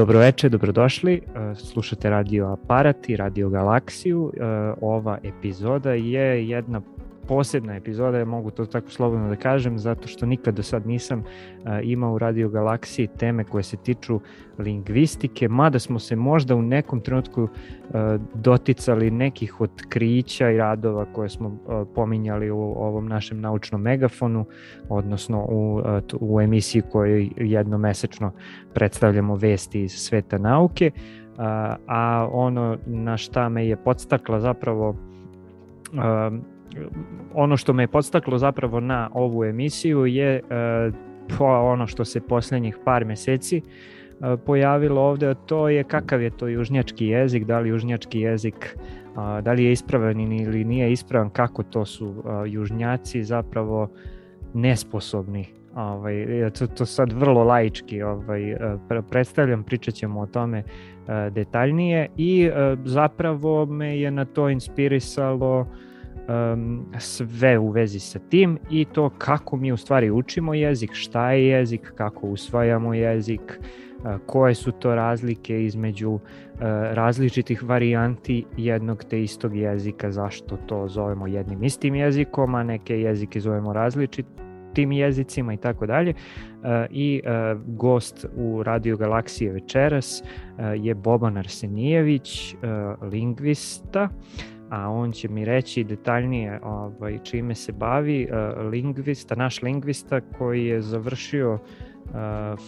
Dobroveče, dobrodošli. Slušate Radio Aparat i Radio Galaksiju. Ova epizoda je jedna posebna epizoda, ja mogu to tako slobodno da kažem, zato što nikad do sad nisam imao u Radio Galaksiji teme koje se tiču lingvistike, mada smo se možda u nekom trenutku doticali nekih otkrića i radova koje smo pominjali u ovom našem naučnom megafonu, odnosno u, u emisiji koju jednomesečno predstavljamo vesti iz sveta nauke, a ono na šta me je podstakla zapravo ono što me je podstaklo zapravo na ovu emisiju je e, ono što se poslednjih par meseci e, pojavilo ovde, a to je kakav je to južnjački jezik, da li južnjački jezik da li je ispravan ili nije ispravan, kako to su južnjaci zapravo nesposobni. Ovaj, to, to sad vrlo laički ovaj, e, predstavljam, pričat ćemo o tome detaljnije i zapravo me je na to inspirisalo uh, um, sve u vezi sa tim i to kako mi u stvari učimo jezik, šta je jezik, kako usvajamo jezik, uh, koje su to razlike između uh, različitih varijanti jednog te istog jezika, zašto to zovemo jednim istim jezikom, a neke jezike zovemo različitim jezicima i tako dalje. I uh, gost u Radio Galaksije večeras je Boban Arsenijević, uh, lingvista, a on će mi reći detaljnije ovaj, čime se bavi uh, lingvista, naš lingvista koji je završio uh,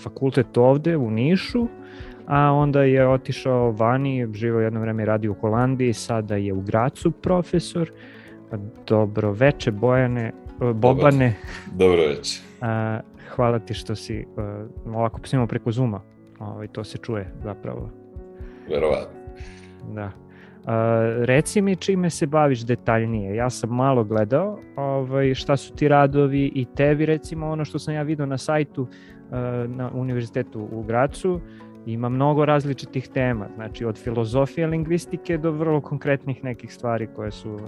fakultet ovde u Nišu, a onda je otišao vani, živo jedno vreme radi u Holandiji, sada je u Gracu profesor. Dobro veče Bojane, uh, Bobane. Dobro veče. Hvala ti što si ovako snimao preko Zuma. Ovaj, to se čuje zapravo. Verovatno. Da. Reci mi čime se baviš detaljnije. Ja sam malo gledao ovaj, šta su ti radovi i tebi recimo ono što sam ja vidio na sajtu uh, na univerzitetu u Gracu ima mnogo različitih tema, znači od filozofije lingvistike do vrlo konkretnih nekih stvari koje su uh,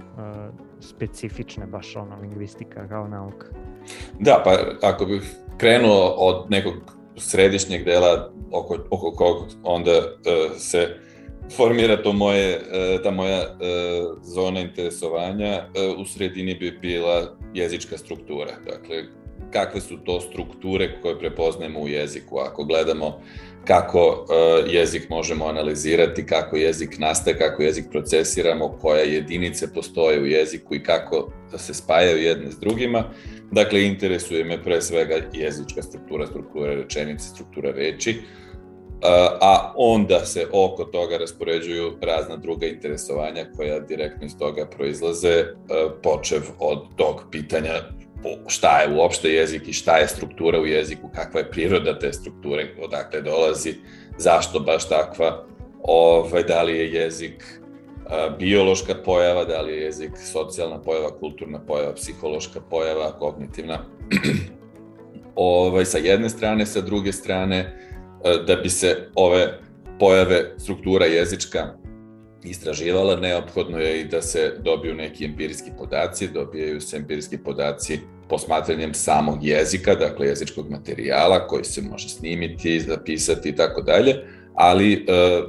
specifične baš ono lingvistika kao nauka. Da, pa ako bih krenuo od nekog središnjeg dela oko, oko kog onda uh, se formira to moje, e, ta moja e, zona interesovanja, e, u sredini bi bila jezička struktura. Dakle, kakve su to strukture koje prepoznajemo u jeziku. Ako gledamo kako jezik možemo analizirati, kako jezik nastaje, kako jezik procesiramo, koje jedinice postoje u jeziku i kako se spajaju jedne s drugima. Dakle, interesuje me pre svega jezička struktura, struktura rečenice, struktura reči a onda se oko toga raspoređuju razna druga interesovanja koja direktno iz toga proizlaze, počev od tog pitanja šta je uopšte jezik i šta je struktura u jeziku, kakva je priroda te strukture, odakle dolazi, zašto baš takva, ovaj, da li je jezik biološka pojava, da li je jezik socijalna pojava, kulturna pojava, psihološka pojava, kognitivna. ovaj, sa jedne strane, sa druge strane, E, da bi se ove pojave struktura jezička istraživala, neophodno je i da se dobiju neki empirijski podaci, dobijaju se empirijski podaci posmatranjem samog jezika, dakle jezičkog materijala koji se može snimiti, zapisati i tako dalje, ali e,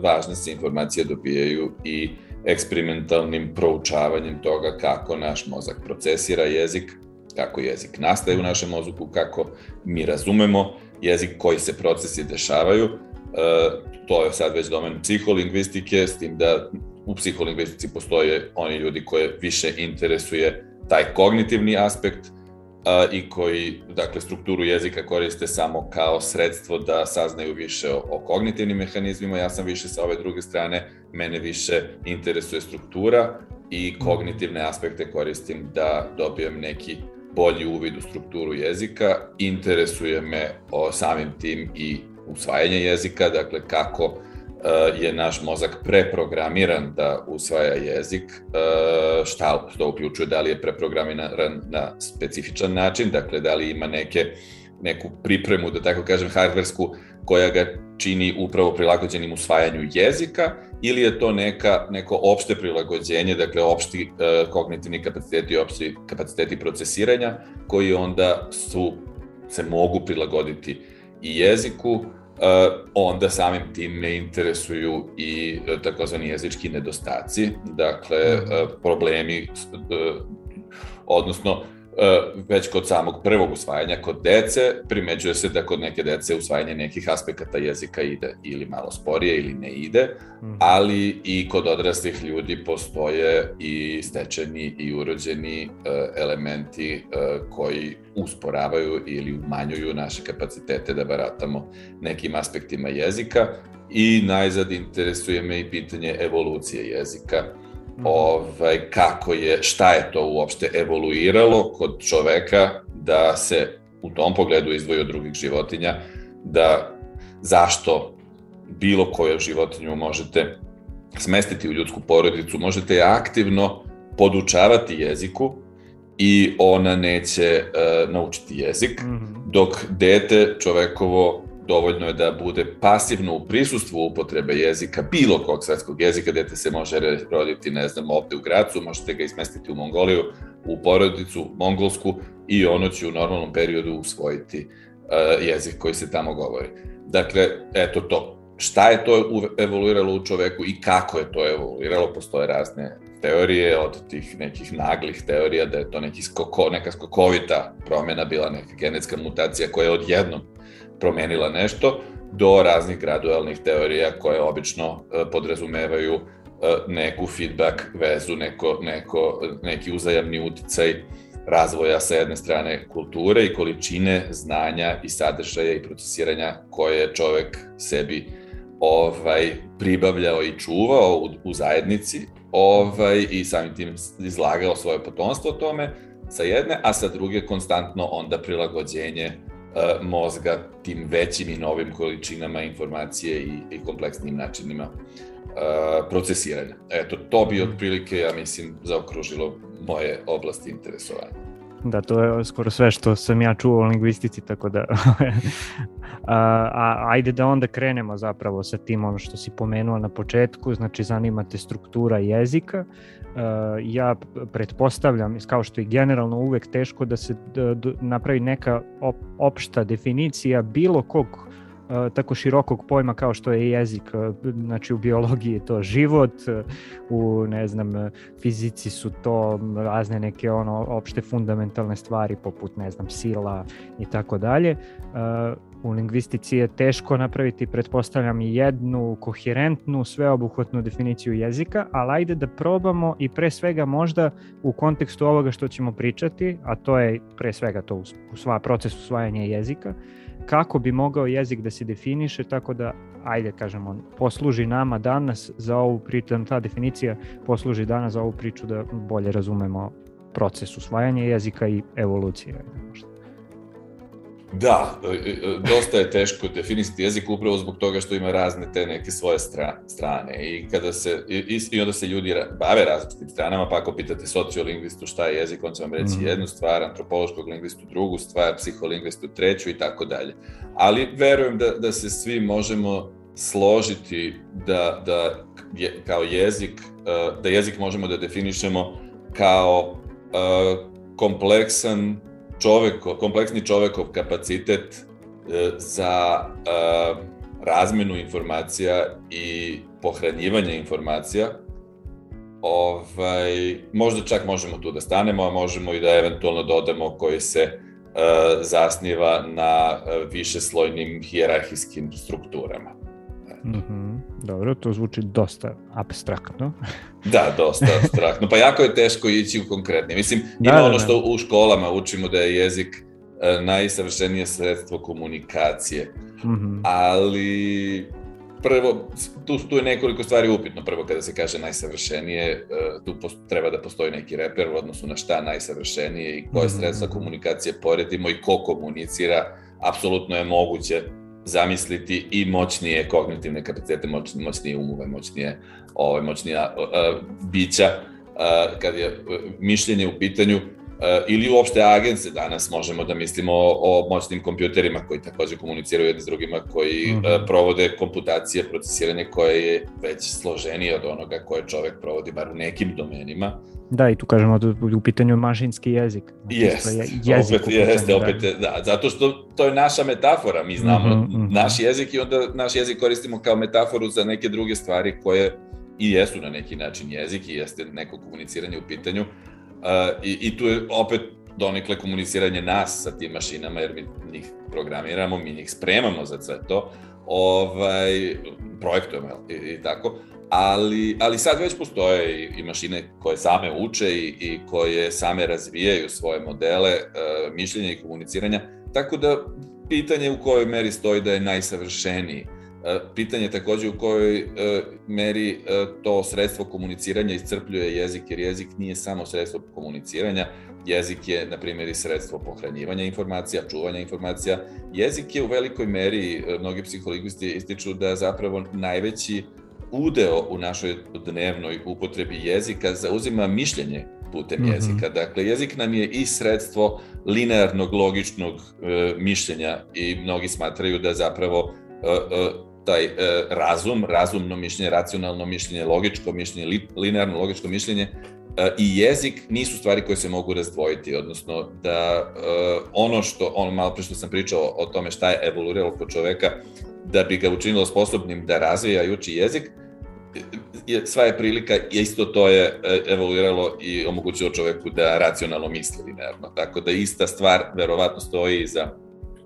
važne se informacije dobijaju i eksperimentalnim proučavanjem toga kako naš mozak procesira jezik, kako jezik nastaje u našem mozgu, kako mi razumemo jezik koji se procesi dešavaju. E, to je sad već domen psiholingvistike, s tim da u psiholingvistici postoje oni ljudi koje više interesuje taj kognitivni aspekt a, i koji, dakle, strukturu jezika koriste samo kao sredstvo da saznaju više o, o kognitivnim mehanizmima. Ja sam više sa ove druge strane, mene više interesuje struktura i kognitivne aspekte koristim da dobijem neki bolji uvid u strukturu jezika, interesuje me o samim tim i usvajanje jezika, dakle kako uh, je naš mozak preprogramiran da usvaja jezik, uh, šta to uključuje, da li je preprogramiran na specifičan način, dakle da li ima neke neku pripremu, da tako kažem, hardversku, koja ga čini upravo prilagođenim usvajanju jezika ili je to neka, neko opšte prilagođenje, dakle opšti e, kognitivni kapaciteti, opšti kapaciteti procesiranja koji onda su, se mogu prilagoditi i jeziku onda samim tim me interesuju i takozvani jezički nedostaci, dakle problemi, odnosno E, već kod samog prvog usvajanja kod dece, primeđuje se da kod neke dece usvajanje nekih aspekata jezika ide ili malo sporije ili ne ide, mhm. ali i kod odraslih ljudi postoje i stečeni i urođeni e, elementi e, koji usporavaju ili umanjuju naše kapacitete da baratamo nekim aspektima jezika i najzad interesuje me i pitanje evolucije jezika. Ovaj, kako je, šta je to uopšte evoluiralo kod čoveka da se u tom pogledu izdvoji od drugih životinja, da zašto bilo koju životinju možete smestiti u ljudsku porodicu, možete je aktivno podučavati jeziku i ona neće uh, naučiti jezik, mm -hmm. dok dete čovekovo dovoljno je da bude pasivno u prisustvu upotrebe jezika, bilo kog svetskog jezika, dete se može roditi, ne znam, ovde u Gracu, možete ga ismestiti u Mongoliju, u porodicu mongolsku i ono će u normalnom periodu usvojiti uh, jezik koji se tamo govori. Dakle, eto to. Šta je to evoluiralo u čoveku i kako je to evoluiralo? Postoje razne teorije, od tih nekih naglih teorija da je to neki skoko, neka skokovita promjena bila neka genetska mutacija koja je odjednom promenila nešto, do raznih gradualnih teorija koje obično e, podrazumevaju e, neku feedback vezu, neko, neko, neki uzajamni uticaj razvoja sa jedne strane kulture i količine znanja i sadržaja i procesiranja koje je čovek sebi ovaj pribavljao i čuvao u, u zajednici ovaj i samim tim izlagao svoje potomstvo tome sa jedne, a sa druge konstantno onda prilagođenje mozga tim većim i novim količinama informacije i, i kompleksnim načinima uh, procesiranja. Eto, to bi otprilike, ja mislim, zaokružilo moje oblasti interesovanja. Da, to je skoro sve što sam ja čuo o lingvistici, tako da... a, a, ajde da onda krenemo zapravo sa tim ono što si pomenuo na početku, znači zanimate struktura jezika. Uh, ja pretpostavljam, kao što je generalno uvek teško da se napravi neka op, opšta definicija bilo kog uh, tako širokog pojma kao što je jezik. Uh, znači u biologiji je to život, u ne znam fizici su to razne neke ono opšte fundamentalne stvari poput ne znam sila i tako dalje u lingvistici je teško napraviti, pretpostavljam, jednu koherentnu, sveobuhvatnu definiciju jezika, ali ajde da probamo i pre svega možda u kontekstu ovoga što ćemo pričati, a to je pre svega to u sva, proces usvajanja jezika, kako bi mogao jezik da se definiše tako da, ajde kažemo, posluži nama danas za ovu priču, da ta definicija posluži danas za ovu priču da bolje razumemo proces usvajanja jezika i evolucije. Možda. Da, e, e, dosta je teško definisati jezik upravo zbog toga što ima razne te neke svoje strane i kada se i, i onda se ljudi bave različitim stranama, pa ako pitate sociolingvistu šta je jezik, on će vam reći mm. jednu stvar, antropološkog lingvistu drugu stvar, psiholingvistu treću i tako dalje. Ali verujem da, da se svi možemo složiti da, da je, kao jezik, e, da jezik možemo da definišemo kao kompleksan čoveko, kompleksni čovekov kapacitet e, za e, razmenu informacija i pohranjivanje informacija, ovaj, možda čak možemo tu da stanemo, a možemo i da eventualno dodamo koji se e, zasniva na višeslojnim hijerarhijskim strukturama. Mm -hmm. Dobro, to zvuči dosta abstraktno. da, dosta abstraktno. Pa jako je teško ići u konkretne. Mislim, da, ima da, ono što u školama učimo da je jezik e, najsavršenije sredstvo komunikacije. Mm -hmm. Ali prvo, tu, tu je nekoliko stvari upitno. Prvo, kada se kaže najsavršenije, e, tu post, treba da postoji neki reper u odnosu na šta najsavršenije i koje mhm. sredstva komunikacije poredimo i ko komunicira. Apsolutno je moguće zamisliti i moćnije kognitivne kapacitete, moć, moćnije umove, moćnije, ovaj, moćnija uh, bića, uh, kad je uh, mišljenje u pitanju, ili uopšte agence danas možemo da mislimo o, o moćnim kompjuterima koji takođe komuniciraju jedni s drugima, koji mm -hmm. provode komputacije, procesiranje koje je već složenije od onoga koje čovek provodi bar u nekim domenima. Da, i tu kažemo da u pitanju mašinski jezik. Znači, jest, je opet, jeste, da. opet, da. da, zato što to je naša metafora, mi znamo mm -hmm, naš jezik i onda naš jezik koristimo kao metaforu za neke druge stvari koje i jesu na neki način jezik i jeste neko komuniciranje u pitanju, i, I tu je opet donekle komuniciranje nas sa tim mašinama, jer mi njih programiramo, mi njih spremamo za sve to, ovaj, projektujemo i, i tako, ali, ali sad već postoje i, i mašine koje same uče i, i koje same razvijaju svoje modele e, mišljenja i komuniciranja, tako da pitanje u kojoj meri stoji da je najsavršeniji pitanje takođe u kojoj e, meri e, to sredstvo komuniciranja iscrpljuje jezik, jer jezik nije samo sredstvo komuniciranja, jezik je, na primjer, i sredstvo pohranjivanja informacija, čuvanja informacija. Jezik je u velikoj meri, mnogi psiholingvisti ističu da zapravo najveći udeo u našoj dnevnoj upotrebi jezika zauzima mišljenje putem mm -hmm. jezika. Dakle, jezik nam je i sredstvo linearnog, logičnog e, mišljenja i mnogi smatraju da zapravo e, e, taj e, razum, razumno mišljenje, racionalno mišljenje, logičko mišljenje, li, linearno logičko mišljenje e, i jezik nisu stvari koje se mogu razdvojiti, odnosno da e, ono što, ono malo pre što sam pričao o tome šta je evoluiralo kod čoveka, da bi ga učinilo sposobnim da razvija i uči jezik, je, sva je prilika, isto to je e, evoluiralo i omogućilo čoveku da racionalno misli linearno. Tako da ista stvar verovatno stoji i za,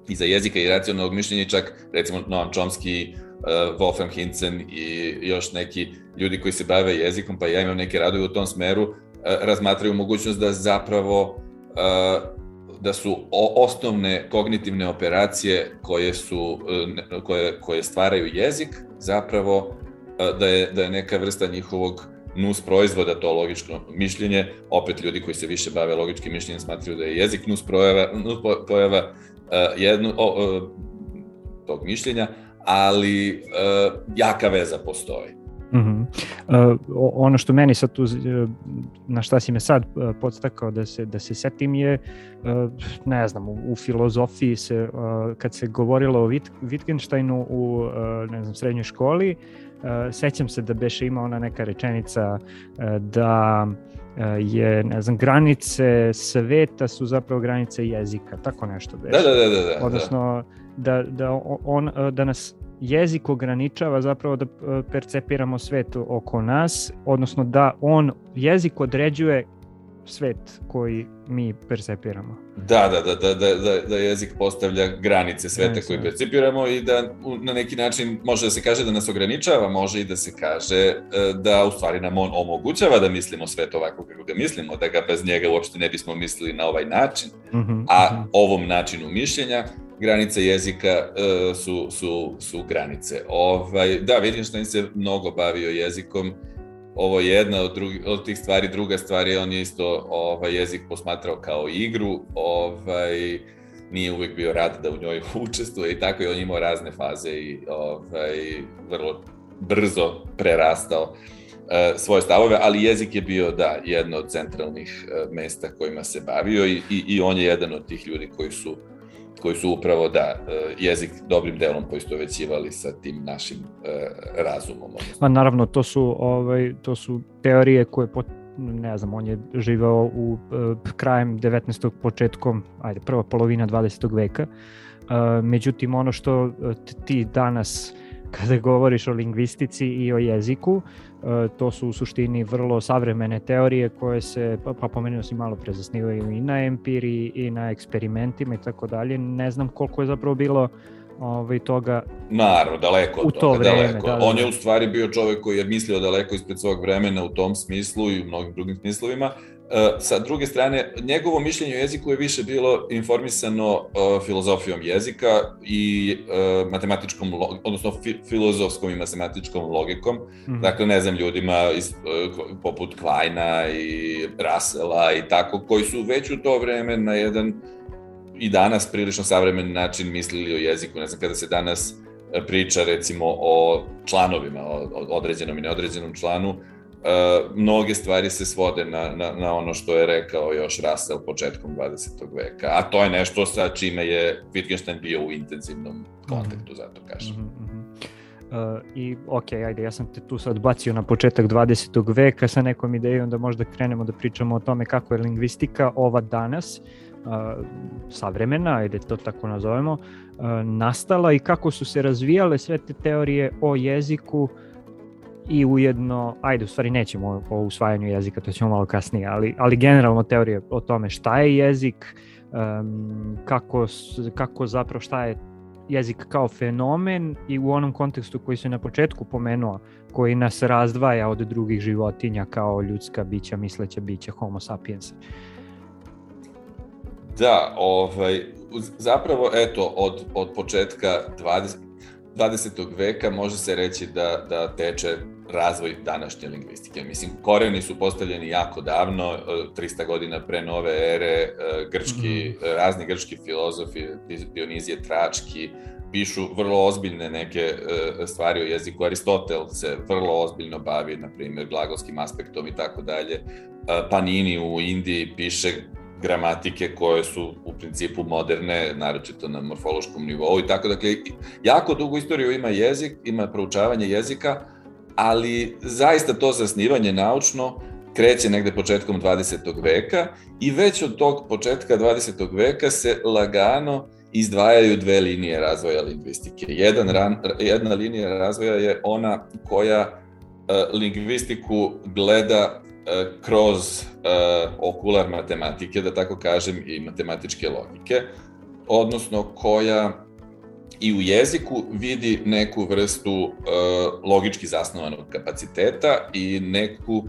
i za jezika i racionalnog mišljenja, čak recimo Noam Chomsky uh, Wolfgang Hinzen i još neki ljudi koji se bave jezikom, pa ja imam neke radove u tom smeru, uh, razmatraju mogućnost da zapravo uh, da su osnovne kognitivne operacije koje su koje koje stvaraju jezik zapravo da je da je neka vrsta njihovog nus proizvoda to logičko mišljenje. Opet ljudi koji se više bave logičkim mišljenjem smatraju da je jezik nus pojava nus pojava jednu o, tog mišljenja ali uh, jaka veza postoji. Mm -hmm. uh, ono što meni sad tu, e, na šta si me sad podstakao da se, da se setim je, uh, ne znam, u, u filozofiji se, uh, kad se govorilo o Wit, Wittgensteinu u, uh, ne znam, srednjoj školi, uh, sećam se da beše ima ona neka rečenica uh, da je, ne znam, granice sveta su zapravo granice jezika, tako nešto beše. Da, da, da, da. da. Odnosno, da, da, on, da nas jezik ograničava zapravo da e, percepiramo svet oko nas, odnosno da on, jezik određuje svet koji mi percepiramo. Da, da, da, da, da, da, da jezik postavlja granice sveta ne, koji percepiramo i da na neki način može da se kaže da nas ograničava, može i da se kaže e, da u stvari nam on omogućava da mislimo svet ovako kako ga mislimo, da ga bez njega uopšte ne bismo mislili na ovaj način, uh mhm, -huh, a uh mhm. -huh. ovom načinu mišljenja granice jezika uh, su, su, su granice. Ovaj, da, što se mnogo bavio jezikom, ovo je jedna od, drugi, od tih stvari, druga stvar je on je isto ovaj, jezik posmatrao kao igru, ovaj, nije uvek bio rad da u njoj učestvuje i tako je on imao razne faze i ovaj, vrlo brzo prerastao uh, svoje stavove, ali jezik je bio, da, jedno od centralnih uh, mesta kojima se bavio i, i, i on je jedan od tih ljudi koji su koji su upravo, da, e, jezik dobrim delom poistovećivali sa tim našim e, razumom. Ma naravno, to su, ovaj, to su teorije koje pot, ne znam, on je živeo u uh, krajem 19. početkom, ajde, prva polovina 20. veka. Uh, međutim, ono što ti danas kada govoriš o lingvistici i o jeziku, E, to su u suštini vrlo savremene teorije koje se, pa, pa pomenuo si malo pre, zasnivaju i na empiriji i na eksperimentima i tako dalje. Ne znam koliko je zapravo bilo ovaj, toga Naravno, daleko od toga, vreme, daleko. Da, da, On je da. u stvari bio čovek koji je mislio daleko ispred svog vremena u tom smislu i u mnogim drugim smislovima, E, sa druge strane, njegovo mišljenje o jeziku je više bilo informisano uh, filozofijom jezika i uh, matematičkom, odnosno fi, filozofskom i matematičkom logikom. Mm -hmm. Dakle, ne znam, ljudima iz, poput Kleina i Russella i tako, koji su već u to vreme na jedan i danas prilično savremen način mislili o jeziku. Ne znam, kada se danas priča recimo o članovima, o određenom i neodređenom članu, Uh, mnoge stvari se svode na, na, na ono što je rekao još Russell početkom 20. veka, a to je nešto sa čime je Wittgenstein bio u intenzivnom kontaktu, zato kažem. Mm -hmm. Uh, I ok, ajde, ja sam te tu sad bacio na početak 20. veka sa nekom idejom da možda krenemo da pričamo o tome kako je lingvistika ova danas, uh, savremena, ajde to tako nazovemo, uh, nastala i kako su se razvijale sve te teorije o jeziku i ujedno, ajde, u stvari nećemo o usvajanju jezika, to ćemo malo kasnije, ali, ali generalno teorije o tome šta je jezik, um, kako, kako zapravo šta je jezik kao fenomen i u onom kontekstu koji se na početku pomenuo, koji nas razdvaja od drugih životinja kao ljudska bića, misleća bića, homo sapiens. Da, ovaj, zapravo, eto, od, od početka 20, 20. veka može se reći da, da teče razvoj današnje lingvistike. Mislim, koreni su postavljeni jako davno, 300 godina pre nove ere, grčki, mm -hmm. razni grčki filozofi, Dionizije Trački, pišu vrlo ozbiljne neke stvari o jeziku. Aristotel se vrlo ozbiljno bavi, na primjer, glagolskim aspektom i tako dalje. Panini u Indiji piše gramatike koje su u principu moderne, naročito na morfološkom nivou i tako. Dakle, jako dugu istoriju ima jezik, ima proučavanje jezika, ali zaista to zasnivanje naučno kreće negde početkom 20. veka i već od tog početka 20. veka se lagano izdvajaju dve linije razvoja lingvistike. Jedan ran, jedna linija razvoja je ona koja uh, lingvistiku gleda kroz uh, okular matematike, da tako kažem, i matematičke logike, odnosno koja i u jeziku vidi neku vrstu uh, logički zasnovanog kapaciteta i neku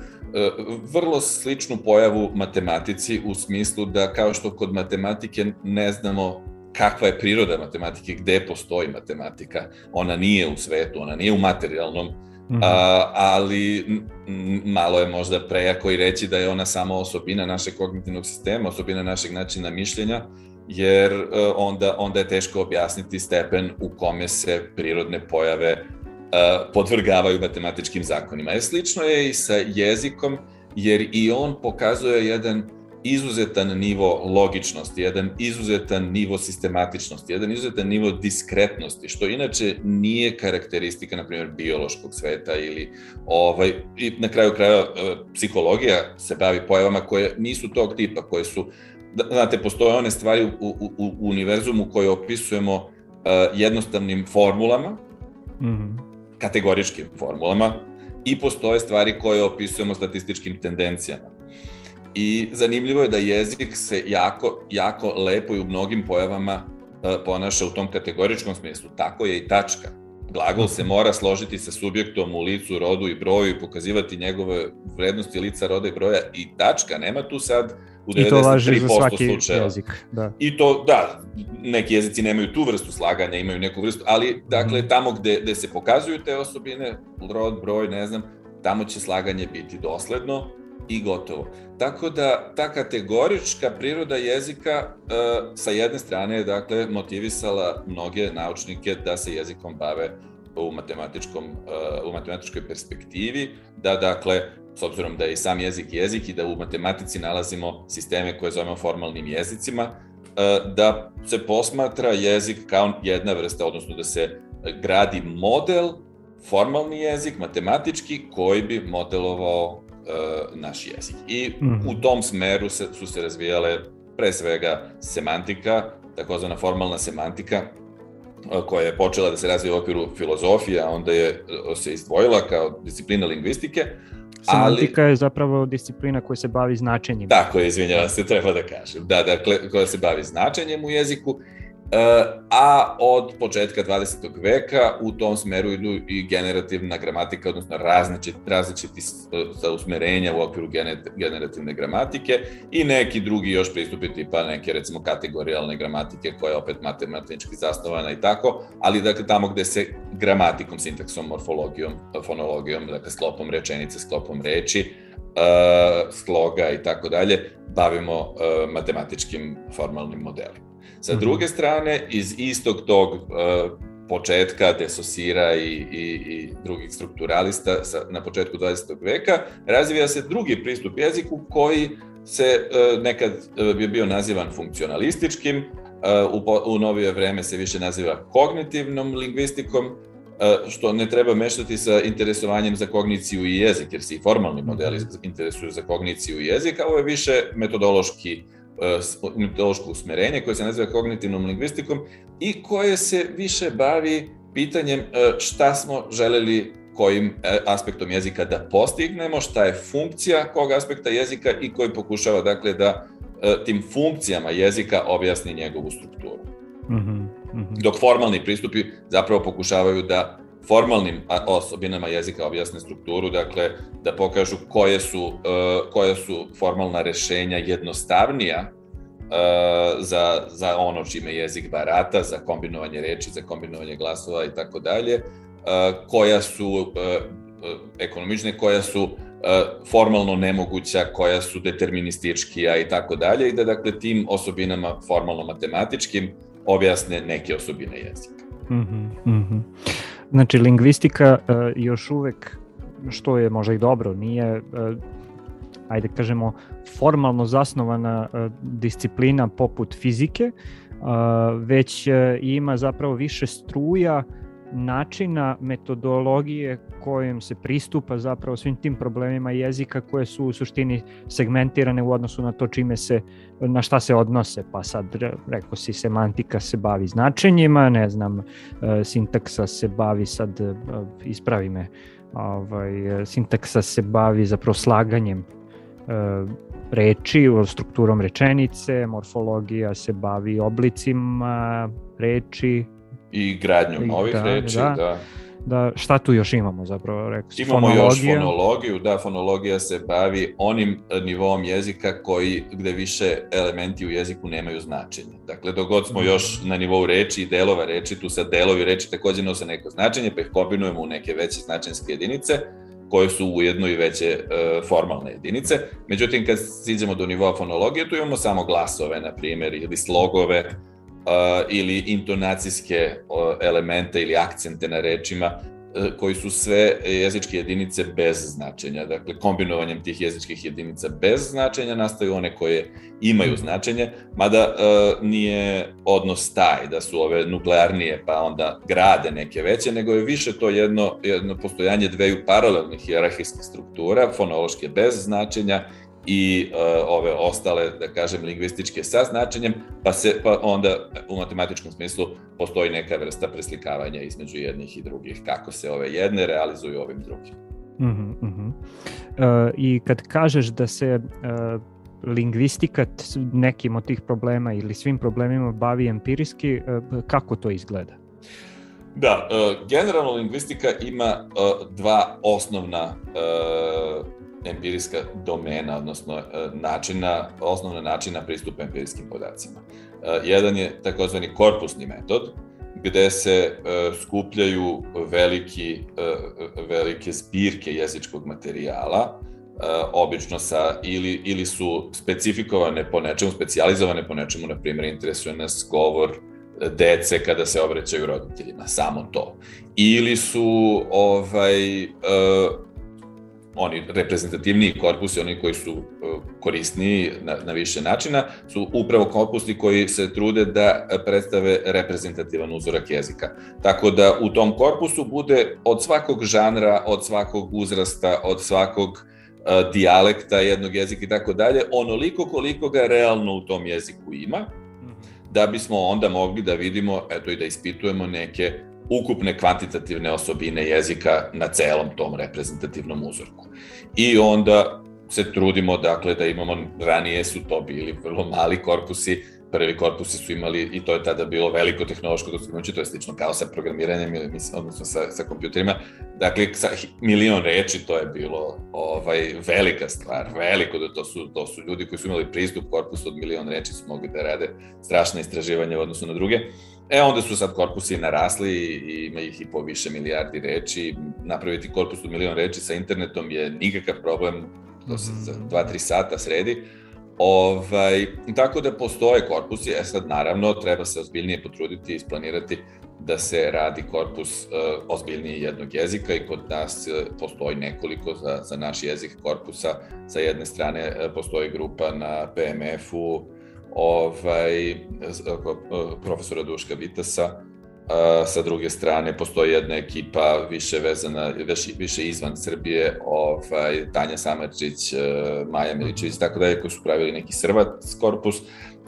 vrlo sličnu pojavu matematici u smislu da kao što kod matematike ne znamo kakva je priroda matematike, gde postoji matematika, ona nije u svetu, ona nije u materijalnom, Mm -hmm. a, ali malo je možda prejako i reći da je ona samo osobina našeg kognitivnog sistema, osobina našeg načina mišljenja, jer uh, onda, onda je teško objasniti stepen u kome se prirodne pojave uh, podvrgavaju matematičkim zakonima. E, slično je i sa jezikom, jer i on pokazuje jedan izuzetan nivo logičnosti, jedan izuzetan nivo sistematičnosti, jedan izuzetan nivo diskretnosti, što inače nije karakteristika, na primjer, biološkog sveta ili ovaj, i na kraju kraja e, psihologija se bavi pojavama koje nisu tog tipa, koje su znate, postoje one stvari u, u, u univerzumu koje opisujemo uh, jednostavnim formulama, mm -hmm. kategoričkim formulama, i postoje stvari koje opisujemo statističkim tendencijama. I zanimljivo je da jezik se jako, jako lepo i u mnogim pojavama uh, ponaša u tom kategoričkom smislu. Tako je i tačka. Glagol se mora složiti sa subjektom u licu, rodu i broju i pokazivati njegove vrednosti lica, roda i broja i tačka. Nema tu sad u 93% I to važi za svaki slučajeva. jezik. Da. I to, da, neki jezici nemaju tu vrstu slaganja, imaju neku vrstu, ali dakle, mm. tamo gde, gde se pokazuju te osobine, rod, broj, ne znam, tamo će slaganje biti dosledno i gotovo. Tako da ta kategorička priroda jezika uh, sa jedne strane je dakle motivisala mnoge naučnike da se jezikom bave u matematičkom uh, u matematičkoj perspektivi, da dakle s obzirom da je i sam jezik jezik i da u matematici nalazimo sisteme koje zovemo formalnim jezicima, e, da se posmatra jezik kao jedna vrsta, odnosno da se gradi model, formalni jezik, matematički, koji bi modelovao e, naš jezik. I mm u tom smeru se, su se razvijale pre svega semantika, takozvana formalna semantika, e, koja je počela da se razvija u okviru filozofije, a onda je se izdvojila kao disciplina lingvistike, Semantika ali, je zapravo disciplina koja se bavi značenjem. Tako je, izvinjavam se, treba da kažem. Da, dakle, koja se bavi značenjem u jeziku a od početka 20. veka u tom smeru idu i generativna gramatika, odnosno različiti, različiti usmerenja u okviru generativne gramatike i neki drugi još pristupi tipa neke recimo kategorijalne gramatike koja je opet matematički zasnovana i tako, ali dakle tamo gde se gramatikom, sintaksom, morfologijom, fonologijom, dakle sklopom rečenice, sklopom reči, uh, sloga i tako dalje, bavimo uh, matematičkim formalnim modelima. Sa mhm. druge strane, iz istog tog uh, početka Desosira i, i, i drugih strukturalista sa, na početku 20. veka, razvija se drugi pristup jeziku koji se e, nekad je bio nazivan funkcionalističkim, e, u, u novije vreme se više naziva kognitivnom lingvistikom, e, što ne treba mešati sa interesovanjem za kogniciju i jezik, jer se i formalni modeli interesuju za kogniciju i jezik, a ovo je više metodološki metodološko usmerenje koje se naziva kognitivnom lingvistikom i koje se više bavi pitanjem šta smo želeli kojim e, aspektom jezika da postignemo, šta je funkcija kog aspekta jezika i koji pokušava dakle da e, tim funkcijama jezika objasni njegovu strukturu. Mm -hmm. Dok formalni pristupi zapravo pokušavaju da formalnim osobinama jezika objasne strukturu, dakle da pokažu koje su, uh, koje su formalna rešenja jednostavnija uh, za, za ono čime jezik barata, za kombinovanje reči, za kombinovanje glasova i tako dalje, koja su ekonomične, koja su formalno nemoguća, koja su determinističkija i tako dalje i da dakle tim osobinama formalno matematičkim objasne neke osobine jezika. Mm -hmm, mm. Znači, lingvistika uh, još uvek, što je možda i dobro, nije, uh, ajde kažemo, formalno zasnovana uh, disciplina poput fizike, uh, već uh, ima zapravo više struja načina metodologije kojim se pristupa zapravo svim tim problemima jezika koje su u suštini segmentirane u odnosu na to čime se, na šta se odnose, pa sad rekao si semantika se bavi značenjima, ne znam, e, sintaksa se bavi sad, e, ispravi me, ovaj, sintaksa se bavi zapravo slaganjem e, reči, strukturom rečenice, morfologija se bavi oblicima reči, I gradnjom novih da, reči, da. da. Da, šta tu još imamo zapravo, rekao Imamo fonologija. još fonologiju, da, fonologija se bavi onim e, nivom jezika koji, gde više elementi u jeziku nemaju značenje. Dakle, dogod smo još na nivou reči i delova reči, tu sad delovi reči takođe nose neko značenje, pa ih kombinujemo u neke veće značenske jedinice, koje su ujedno i veće e, formalne jedinice. Međutim, kad siđemo do nivoa fonologije, tu imamo samo glasove, na primjer, ili slogove, ili intonacijske elemente ili akcente na rečima uh, koji su sve jezičke jedinice bez značenja. Dakle, kombinovanjem tih jezičkih jedinica bez značenja nastaju one koje imaju značenje, mada uh, nije odnos taj da su ove nuklearnije pa onda grade neke veće, nego je više to jedno, jedno postojanje dveju paralelnih hierarhijskih struktura, fonološke bez značenja i uh, ove ostale, da kažem, lingvističke sa značenjem, pa, se, pa onda u matematičkom smislu postoji neka vrsta preslikavanja između jednih i drugih, kako se ove jedne realizuju ovim drugim. Mm -hmm, mm -hmm. Uh, I kad kažeš da se uh, lingvistika nekim od tih problema ili svim problemima bavi empirijski, uh, kako to izgleda? Da, generalno lingvistika ima dva osnovna empirijska domena, odnosno e, načina, osnovna načina pristupa empirijskim podacima. E, jedan je takozvani korpusni metod, gde se e, skupljaju veliki, velike zbirke jezičkog materijala, obično sa, ili, ili su specifikovane po nečemu, specializovane po nečemu, na primjer, interesuje nas govor dece kada se obraćaju roditeljima, samo to. Ili su ovaj, oni reprezentativniji korpusi, oni koji su e, korisniji na, na više načina, su upravo korpusi koji se trude da predstave reprezentativan uzorak jezika. Tako da u tom korpusu bude od svakog žanra, od svakog uzrasta, od svakog uh, dijalekta jednog jezika i tako dalje, onoliko koliko ga realno u tom jeziku ima, mhm. da bismo onda mogli da vidimo, eto i da ispitujemo neke ukupne kvantitativne osobine jezika na celom tom reprezentativnom uzorku. I onda se trudimo dakle da imamo, ranije su to bili vrlo mali korpusi, prvi korpusi su imali, i to je tada bilo veliko tehnološko dostignuće, to je slično kao sa programiranjem, odnosno sa, sa kompjuterima. Dakle, sa milion reči to je bilo ovaj, velika stvar, veliko, da to su, to su ljudi koji su imali pristup korpusu od milion reči, su mogli da rade strašne istraživanja u odnosu na druge. E, onda su sad korpusi narasli i ima ih i po više milijardi reči. Napraviti korpus od milion reči sa internetom je nikakav problem, to se za 2-3 mhm. sata sredi. Ovaj, tako da postoje korpusi, e sad naravno treba se ozbiljnije potruditi i isplanirati da se radi korpus uh, ozbiljnije jednog jezika i kod nas uh, postoji nekoliko za, za naš jezik korpusa. Sa jedne strane uh, postoji grupa na PMF-u ovaj, profesora Duška Vitasa, a, sa druge strane postoji jedna ekipa više vezana, više, više izvan Srbije, ovaj, Tanja Samarčić, Maja Miličević, tako dalje, koji su pravili neki srvat korpus,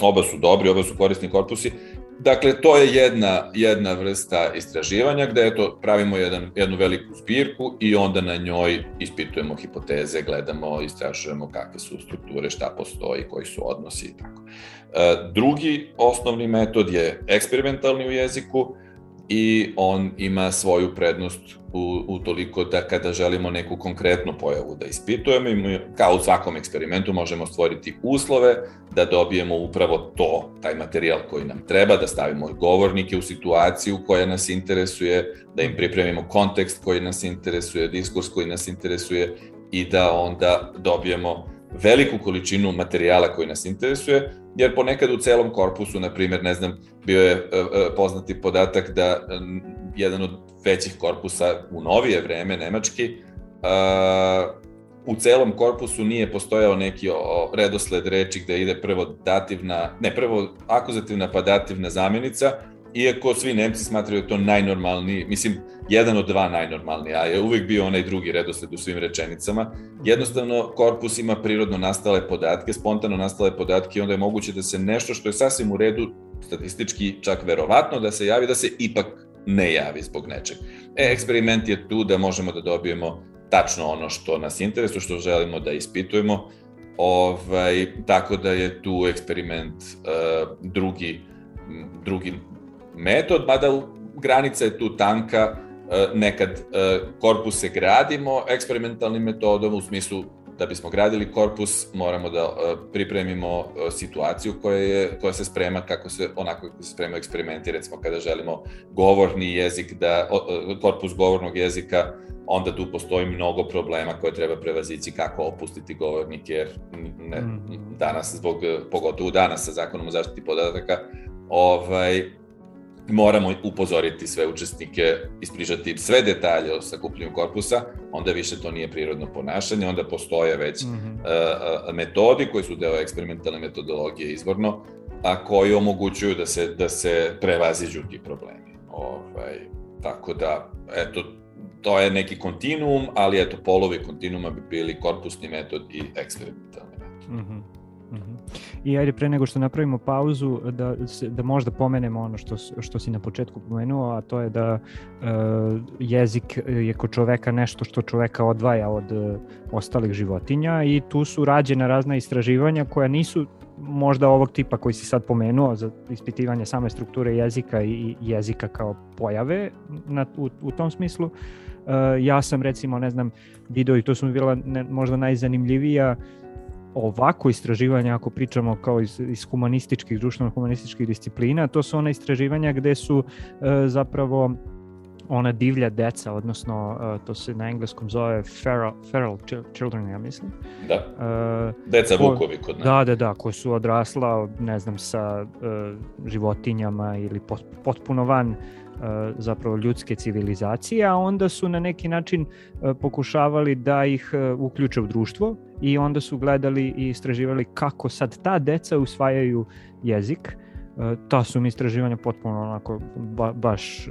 oba su dobri, oba su korisni korpusi, Dakle, to je jedna, jedna vrsta istraživanja gde eto, pravimo jedan, jednu veliku zbirku i onda na njoj ispitujemo hipoteze, gledamo, istražujemo kakve su strukture, šta postoji, koji su odnosi i tako. E, drugi osnovni metod je eksperimentalni u jeziku, i on ima svoju prednost u, u toliko da kada želimo neku konkretnu pojavu da ispitujemo, i kao u svakom eksperimentu možemo stvoriti uslove da dobijemo upravo to, taj materijal koji nam treba, da stavimo govornike u situaciju koja nas interesuje, da im pripremimo kontekst koji nas interesuje, diskurs koji nas interesuje i da onda dobijemo veliku količinu materijala koji nas interesuje, jer ponekad u celom korpusu, na primjer, ne znam, bio je e, e, poznati podatak da jedan od većih korpusa u novije vreme, nemački, u celom korpusu nije postojao neki redosled reči gde ide prvo dativna, ne, prvo akuzativna pa dativna zamenica, iako svi Nemci smatraju to najnormalniji, mislim, jedan od dva najnormalniji, a je uvek bio onaj drugi redosled u svim rečenicama. Jednostavno, korpus ima prirodno nastale podatke, spontano nastale podatke i onda je moguće da se nešto što je sasvim u redu, statistički čak verovatno da se javi, da se ipak ne javi zbog nečeg. E, eksperiment je tu da možemo da dobijemo tačno ono što nas interesuje, što želimo da ispitujemo, ovaj, tako da je tu eksperiment uh, drugi, drugi metod, mada granica je tu tanka, e, nekad e, korpuse gradimo eksperimentalnim metodom u smislu da bismo gradili korpus moramo da e, pripremimo situaciju koja, je, koja se sprema kako se, onako kako se spremaju eksperimenti, recimo kada želimo govorni jezik, da, korpus govornog jezika, onda tu postoji mnogo problema koje treba prevazići kako opustiti govornike, jer ne, mhm. danas, zbog, pogotovo danas sa zakonom o zaštiti podataka, ovaj, moramo upozoriti sve učesnike, ispričati sve detalje o sakupljenju korpusa, onda više to nije prirodno ponašanje, onda postoje već mm -hmm. uh, metodi koji su deo eksperimentalne metodologije izvorno, a koji omogućuju da se, da se prevaziđu ti problemi. Ovaj, tako da, eto, to je neki kontinuum, ali eto, polovi kontinuuma bi bili korpusni metod i eksperimentalni metod. Mm -hmm. I ajde pre nego što napravimo pauzu da, da možda pomenemo ono što, što si na početku pomenuo, a to je da uh, jezik je kod čoveka nešto što čoveka odvaja od uh, ostalih životinja i tu su rađena razna istraživanja koja nisu možda ovog tipa koji si sad pomenuo za ispitivanje same strukture jezika i jezika kao pojave na, u, u tom smislu. Uh, ja sam recimo, ne znam, video i to su mi bila ne, možda najzanimljivija uh, ovako istraživanja, ako pričamo kao iz, iz humanističkih, društveno-humanističkih disciplina, to su ona istraživanja gde su e, zapravo ona divlja deca, odnosno uh, to se na engleskom zove feral, feral children, ja mislim. Da, uh, deca ko, vukovi kod nas. Da, da, da, koji su odrasla, ne znam, sa uh, životinjama ili potpuno van uh, zapravo ljudske civilizacije, a onda su na neki način uh, pokušavali da ih uh, uključe u društvo i onda su gledali i istraživali kako sad ta deca usvajaju jezik. Uh, ta su mi istraživanja potpuno onako ba, baš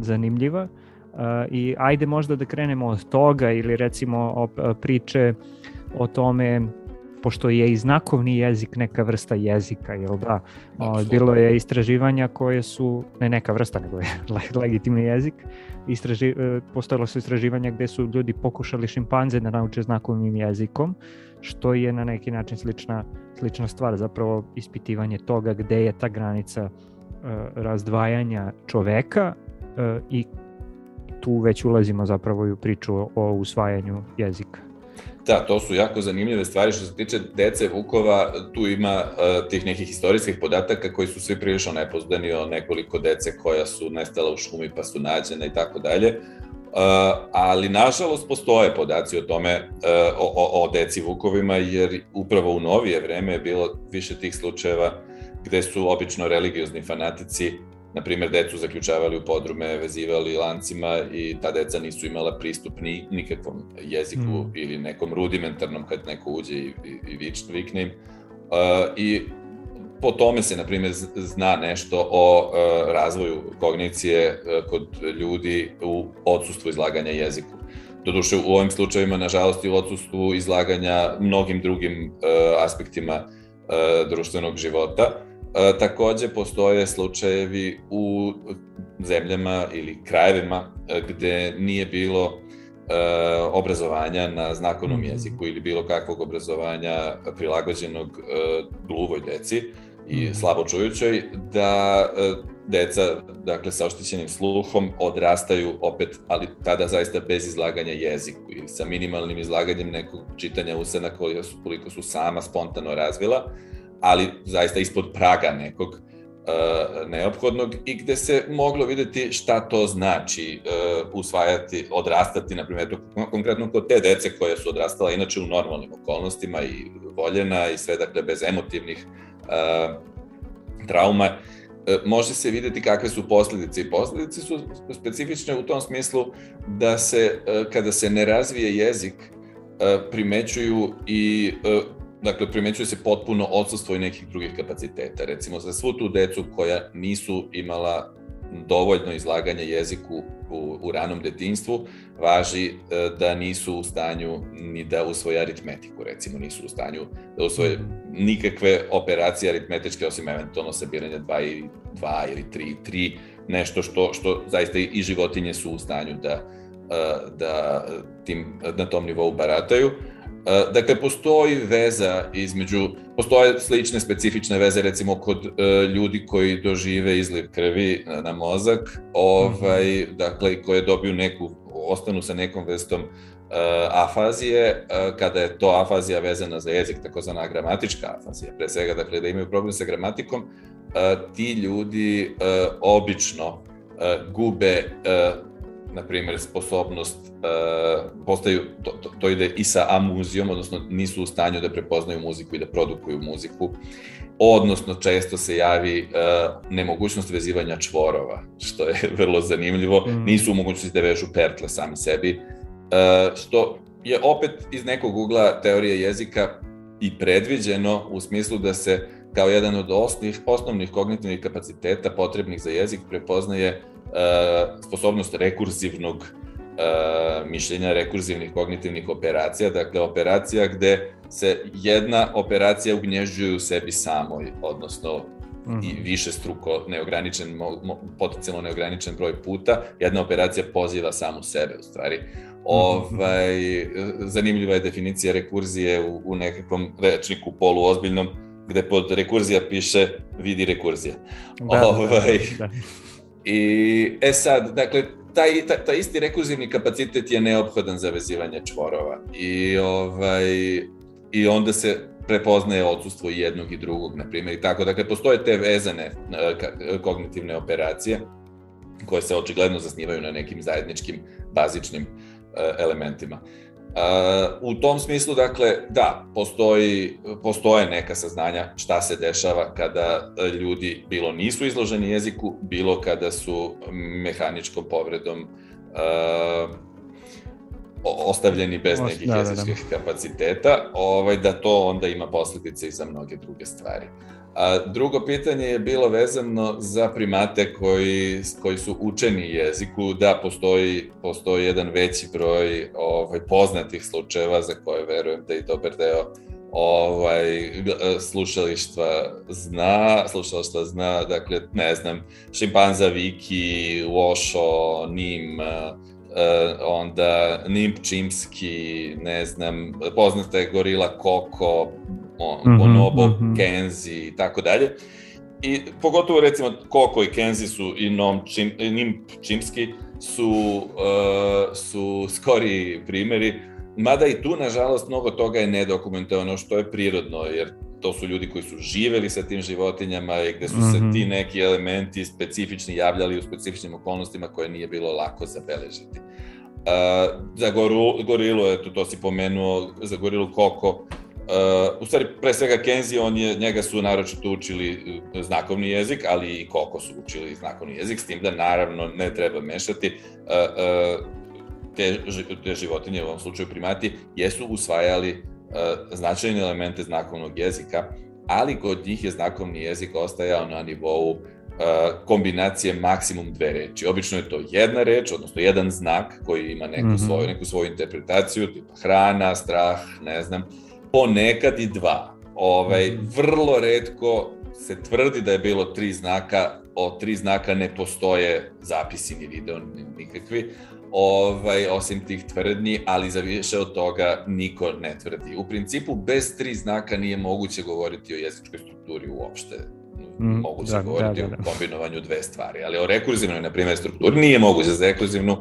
zanimljiva uh, i ajde možda da krenemo od toga ili recimo priče o tome pošto je i znakovni jezik neka vrsta jezika, jel da? O, bilo je istraživanja koje su, ne neka vrsta, nego je legitimni jezik, Istraži, e, postojalo su istraživanja gde su ljudi pokušali šimpanze da nauče znakovnim jezikom, što je na neki način slična, slična stvar, zapravo ispitivanje toga gde je ta granica uh, razdvajanja čoveka uh, i tu već ulazimo zapravo i u priču o usvajanju jezika. Da, to su jako zanimljive stvari što se tiče dece Vukova, tu ima uh, tih nekih istorijskih podataka koji su svi prilično nepoznani o nekoliko dece koja su nestala u šumi pa su nađene i tako dalje. Uh, ali nažalost postoje podaci o tome, uh, o, o, o deci Vukovima, jer upravo u novije vreme je bilo više tih slučajeva gde su obično religiozni fanatici na primjer, decu zaključavali u podrume, vezivali lancima i ta deca nisu imala pristup ni nikakvom jeziku mm. ili nekom rudimentarnom kad neko uđe i, i, i vič, vikne im. Uh, I po tome se, na primjer, zna nešto o uh, razvoju kognicije uh, kod ljudi u odsustvu izlaganja jeziku. Doduše, u ovim slučajevima, nažalost, i u odsustvu izlaganja mnogim drugim uh, aspektima uh, društvenog života. E, takođe postoje slučajevi u zemljama ili krajevima e, gde nije bilo e, obrazovanja na znakovnom mhm. jeziku ili bilo kakvog obrazovanja prilagođenog e, gluvoj deci i mhm. slabo čujućoj, da e, deca, dakle, sa oštećenim sluhom odrastaju opet, ali tada zaista bez izlaganja jeziku ili sa minimalnim izlaganjem nekog čitanja usena koliko su, sama spontano razvila, ali zaista ispod praga nekog uh, neophodnog i gde se moglo videti šta to znači uh, usvajati, odrastati, na primjer, konkretno kod te dece koje su odrastala inače u normalnim okolnostima i voljena i sve, dakle, bez emotivnih uh, trauma, može se videti kakve su posledice i posledice su specifične u tom smislu da se kada se ne razvije jezik primećuju i dakle, primećuje se potpuno odsustvo i nekih drugih kapaciteta. Recimo, za svu tu decu koja nisu imala dovoljno izlaganje jeziku u, u ranom detinstvu, važi e, da nisu u stanju ni da usvoje aritmetiku, recimo nisu u stanju da usvoje nikakve operacije aritmetičke, osim eventualno sabiranja 2 i 2 ili 3 i 3, nešto što, što zaista i životinje su u stanju da, e, da tim, na tom nivou barataju. E, dakle, postoji veza između, postoje slične specifične veze recimo kod uh, ljudi koji dožive izliv krvi na, na mozak, ovaj, mm -hmm. dakle, koje dobiju neku, ostanu sa nekom vrstom uh, afazije, uh, kada je to afazija vezana za jezik, takozvana gramatička afazija, pre svega, dakle, da imaju problem sa gramatikom, uh, ti ljudi uh, obično gube na primjer, sposobnost, uh, postaju, to, to, to ide i sa amuzijom, odnosno nisu u stanju da prepoznaju muziku i da produkuju muziku, odnosno često se javi uh, nemogućnost vezivanja čvorova, što je vrlo zanimljivo, mm. nisu u mogućnosti da vežu pertle sami sebi, uh, što je opet iz nekog ugla teorije jezika i predviđeno u smislu da se kao jedan od osnovnih, osnovnih kognitivnih kapaciteta potrebnih za jezik prepoznaje uh, sposobnost rekurzivnog uh, mišljenja, rekurzivnih kognitivnih operacija, dakle operacija gde se jedna operacija ugnježđuje u sebi samoj, odnosno mm -hmm. i više struko neograničen, potencijalno neograničen broj puta, jedna operacija poziva samu sebe u stvari. Mhm. Ovaj, zanimljiva je definicija rekurzije u, u nekakvom rečniku poluozbiljnom, gde pod rekurzija piše vidi rekurzija. Da, da ovaj, da, da. I, e sad, dakle, taj, taj, taj isti rekurzivni kapacitet je neophodan za vezivanje čvorova. I, ovaj, I onda se prepoznaje odsustvo jednog i drugog, na primjer, i tako. Dakle, postoje te vezane e, kognitivne operacije koje se očigledno zasnivaju na nekim zajedničkim, bazičnim e, elementima. U tom smislu, dakle, da, postoji, postoje neka saznanja šta se dešava kada ljudi bilo nisu izloženi jeziku, bilo kada su mehaničkom povredom uh, ostavljeni bez nekih da, jezičkih da, da. kapaciteta, ovaj, da to onda ima posledice i za mnoge druge stvari. A drugo pitanje je bilo vezano za primate koji, koji su učeni jeziku, da postoji, postoji jedan veći broj ovaj, poznatih slučajeva za koje verujem da i dobar deo ovaj, slušalištva zna, slušalištva zna, dakle, ne znam, šimpanza Viki, Uošo, Nim, onda Nimp Čimski, ne znam, poznata je gorila Koko, Bonobo, mm -hmm. Kenzi i tako dalje. I pogotovo recimo Koko i Kenzi su i Nom Čim, Nim Čimski su, uh, su skori primeri, mada i tu nažalost mnogo toga je nedokumentovano što je prirodno, jer to su ljudi koji su živeli sa tim životinjama i gde su mm -hmm. se mhm. ti neki elementi specifični javljali u specifičnim okolnostima koje nije bilo lako zabeležiti. Uh, za goru, gorilu, eto, to si pomenuo, za gorilu Koko, Uh, u stvari, pre svega Kenzi, on je, njega su naročito učili uh, znakovni jezik, ali i Koko su učili znakovni jezik, s tim da naravno ne treba mešati. Uh, uh, te, te životinje, u ovom slučaju primati, jesu usvajali uh, značajne elemente znakovnog jezika, ali kod njih je znakovni jezik ostajao na nivou uh, kombinacije maksimum dve reči. Obično je to jedna reč, odnosno jedan znak koji ima neku, mm -hmm. svoju, neku svoju interpretaciju, tipa hrana, strah, ne znam, ponekad i dva. Ovaj, -hmm. Vrlo redko se tvrdi da je bilo tri znaka, o tri znaka ne postoje zapisi ni video nikakvi, ovaj, osim tih tvrdnji, ali za više od toga niko ne tvrdi. U principu, bez tri znaka nije moguće govoriti o jezičkoj strukturi uopšte. Mm, moguće da, govoriti da, da, da. o kombinovanju dve stvari, ali o rekurzivnoj, na primjer, strukturi nije moguće za rekurzivnu.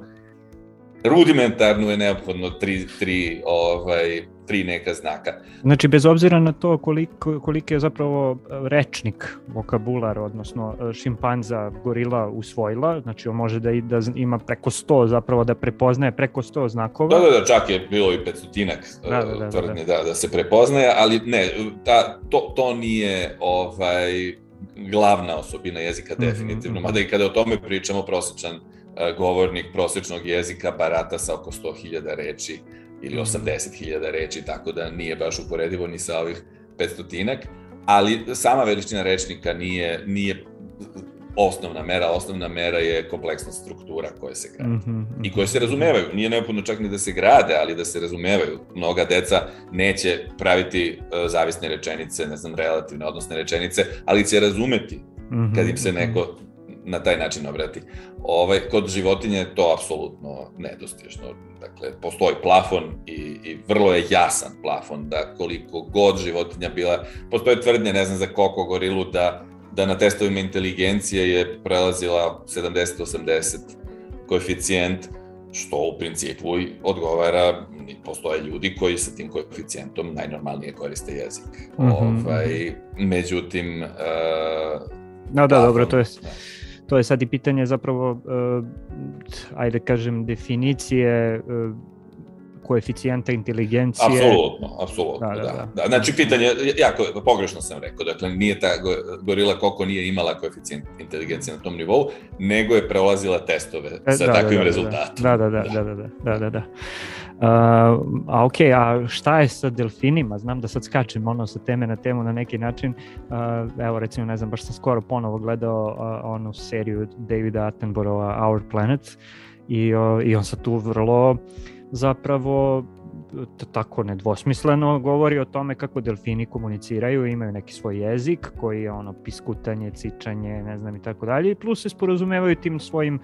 Rudimentarnu je neophodno tri, tri ovaj, tri neka znaka. Znači, bez obzira na to koliko, koliko je zapravo rečnik, vokabular, odnosno e, šimpanza, gorila usvojila, znači on može da, da ima preko 100 zapravo, da prepoznaje preko 100 znakova. Da, da, da, čak je bilo i petstotinak e, da, da, da, tvrdnje da, da. da, se prepoznaje, ali ne, ta, to, to nije ovaj, glavna osobina jezika mhm, definitivno, mm -hmm. mada i kada o tome pričamo, prosječan uh, govornik prosječnog jezika barata sa oko 100.000 reči ili 80.000 reči, tako da nije baš uporedivo ni sa ovih 500-tinak, ali sama veličina rečnika nije, nije osnovna mera, osnovna mera je kompleksna struktura koja se grade. Mm -hmm. I koje se razumevaju. Nije neophodno čak ni da se grade, ali da se razumevaju. Mnoga deca neće praviti uh, zavisne rečenice, ne znam, relativne odnosne rečenice, ali će razumeti mm -hmm. kad im se neko na taj način obrati. Ovaj, kod životinje je to apsolutno nedostižno. Dakle, postoji plafon i, i vrlo je jasan plafon da koliko god životinja bila, postoje tvrdnje, ne znam za koliko gorilu, da, da na testovima inteligencije je prelazila 70-80 koeficijent, što u principu odgovara, postoje ljudi koji sa tim koeficijentom najnormalnije koriste jezik. Mm -hmm. ovaj, međutim, uh, No da, dobro, to je... Da to je sad i pitanje zapravo, uh, ajde kažem, definicije uh, koeficijenta inteligencije. Apsolutno, apsolutno, da, da, da. da. Znači, pitanje, jako pogrešno sam rekao, dakle, nije ta gorila koliko nije imala koeficijent inteligencije na tom nivou, nego je prolazila testove e, sa da, takvim da, da, rezultatom. Da, da, da, da, da, da, da, da. da. A ok, a šta je sa delfinima? Znam da sad skačem ono sa teme na temu na neki način. Uh, evo recimo, ne znam, baš sam skoro ponovo gledao uh, onu seriju Davida Attenborougha Our Planet i, uh, i on sad tu vrlo zapravo tako nedvosmisleno govori o tome kako delfini komuniciraju, imaju neki svoj jezik koji je ono piskutanje, cičanje, ne znam i tako dalje i plus se sporazumevaju tim svojim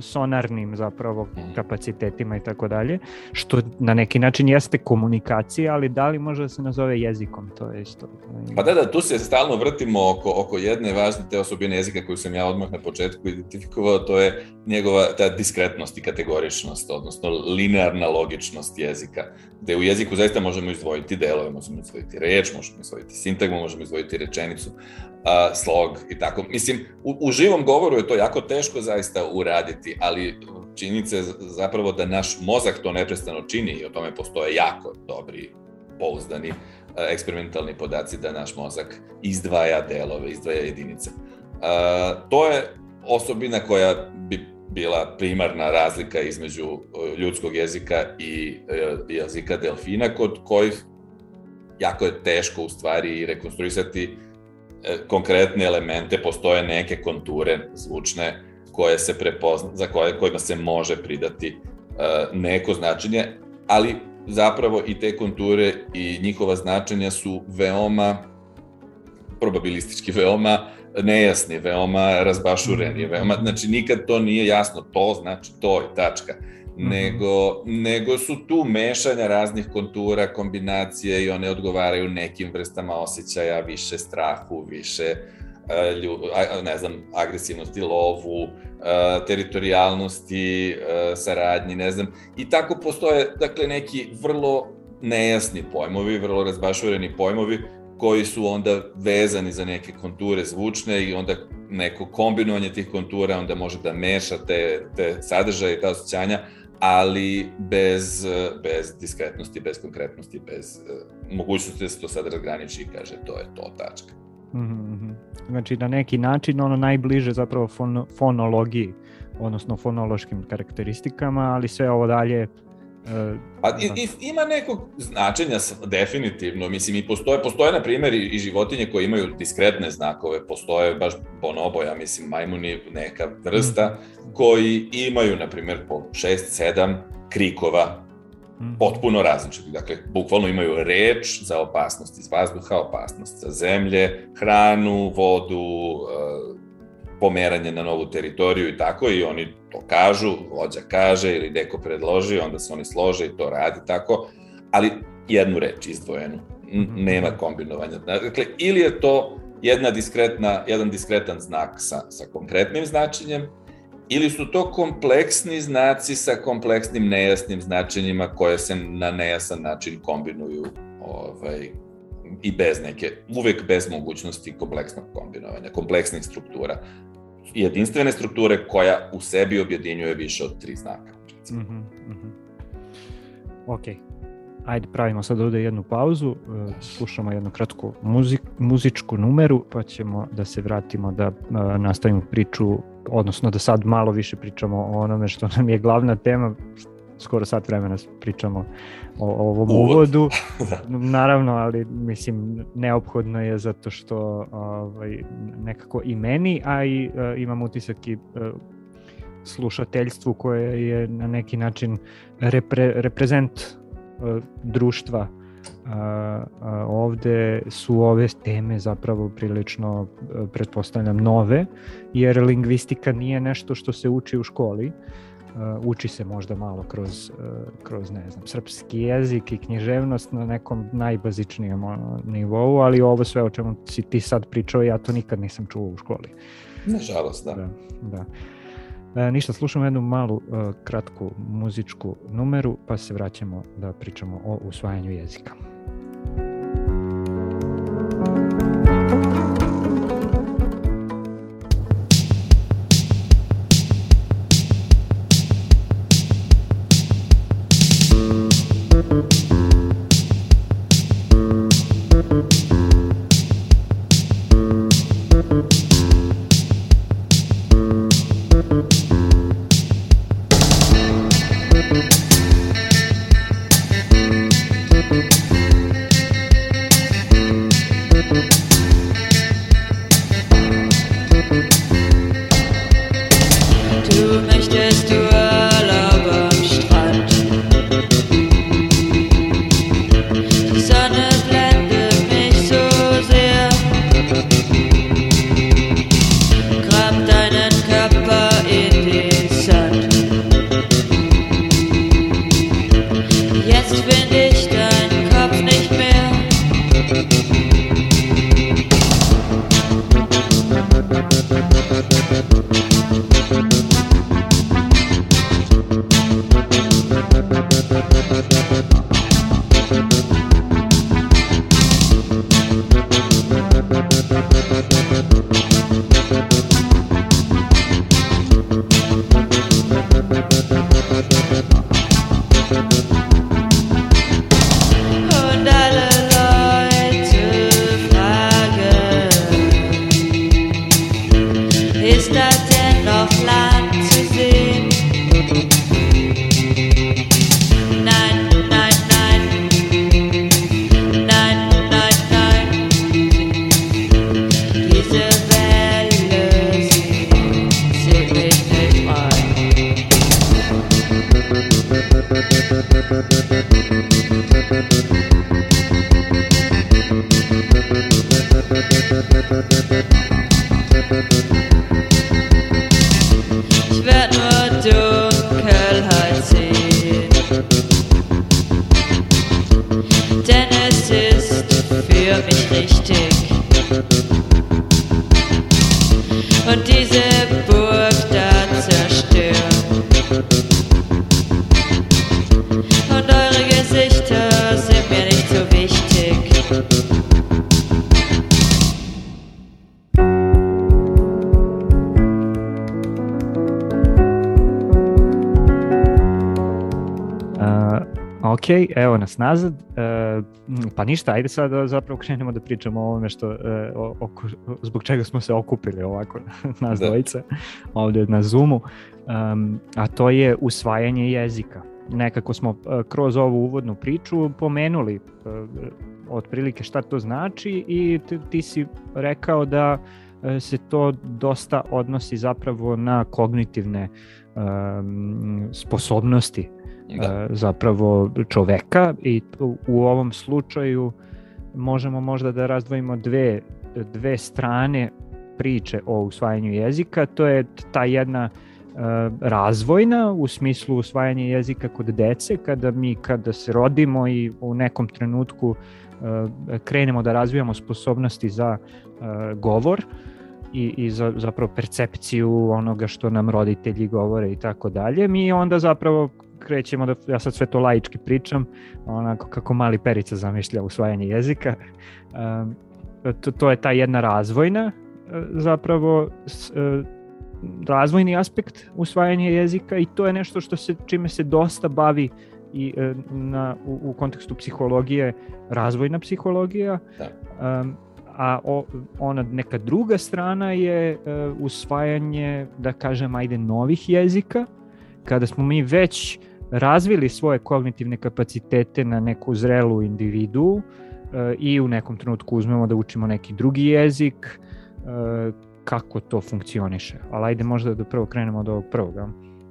sonarnim zapravo mhm. kapacitetima i tako dalje, što na neki način jeste komunikacija, ali da li može da se nazove jezikom, to je isto. Pa da, da, tu se stalno vrtimo oko, oko jedne važne te osobine jezika koju sam ja odmah na početku identifikovao, to je njegova ta diskretnost i kategoričnost, odnosno linearna logičnost jezika, gde u jeziku zaista možemo izdvojiti delove, možemo izdvojiti reč, možemo izdvojiti sintagmu, možemo izdvojiti rečenicu, a, slog i tako. Mislim, u, u živom govoru je to jako teško zaista uraditi, ali činjenica je zapravo da naš mozak to neprestano čini i o tome postoje jako dobri, pouzdani eksperimentalni podaci da naš mozak izdvaja delove, izdvaja jedinice. A, to je osobina koja bila primarna razlika između ljudskog jezika i jezika delfina, kod kojih jako je teško u stvari rekonstruisati E, konkretne elemente, postoje neke konture zvučne koje se prepozna, za koje, kojima se može pridati neko značenje, ali zapravo i te konture i njihova značenja su veoma probabilistički, veoma nejasni, veoma razbašureni, veoma, znači nikad to nije jasno, to znači to je tačka. -hmm. nego, nego su tu mešanja raznih kontura, kombinacije i one odgovaraju nekim vrstama osjećaja, više strahu, više e, lju, ne znam, agresivnosti, lovu, e, teritorijalnosti, e, saradnji, ne znam. I tako postoje, dakle, neki vrlo nejasni pojmovi, vrlo razbašureni pojmovi, koji su onda vezani za neke konture zvučne i onda neko kombinovanje tih kontura onda može da meša te, te sadržaje i ta osjećanja, ali bez, bez diskretnosti, bez konkretnosti, bez uh, mogućnosti da se to sad razgraniči i kaže to je to, tačka. Mm -hmm. Znači na neki način ono najbliže zapravo fon, fonologiji, odnosno fonološkim karakteristikama, ali sve ovo dalje Pa i, i, ima nekog značenja definitivno, mislim i postoje, postoje na primjer i, i životinje koje imaju diskretne znakove, postoje baš bonobo, ja mislim majmuni neka vrsta, mm. koji imaju na primjer po 6-7 krikova mm. potpuno različiti. Dakle, bukvalno imaju reč za opasnost iz vazduha, opasnost za zemlje, hranu, vodu, uh, pomeranje na novu teritoriju i tako i oni to kažu, vođa kaže ili deko predloži, onda se oni slože i to radi tako, ali jednu reč izdvojenu, mhm. nema kombinovanja. Dakle, ili je to jedna diskretna, jedan diskretan znak sa, sa konkretnim značenjem, ili su to kompleksni znaci sa kompleksnim nejasnim značenjima koje se na nejasan način kombinuju ovaj, i bez neke, uvek bez mogućnosti kompleksnog kombinovanja, kompleksnih struktura jedinstvene strukture koja u sebi objedinjuje više od tri znaka. Mm -hmm, mm -hmm. Ok. Ajde, pravimo sad ovde jednu pauzu, e, slušamo jednu kratku muzik, muzičku numeru, pa ćemo da se vratimo da uh, nastavimo priču, odnosno da sad malo više pričamo o onome što nam je glavna tema, skoro sat vremena pričamo o, o ovom Uvod. uvodu. da. Naravno, ali mislim neophodno je zato što ovaj, nekako i meni, a i uh, imam utisak i uh, slušateljstvu koje je na neki način repre, reprezent uh, društva uh, uh, ovde su ove teme zapravo prilično, pretpostavljam, nove, jer lingvistika nije nešto što se uči u školi, Uh, uči se možda malo kroz, uh, kroz ne znam, srpski jezik i književnost na nekom najbazičnijem nivou, ali ovo sve o čemu si ti sad pričao, ja to nikad nisam čuo u školi. Nažalost, da. da, da. E, ništa, slušamo jednu malu, uh, kratku muzičku numeru, pa se vraćamo da pričamo o usvajanju jezika. Und eure nas nazad. E, pa ništa, ajde sad da zapravo krenemo da pričamo o ovome što, e, o, o, zbog čega smo se okupili ovako, nas da. dvojice, ovde na Zoomu, a to je usvajanje jezika. Nekako smo e, kroz ovu uvodnu priču pomenuli otprilike šta to znači i ti, ti si rekao da se to dosta odnosi zapravo na kognitivne um, sposobnosti da. zapravo čoveka i u, ovom slučaju možemo možda da razdvojimo dve, dve strane priče o usvajanju jezika, to je ta jedna uh, razvojna u smislu usvajanja jezika kod dece, kada mi kada se rodimo i u nekom trenutku uh, krenemo da razvijamo sposobnosti za govor, i, i za, zapravo percepciju onoga što nam roditelji govore i tako dalje. Mi onda zapravo krećemo da, ja sad sve to laički pričam, onako kako mali perica zamišlja usvajanje jezika. Um, to, to je ta jedna razvojna e, zapravo e, razvojni aspekt usvajanja jezika i to je nešto što se čime se dosta bavi i e, na, u, u kontekstu psihologije razvojna psihologija. Da. Um, a o, ona neka druga strana je uh, usvajanje, da kažem, ajde, novih jezika, kada smo mi već razvili svoje kognitivne kapacitete na neku zrelu individu uh, i u nekom trenutku uzmemo da učimo neki drugi jezik, uh, kako to funkcioniše. Ali ajde možda da prvo krenemo od ovog prvog.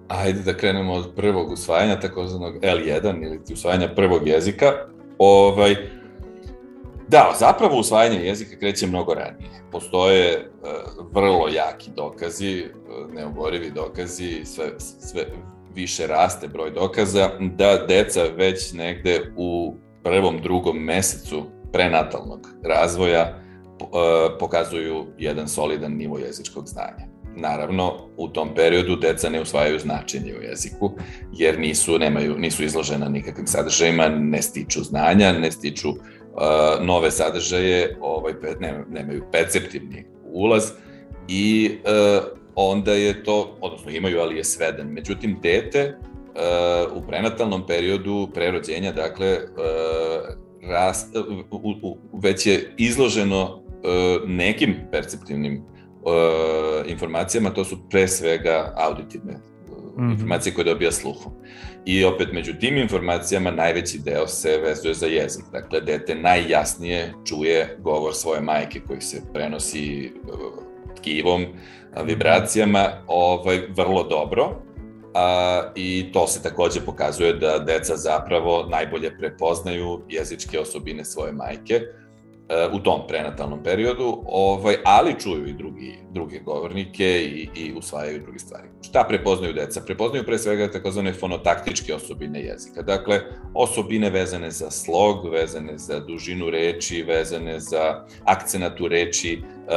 Ajde da krenemo od prvog usvajanja, takozvanog L1 ili usvajanja prvog jezika. Ovaj, Da, zapravo usvajanje jezika kreće mnogo ranije. Postoje uh, vrlo jaki dokazi, neoborivi dokazi, sve, sve više raste broj dokaza, da deca već negde u prvom, drugom mesecu prenatalnog razvoja uh, pokazuju jedan solidan nivo jezičkog znanja. Naravno, u tom periodu deca ne usvajaju značenje u jeziku, jer nisu, nemaju, nisu izložena nikakvim sadržajima, ne stiču znanja, ne stiču uh, nove sadržaje, ovaj, ne, nemaju perceptivni ulaz i uh, onda je to, odnosno imaju, ali je sveden. Međutim, dete uh, u prenatalnom periodu prerođenja, dakle, uh, rast, u, u, već je izloženo uh, nekim perceptivnim uh, informacijama, to su pre svega auditivne -hmm. informacije koje dobija sluhom. I opet među tim informacijama najveći deo se vezuje za jezik. Dakle, dete najjasnije čuje govor svoje majke koji se prenosi tkivom, vibracijama, ovaj, vrlo dobro. A, I to se takođe pokazuje da deca zapravo najbolje prepoznaju jezičke osobine svoje majke u tom prenatalnom periodu, ovaj, ali čuju i drugi, druge govornike i, i usvajaju druge stvari. Šta prepoznaju deca? Prepoznaju pre svega takozvane fonotaktičke osobine jezika. Dakle, osobine vezane za slog, vezane za dužinu reči, vezane za akcenatu reči, e,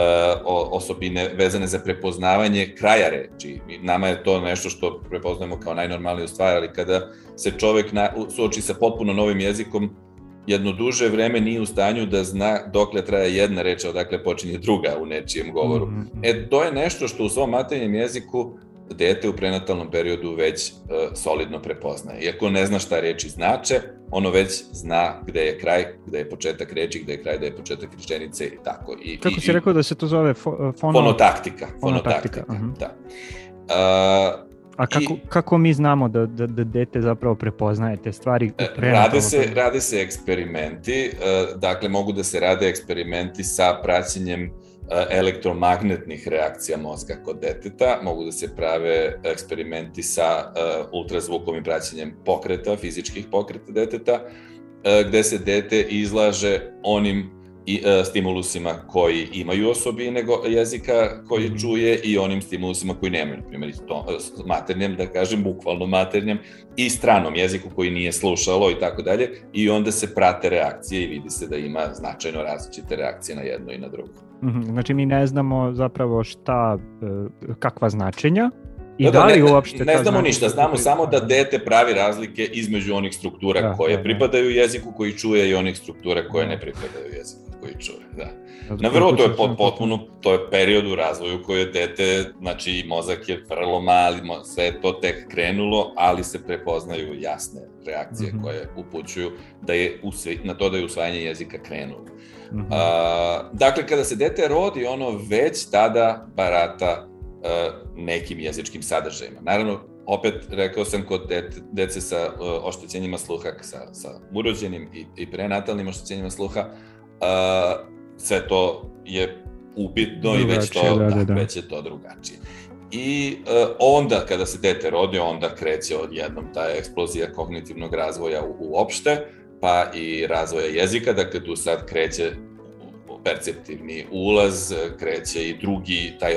osobine vezane za prepoznavanje kraja reči. Nama je to nešto što prepoznajemo kao najnormalniju stvar, ali kada se čovek na, suoči sa potpuno novim jezikom, jedno duže vreme nije u stanju da zna dokle traje jedna reč, odakle počinje druga u nečijem govoru. Mm -hmm. E, to je nešto što u svom maternjem jeziku dete u prenatalnom periodu već uh, solidno prepoznaje. Iako ne zna šta reči znače, ono već zna gde je kraj, gde je početak reči, gde je kraj, gde je početak rečenice i tako. I, Kako i, si rekao da se to zove fo, fono... fonotaktika? Fonotaktika, fonotaktika uh -huh. da. Uh, A kako, I, kako mi znamo da, da, da dete zapravo prepoznaje te stvari? E, rade se, rade se eksperimenti, e, dakle mogu da se rade eksperimenti sa praćenjem e, elektromagnetnih reakcija mozga kod deteta, mogu da se prave eksperimenti sa ultrazvukom i praćenjem pokreta, fizičkih pokreta deteta, gde se dete izlaže onim i, e, stimulusima koji imaju osobine jezika koji mhm. čuje i onim stimulusima koji nemaju, na primjer to, e, maternjem, da kažem, bukvalno maternjem i stranom jeziku koji nije slušalo i tako dalje i onda se prate reakcije i vidi se da ima značajno različite reakcije na jedno i na drugo. Mhm, znači mi ne znamo zapravo šta, e, kakva značenja I da, da, da li ne, uopšte... Ne znamo ništa, znamo samo da dete pravi razlike između onih struktura da, koje da, da. pripadaju jeziku koji čuje i onih struktura koje ne pripadaju jeziku koji čuje. Da. Na vrlo, to je pot, potpuno, to je period u razvoju koji je dete, znači mozak je vrlo mali, sve je to tek krenulo, ali se prepoznaju jasne reakcije mm -hmm. koje upućuju da je usve, na to da je usvajanje jezika krenulo. Mm -hmm. A, dakle, kada se dete rodi, ono već tada barata nekim jezičkim sadržajima. Naravno, opet rekao sam kod dete, dece sa uh, oštećenjima sluha, sa, sa urođenim i, i prenatalnim oštećenjima sluha, uh, sve to je upitno i već to, da, da, da, da. već je to drugačije. I uh, onda kada se dete rodi, onda kreće odjednom ta eksplozija kognitivnog razvoja u, uopšte, pa i razvoja jezika, dakle tu sad kreće perceptivni ulaz, kreće i drugi, taj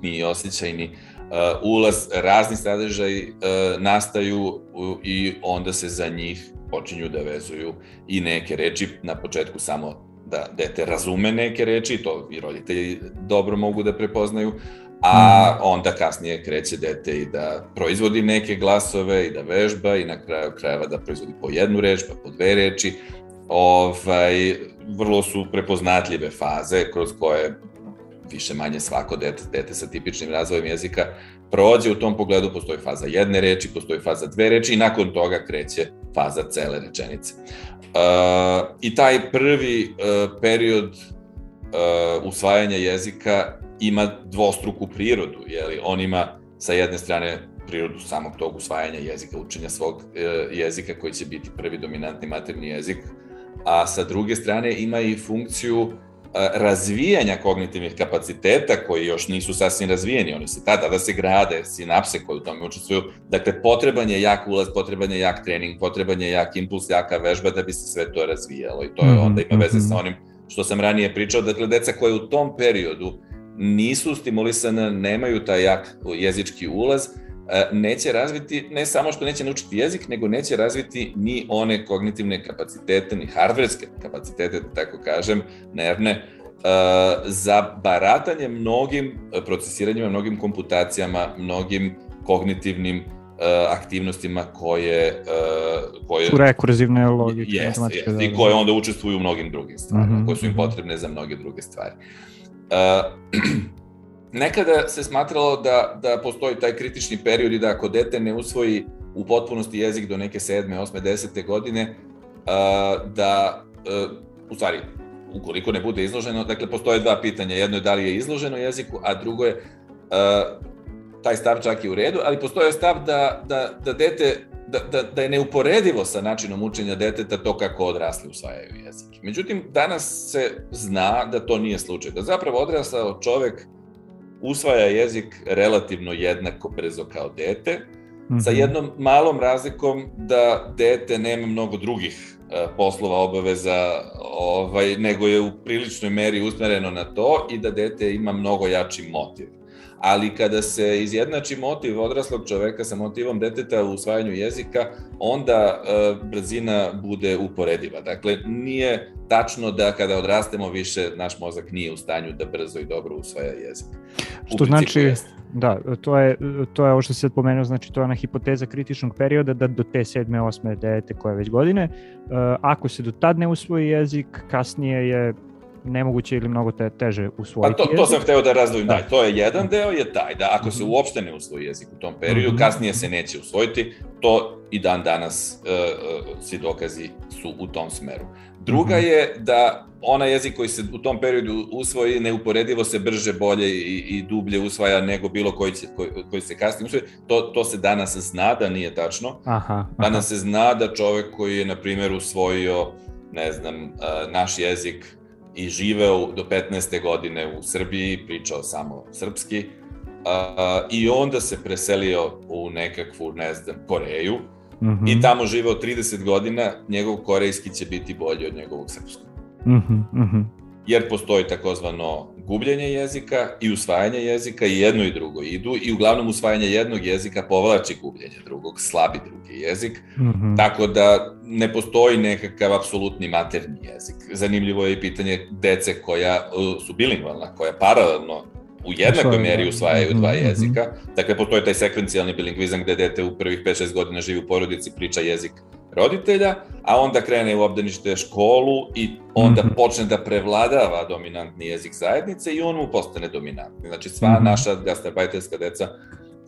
osetni i osjećajni uh, ulaz, razni sadržaj uh, nastaju uh, i onda se za njih počinju da vezuju i neke reči, na početku samo da dete razume neke reči, to i roditelji dobro mogu da prepoznaju, a mhm. onda kasnije kreće dete i da proizvodi neke glasove i da vežba i na kraju krajeva da proizvodi po jednu reč, pa po dve reči. Ovaj, vrlo su prepoznatljive faze kroz koje više manje svako dete, dete sa tipičnim razvojem jezika prođe u tom pogledu, postoji faza jedne reči, postoji faza dve reči i nakon toga kreće faza cele rečenice. Uh, I taj prvi uh, period uh, usvajanja jezika ima dvostruku prirodu, jeli? on ima sa jedne strane prirodu samog tog usvajanja jezika, učenja svog uh, jezika koji će biti prvi dominantni materni jezik, a sa druge strane ima i funkciju razvijanja kognitivnih kapaciteta koji još nisu sasvim razvijeni, oni se tada da se grade, sinapse koje u tome učestvuju, dakle potreban je jak ulaz, potreban je jak trening, potreban je jak impuls, jaka vežba da bi se sve to razvijalo. I to je onda ima veze sa mhm. onim što sam ranije pričao, dakle deca koje u tom periodu nisu stimulisane, nemaju taj jak jezički ulaz, neće razviti, ne samo što neće naučiti jezik, nego neće razviti ni one kognitivne kapacitete, ni hardverske kapacitete, da tako kažem, nervne, e, za baratanje mnogim procesiranjima, mnogim komputacijama, mnogim kognitivnim e, aktivnostima koje koje su rekurzivne logike yes, yes, da, i koje onda učestvuju u mnogim drugim stvarima, uh -huh, koje su im mhm. potrebne za mnoge druge stvari. Uh, nekada se smatralo da, da postoji taj kritični period i da ako dete ne usvoji u potpunosti jezik do neke sedme, osme, desete godine, da, u stvari, ukoliko ne bude izloženo, dakle, postoje dva pitanja. Jedno je da li je izloženo jeziku, a drugo je, taj stav čak i u redu, ali postoje stav da, da, da dete da, da, da je neuporedivo sa načinom učenja deteta to kako odrasli usvajaju jezik. Međutim, danas se zna da to nije slučaj. Da zapravo odrasao čovek usvaja jezik relativno jednako brzo kao dete, mm -hmm. sa jednom malom razlikom da dete nema mnogo drugih uh, poslova, obaveza, ovaj, nego je u priličnoj meri usmereno na to i da dete ima mnogo jači motiv ali kada se izjednači motiv odraslog čoveka sa motivom deteta u usvajanju jezika, onda e, brzina bude uporediva. Dakle, nije tačno da kada odrastemo više naš mozak nije u stanju da brzo i dobro usvaja jezik. Što znači, jest. da, to je, to je ovo što se pomenuo, znači to je ona hipoteza kritičnog perioda da do te sedme, osme dete koje već godine, uh, ako se do tad ne usvoji jezik, kasnije je nemoguće ili mnogo te, teže usvojiti Pa to, to sam hteo da razdvojim, da. da. to je jedan deo je taj, da ako se mhm. uopšte ne usvoji jezik u tom periodu, -hmm. kasnije se neće usvojiti, to i dan danas uh, uh, svi dokazi su u tom smeru. Druga -hmm. je da ona jezik koji se u tom periodu usvoji neuporedivo se brže, bolje i, i dublje usvaja nego bilo koji, će, koji, koji se kasnije usvoji. To, to se danas zna da nije tačno. Aha, aha. Danas se zna da čovek koji je, na primjer, usvojio ne znam, uh, naš jezik i živeo do 15. godine u Srbiji, pričao samo srpski, a, i onda se preselio u nekakvu, ne znam, Koreju, mm -hmm. i tamo živeo 30 godina, njegov korejski će biti bolji od njegovog srpskog. Mm -hmm jer postoji takozvano gubljenje jezika i usvajanje jezika i jedno i drugo idu i uglavnom usvajanje jednog jezika povlači gubljenje drugog, slabi drugi jezik, mm -hmm. tako da ne postoji nekakav apsolutni materni jezik. Zanimljivo je i pitanje dece koja uh, su bilingvalna, koja paralelno u jednakoj meri usvajaju dva jezika. Dakle, postoji taj sekvencijalni bilingvizam gde dete u prvih 5-6 godina živi u porodici, priča jezik roditelja, a onda krene u obdanište školu i onda počne da prevladava dominantni jezik zajednice i on mu postane dominantni. Znači, sva naša gastarbajterska deca,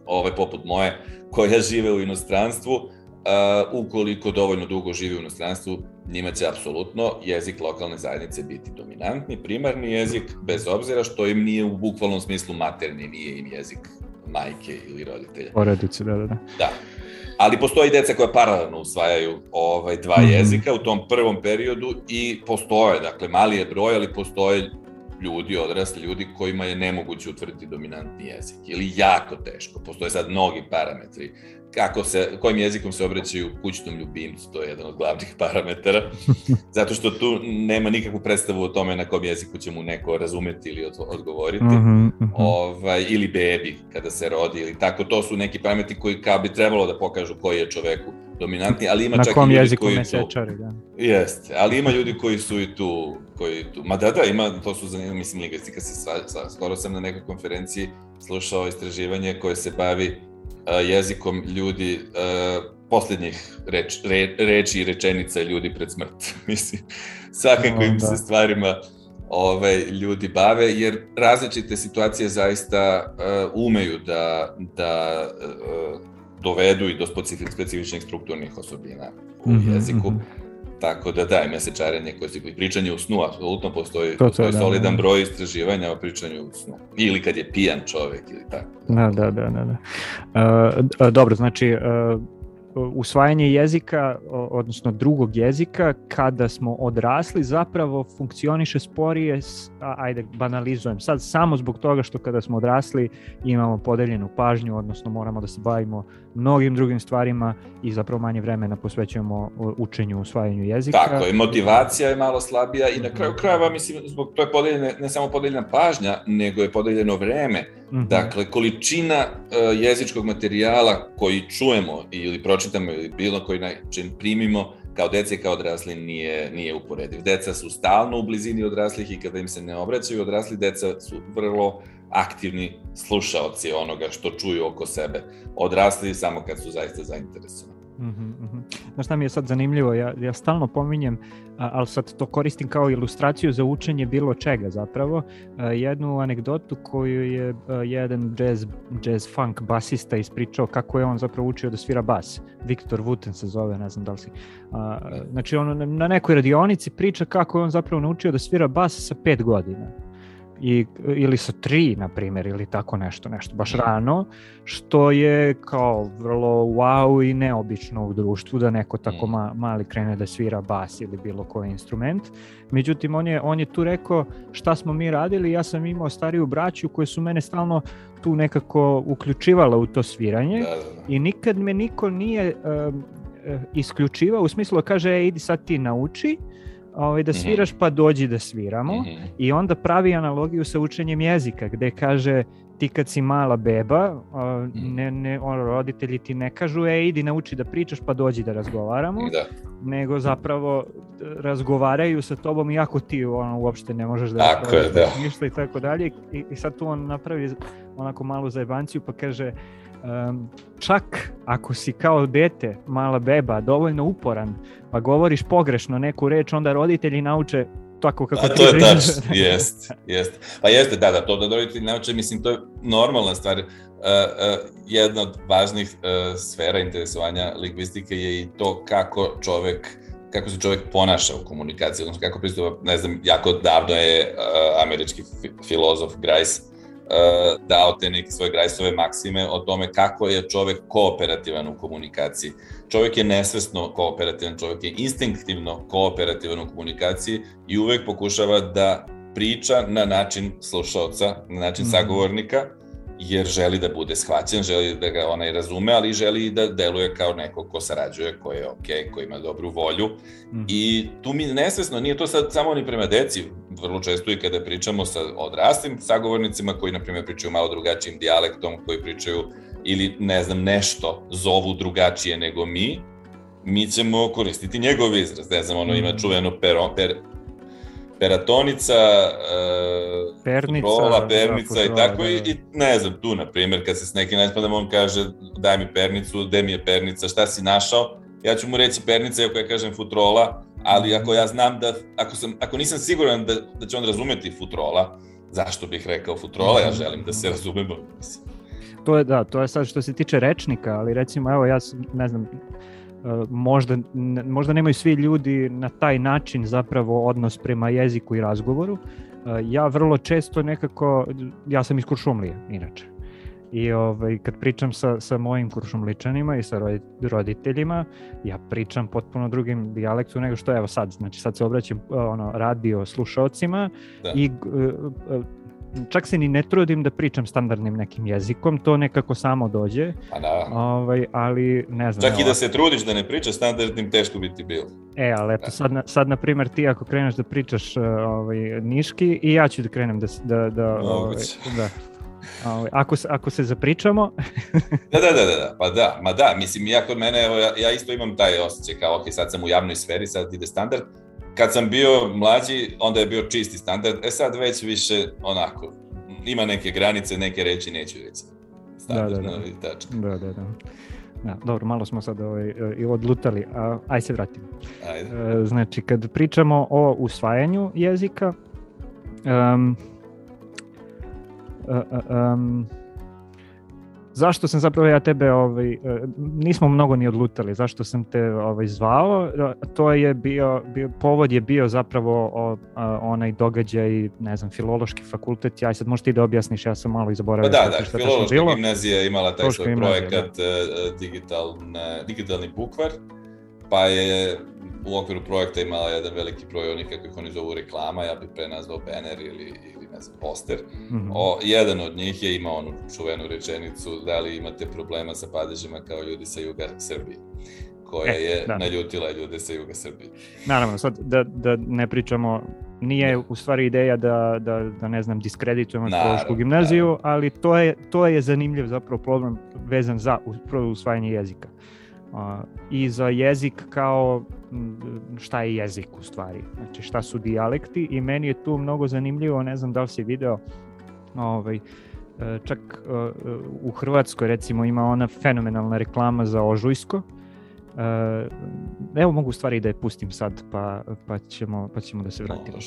ove, poput moje, koja žive u inostranstvu, uh, ukoliko dovoljno dugo živi u inostranstvu, njima će apsolutno jezik lokalne zajednice biti dominantni, primarni jezik, bez obzira što im nije u bukvalnom smislu materni, nije im jezik majke ili roditelja. Porodice, da, da, da. Da. Ali postoji deca koja paralelno usvajaju ovaj dva -hmm. jezika u tom prvom periodu i postoje, dakle mali je broj, ali postoje ljudi, odrasli ljudi kojima je nemoguće utvrditi dominantni jezik ili jako teško. Postoje sad mnogi parametri kako se, kojim jezikom se obraćaju kućnom ljubimcu, to je jedan od glavnih parametara, zato što tu nema nikakvu predstavu o tome na kom jeziku će mu neko razumeti ili odgovoriti, uh -huh, uh -huh. Ovaj, ili bebi kada se rodi, ili tako, to su neki parametri koji kao bi trebalo da pokažu koji je čoveku dominantni, ali ima na čak i ljudi jeziku koji mesečari, da. Jeste, ali ima ljudi koji su i tu, koji tu, ma da, da, ima, to su zanimljivo, mislim, lingvistika se, sva, sva, skoro sam na nekoj konferenciji slušao istraživanje koje se bavi jezikom ljudi posljednjih reč, re, reči i rečenica ljudi pred smrt. Mislim, svakakvim da. se stvarima ove, ljudi bave, jer različite situacije zaista uh, umeju da, da uh, dovedu i do specifičnih strukturnih osobina u mm -hmm, jeziku. Mm -hmm. Tako da da, mesečarenje koje se pričanje u snu, apsolutno postoji, to, postoji to, da, solidan da. broj istraživanja o pričanju u snu. Ili kad je pijan čovek ili tako. Da, da, da, da. da. Uh, dobro, znači uh, usvajanje jezika, odnosno drugog jezika, kada smo odrasli, zapravo funkcioniše sporije, ajde, banalizujem sad, samo zbog toga što kada smo odrasli imamo podeljenu pažnju, odnosno moramo da se bavimo mnogim drugim stvarima i zapravo manje vremena posvećujemo učenju, usvajanju jezika. Tako, i motivacija je malo slabija i na kraju krajeva, mislim, zbog to je podeljena, ne samo podeljena pažnja, nego je podeljeno vreme. Mm -hmm. Dakle, količina uh, jezičkog materijala koji čujemo ili pročitamo ili bilo koji način primimo kao deca i kao odrasli nije, nije uporediv. Deca su stalno u blizini odraslih i kada im se ne obraćaju, odrasli deca su vrlo aktivni slušaoci onoga što čuju oko sebe. Odrasli samo kad su zaista zainteresovani. Mm -hmm. Znaš šta mi je sad zanimljivo, ja, ja stalno pominjem, ali sad to koristim kao ilustraciju za učenje bilo čega zapravo, a, jednu anegdotu koju je a, jedan jazz, jazz funk basista ispričao kako je on zapravo učio da svira bas. Viktor Wooten se zove, ne znam da li si. Znači on na nekoj radionici priča kako je on zapravo naučio da svira bas sa pet godina i, ili sa tri, na primjer, ili tako nešto, nešto baš rano, što je kao vrlo wow i neobično u društvu da neko tako mm. ma, mali krene da svira bas ili bilo koji instrument. Međutim, on je, on je tu rekao šta smo mi radili, ja sam imao stariju braću koje su mene stalno tu nekako uključivala u to sviranje da, da, da. i nikad me niko nije um, isključivao u smislu da kaže, e, idi sad ti nauči, ovaj, da mhm. sviraš pa dođi da sviramo mm -hmm. i onda pravi analogiju sa učenjem jezika gde kaže ti kad si mala beba, mhm. ne, ne, on, roditelji ti ne kažu e idi nauči da pričaš pa dođi da razgovaramo, da. nego zapravo razgovaraju sa tobom iako ti ono, uopšte ne možeš da tako je, da. ništa i tako dalje I, i sad tu on napravi onako malu zajebanciju pa kaže um, čak ako si kao dete, mala beba, dovoljno uporan, pa govoriš pogrešno neku reč, onda roditelji nauče tako kako A, to je tačno, jest, jest. Pa jeste, da, da, to da roditelji nauče, mislim, to je normalna stvar. Uh, uh, jedna od važnih uh, sfera interesovanja lingvistike je i to kako čovek kako se čovek ponaša u komunikaciji, odnosno kako pristupa, ne znam, jako davno je uh, američki filozof Grice dao te neke svoje grajsove maksime o tome kako je čovek kooperativan u komunikaciji. Čovek je nesvesno kooperativan, čovek je instinktivno kooperativan u komunikaciji i uvek pokušava da priča na način slušalca, na način mm -hmm. sagovornika, jer želi da bude shvaćen, želi da ga onaj razume, ali želi da deluje kao neko ko sarađuje, ko je ok, ko ima dobru volju. Mm. I tu mi nesvesno, nije to sad samo ni prema deci, vrlo često i kada pričamo sa odraslim sagovornicima koji, na primjer, pričaju malo drugačijim dijalektom, koji pričaju ili, ne znam, nešto zovu drugačije nego mi, mi ćemo koristiti njegov izraz. Ne znam, ono ima mm. čuveno per, per, peratonica, uh, pernica, futrola, pernica da, i tako, da, da. i ne znam, tu, na primjer, kad se s nekim nespadam, on kaže, daj mi pernicu, gde mi je pernica, šta si našao, ja ću mu reći pernica, iako ja kažem futrola, ali ako ja znam da, ako, sam, ako nisam siguran da, da će on razumeti futrola, zašto bih rekao futrola, ja želim da se razumemo, mislim. To je, da, to je sad što se tiče rečnika, ali recimo, evo, ja sam, ne znam, možda, ne, možda nemaju svi ljudi na taj način zapravo odnos prema jeziku i razgovoru. Uh, ja vrlo često nekako, ja sam iz Kuršumlije, inače. I ovaj, kad pričam sa, sa mojim kuršumličanima i sa roditeljima, ja pričam potpuno drugim dijalektu nego što evo sad. Znači sad se obraćam ono, radio slušalcima da. i čak se ni ne trudim da pričam standardnim nekim jezikom, to nekako samo dođe. Pa da. Ovaj, ali ne znam. Čak i da se trudiš da ne pričaš standardnim, teško bi ti bilo. E, ali eto, da. sad, na, sad na primer ti ako kreneš da pričaš ovaj, niški i ja ću da krenem da... da, da, ovaj, da. Ovaj, ako, ako se zapričamo... da, da, da, da, pa da, ma da, mislim, ja kod mene, evo, ja, ja isto imam taj osjećaj kao, ok, sad sam u javnoj sferi, sad ide standard, kad sam bio mlađi, onda je bio čisti standard, e sad već više onako, ima neke granice, neke reći neću reći. Standardno da, da, da. tačka. Da, da, da. Da, dobro, malo smo sad ovaj, i odlutali, a aj se vratimo. Ajde. E, znači, kad pričamo o usvajanju jezika, um, um, zašto sam zapravo ja tebe ovaj nismo mnogo ni odlutali zašto sam te ovaj zvao? To je bio, bio povod je bio zapravo o, a, onaj događaj ne znam filološki fakultet. Ja sad možeš ti da objasniš ja sam malo i zaboravio pa da da filološka gimnazija je imala taj svoj projekat da. E, digitalne, digitalni bukvar pa je u okviru projekta imala jedan veliki broj onih kako ih oni zovu reklama, ja bih pre nazvao banner ili, znam, poster. Mm -hmm. o, jedan od njih je imao onu čuvenu rečenicu da li imate problema sa padežima kao ljudi sa juga Srbije koja e, je da. naljutila ljude sa juga Srbije. Naravno, sad da, da ne pričamo, nije u stvari ideja da, da, da ne znam, diskreditujemo Filološku gimnaziju, naravno. ali to je, to je zanimljiv zapravo problem vezan za usvajanje jezika. Uh, I za jezik kao šta je jezik u stvari, znači šta su dijalekti i meni je tu mnogo zanimljivo, ne znam da li si video, ovaj, e, čak e, u Hrvatskoj recimo ima ona fenomenalna reklama za Ožujsko, e, evo mogu stvari da je pustim sad pa, pa, ćemo, pa ćemo da se vratimo.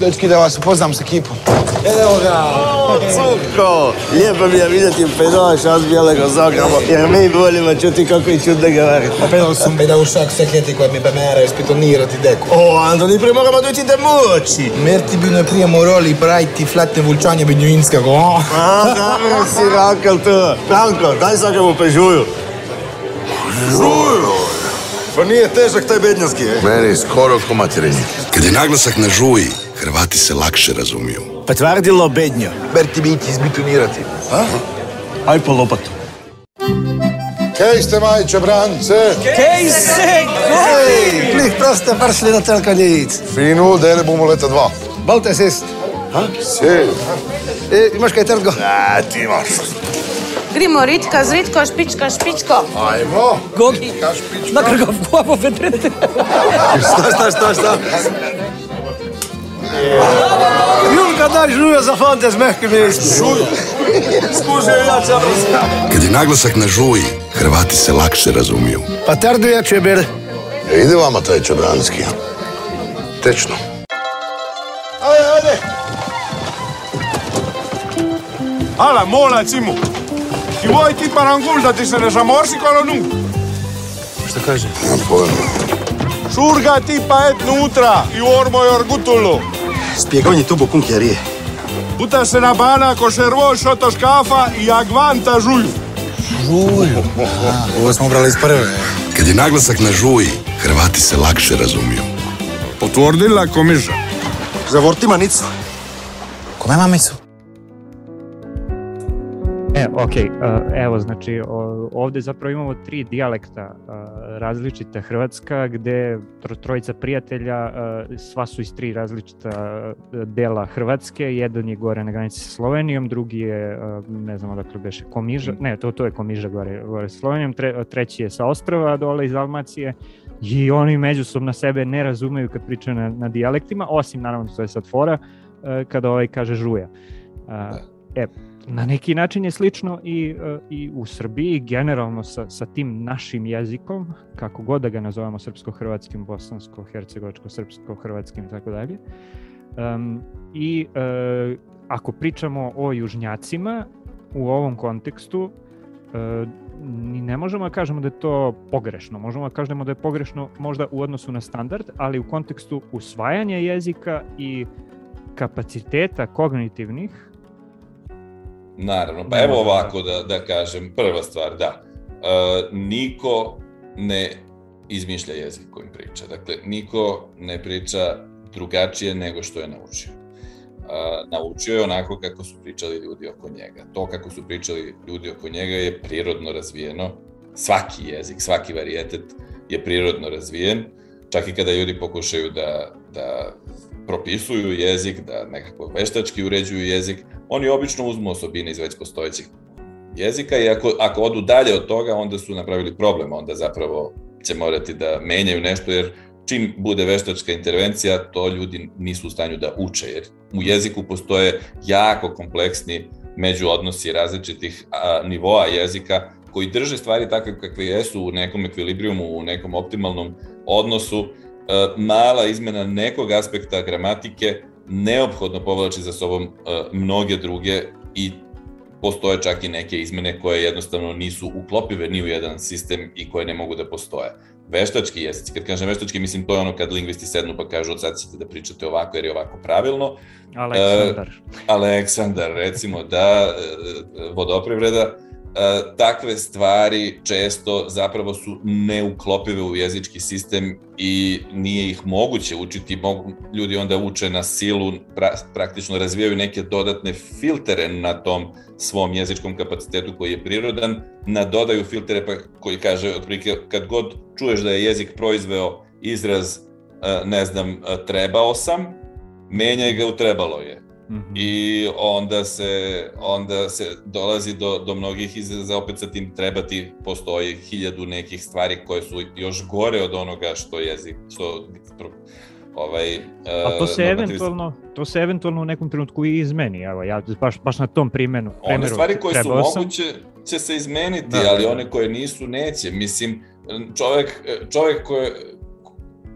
Dečki, da vas upoznam s ekipom. Evo ga! O, Cuko! Lijepo mi je vidjeti Pedala šas bijelego Zagreba, jer mi volimo čuti kako i čudno govori. Però sono da usciare segreti qua mi bemere e spitonirati deko. Oh, Antoni, prima che tu ti democi! Merti bino primo roli, prajti flatte vulčanje bednjuinskog, o? A, dobro si rakal to. Branko, daj sad mu pežuju. Žuju! Pa nije težak taj bednjanski, e? Meni skoro ko materenje. Kad je naglasak na žuji, Hrvati se lakše razumiju. Potvrdilo bednjo. Berti biti izbitonirati. A? Aj po lopatu. Kaj ste majče, brance? Kaj se goj? Klih proste pršli na telkanic. Finu, dele bomo leta dva. Balte sest. Ha? Se. E, imaš kaj trgo? A, ti imaš. Gremo, Ritka, zritko, špička, špičko. Ajmo. Gogi. Ritka, špičko. Na krgovku, abo vedrete. šta, šta, šta, šta? Julka, daj žuja za fante z mehkim ja Kad je naglasak na žuji, Hrvati se lakše razumiju. Pa tardu ja čeber. E, ide vama taj čebranski. Tečno. Ajde, ajde. Ala, mola, Cimu. Ti vuoi ti parangulda ti se ne zamorsi con nu? Šta kaže? Nemam pojma. Surga ti pa et nutra i ormo i orgutulu. Spiegoni tu bu kunchiarie. Puta se na bana ko šervo šoto škafa i agvanta žulju. Žulju. Ovo smo brali iz prve. Kad je naglasak na žuji, Hrvati se lakše razumiju. Potvrdila komiža. Zavorti manicu. Come mamicu? E, ok, evo, znači ovde zapravo imamo tri dijalekta različita Hrvatska, gde trojica prijatelja, sva su iz tri različita dela Hrvatske, jedan je gore na granici sa Slovenijom, drugi je, ne znam odakle beše, Komiža, ne, to, to je Komiža gore, gore sa Slovenijom, tre, treći je sa Ostrava dole iz Almacije, i oni međusobno sebe ne razumeju kad pričaju na, na dijalektima, osim naravno to je sad fora, kada ovaj kaže žuja. E, na neki način je slično i, e, i u Srbiji, generalno sa, sa tim našim jezikom, kako god da ga nazovemo srpsko-hrvatskim, bosansko-hercegovačko-srpsko-hrvatskim i tako dalje. Um, I uh, ako pričamo o južnjacima u ovom kontekstu, uh, ne možemo da kažemo da je to pogrešno. Možemo da kažemo da je pogrešno možda u odnosu na standard, ali u kontekstu usvajanja jezika i kapaciteta kognitivnih Naravno, pa evo ovako da, da kažem, prva stvar, da, e, niko ne izmišlja jezik kojim priča, dakle, niko ne priča drugačije nego što je naučio. E, naučio je onako kako su pričali ljudi oko njega. To kako su pričali ljudi oko njega je prirodno razvijeno. Svaki jezik, svaki varijetet je prirodno razvijen, čak i kada ljudi pokušaju da, da propisuju jezik, da nekako veštački uređuju jezik, oni obično uzmu osobine iz već postojećih jezika i ako, ako odu dalje od toga, onda su napravili problem, onda zapravo će morati da menjaju nešto, jer čim bude veštačka intervencija, to ljudi nisu u stanju da uče, jer u jeziku postoje jako kompleksni međuodnosi različitih a, nivoa jezika koji drže stvari takve kakve jesu u nekom ekvilibrijumu, u nekom optimalnom odnosu, E, mala izmena nekog aspekta gramatike neophodno povlači za sobom e, mnoge druge i postoje čak i neke izmene koje jednostavno nisu uklopive ni u jedan sistem i koje ne mogu da postoje. Veštački jezici, kad kažem veštački, mislim to je ono kad lingvisti sednu pa kažu od sad ćete da pričate ovako jer je ovako pravilno. Aleksandar. Uh, Aleksandar, recimo, da, vodoprivreda, E, takve stvari često zapravo su neuklopive u jezički sistem i nije ih moguće učiti, mogu, ljudi onda uče na silu, pra, praktično razvijaju neke dodatne filtere na tom svom jezičkom kapacitetu koji je prirodan, nadodaju filtere pa koji kaže otprilike kad god čuješ da je jezik proizveo izraz e, ne znam, e, trebao sam, menjaj ga u trebalo je Mm -hmm. I onda se, onda se dolazi do, do mnogih izraza, opet sa tim trebati postoji hiljadu nekih stvari koje su još gore od onoga što jezik, što ovaj A to se uh, eventualno to se eventualno u nekom trenutku i izmeni. Evo ja baš baš na tom primenu. One stvari koje su sam... moguće će se izmeniti, da, ali da. one koje nisu neće. Mislim čovek čovek koji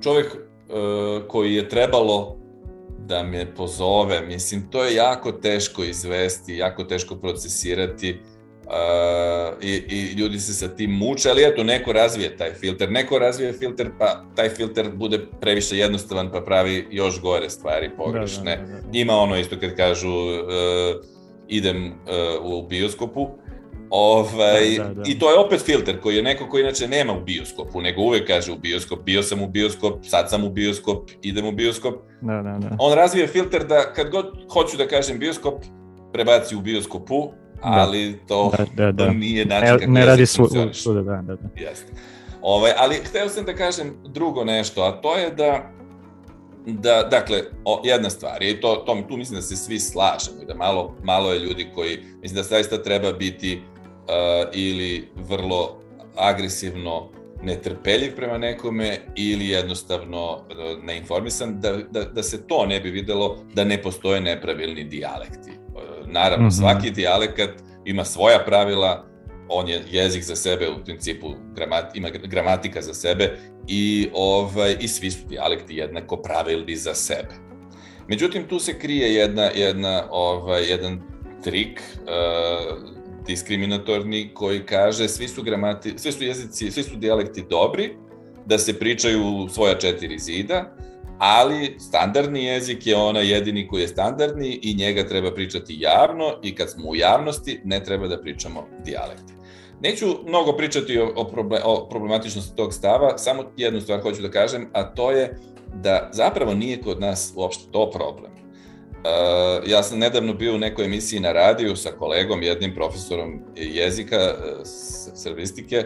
čovek uh, koji je trebalo da me pozove, mislim, to je jako teško izvesti, jako teško procesirati uh, i, i ljudi se sa tim muče, ali eto, neko razvije taj filter, neko razvije filter, pa taj filter bude previše jednostavan, pa pravi još gore stvari pogrešne. Da, da, da, da. Ima ono isto kad kažu uh, idem uh, u bioskopu, Ovaj, da, da, da. I to je opet filter koji je neko ko inače nema u bioskopu, nego uvek kaže u bioskop, bio sam u bioskop, sad sam u bioskop, idem u bioskop. Da, da, da. On razvije filter da kad god hoću da kažem bioskop, prebaci u bioskopu, da. ali to, da, da, da. to nije način kako ne radi su, su, da, da, da. Jeste. Ovaj, ali hteo sam da kažem drugo nešto, a to je da da, dakle, o, jedna stvar, i to, to, tu mislim da se svi slažemo i da malo, malo je ljudi koji, mislim da zaista treba biti ili vrlo agresivno netrpeljiv prema nekome ili jednostavno uh, neinformisan, da, da, da se to ne bi videlo da ne postoje nepravilni dijalekti. Uh, naravno, mm -hmm. svaki dijalekat ima svoja pravila, on je jezik za sebe, u principu gramat, ima gramatika za sebe i, ovaj, i svi su dijalekti jednako pravilni za sebe. Međutim, tu se krije jedna, jedna, ovaj, jedan trik uh, diskriminatorni koji kaže svi su gramati, svi su jezici, svi su dijalekti dobri, da se pričaju svoja četiri zida, ali standardni jezik je ona jedini koji je standardni i njega treba pričati javno i kad smo u javnosti ne treba da pričamo dijalekte. Neću mnogo pričati o, o, problem, o problematičnosti tog stava, samo jednu stvar hoću da kažem, a to je da zapravo nije kod nas uopšte to problem ja sam nedavno bio u nekoj emisiji na radiju sa kolegom, jednim profesorom jezika, uh, srbistike,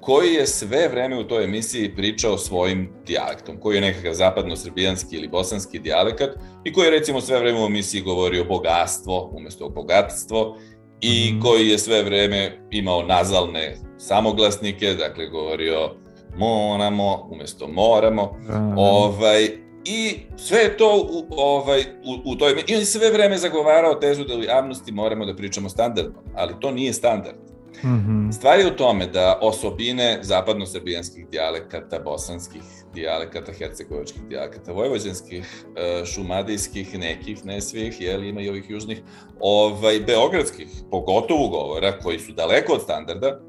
koji je sve vreme u toj emisiji pričao svojim dijalektom, koji je nekakav zapadno-srbijanski ili bosanski dijalekat i koji je recimo sve vreme u emisiji govorio bogatstvo umesto bogatstvo i mm. koji je sve vreme imao nazalne samoglasnike, dakle govorio moramo umesto moramo. Mm. Ovaj, I sve je to u, ovaj, u, u toj... I on je sve vreme zagovarao tezu da u javnosti moramo da pričamo standardno, ali to nije standard. Mm -hmm. Stvar je u tome da osobine zapadno-srbijanskih dijalekata, bosanskih dijalekata, hercegovačkih dijalekata, vojvođanskih, e, šumadijskih, nekih, ne svih, jel, ima i ovih južnih, ovaj, beogradskih, pogotovo govora, koji su daleko od standarda,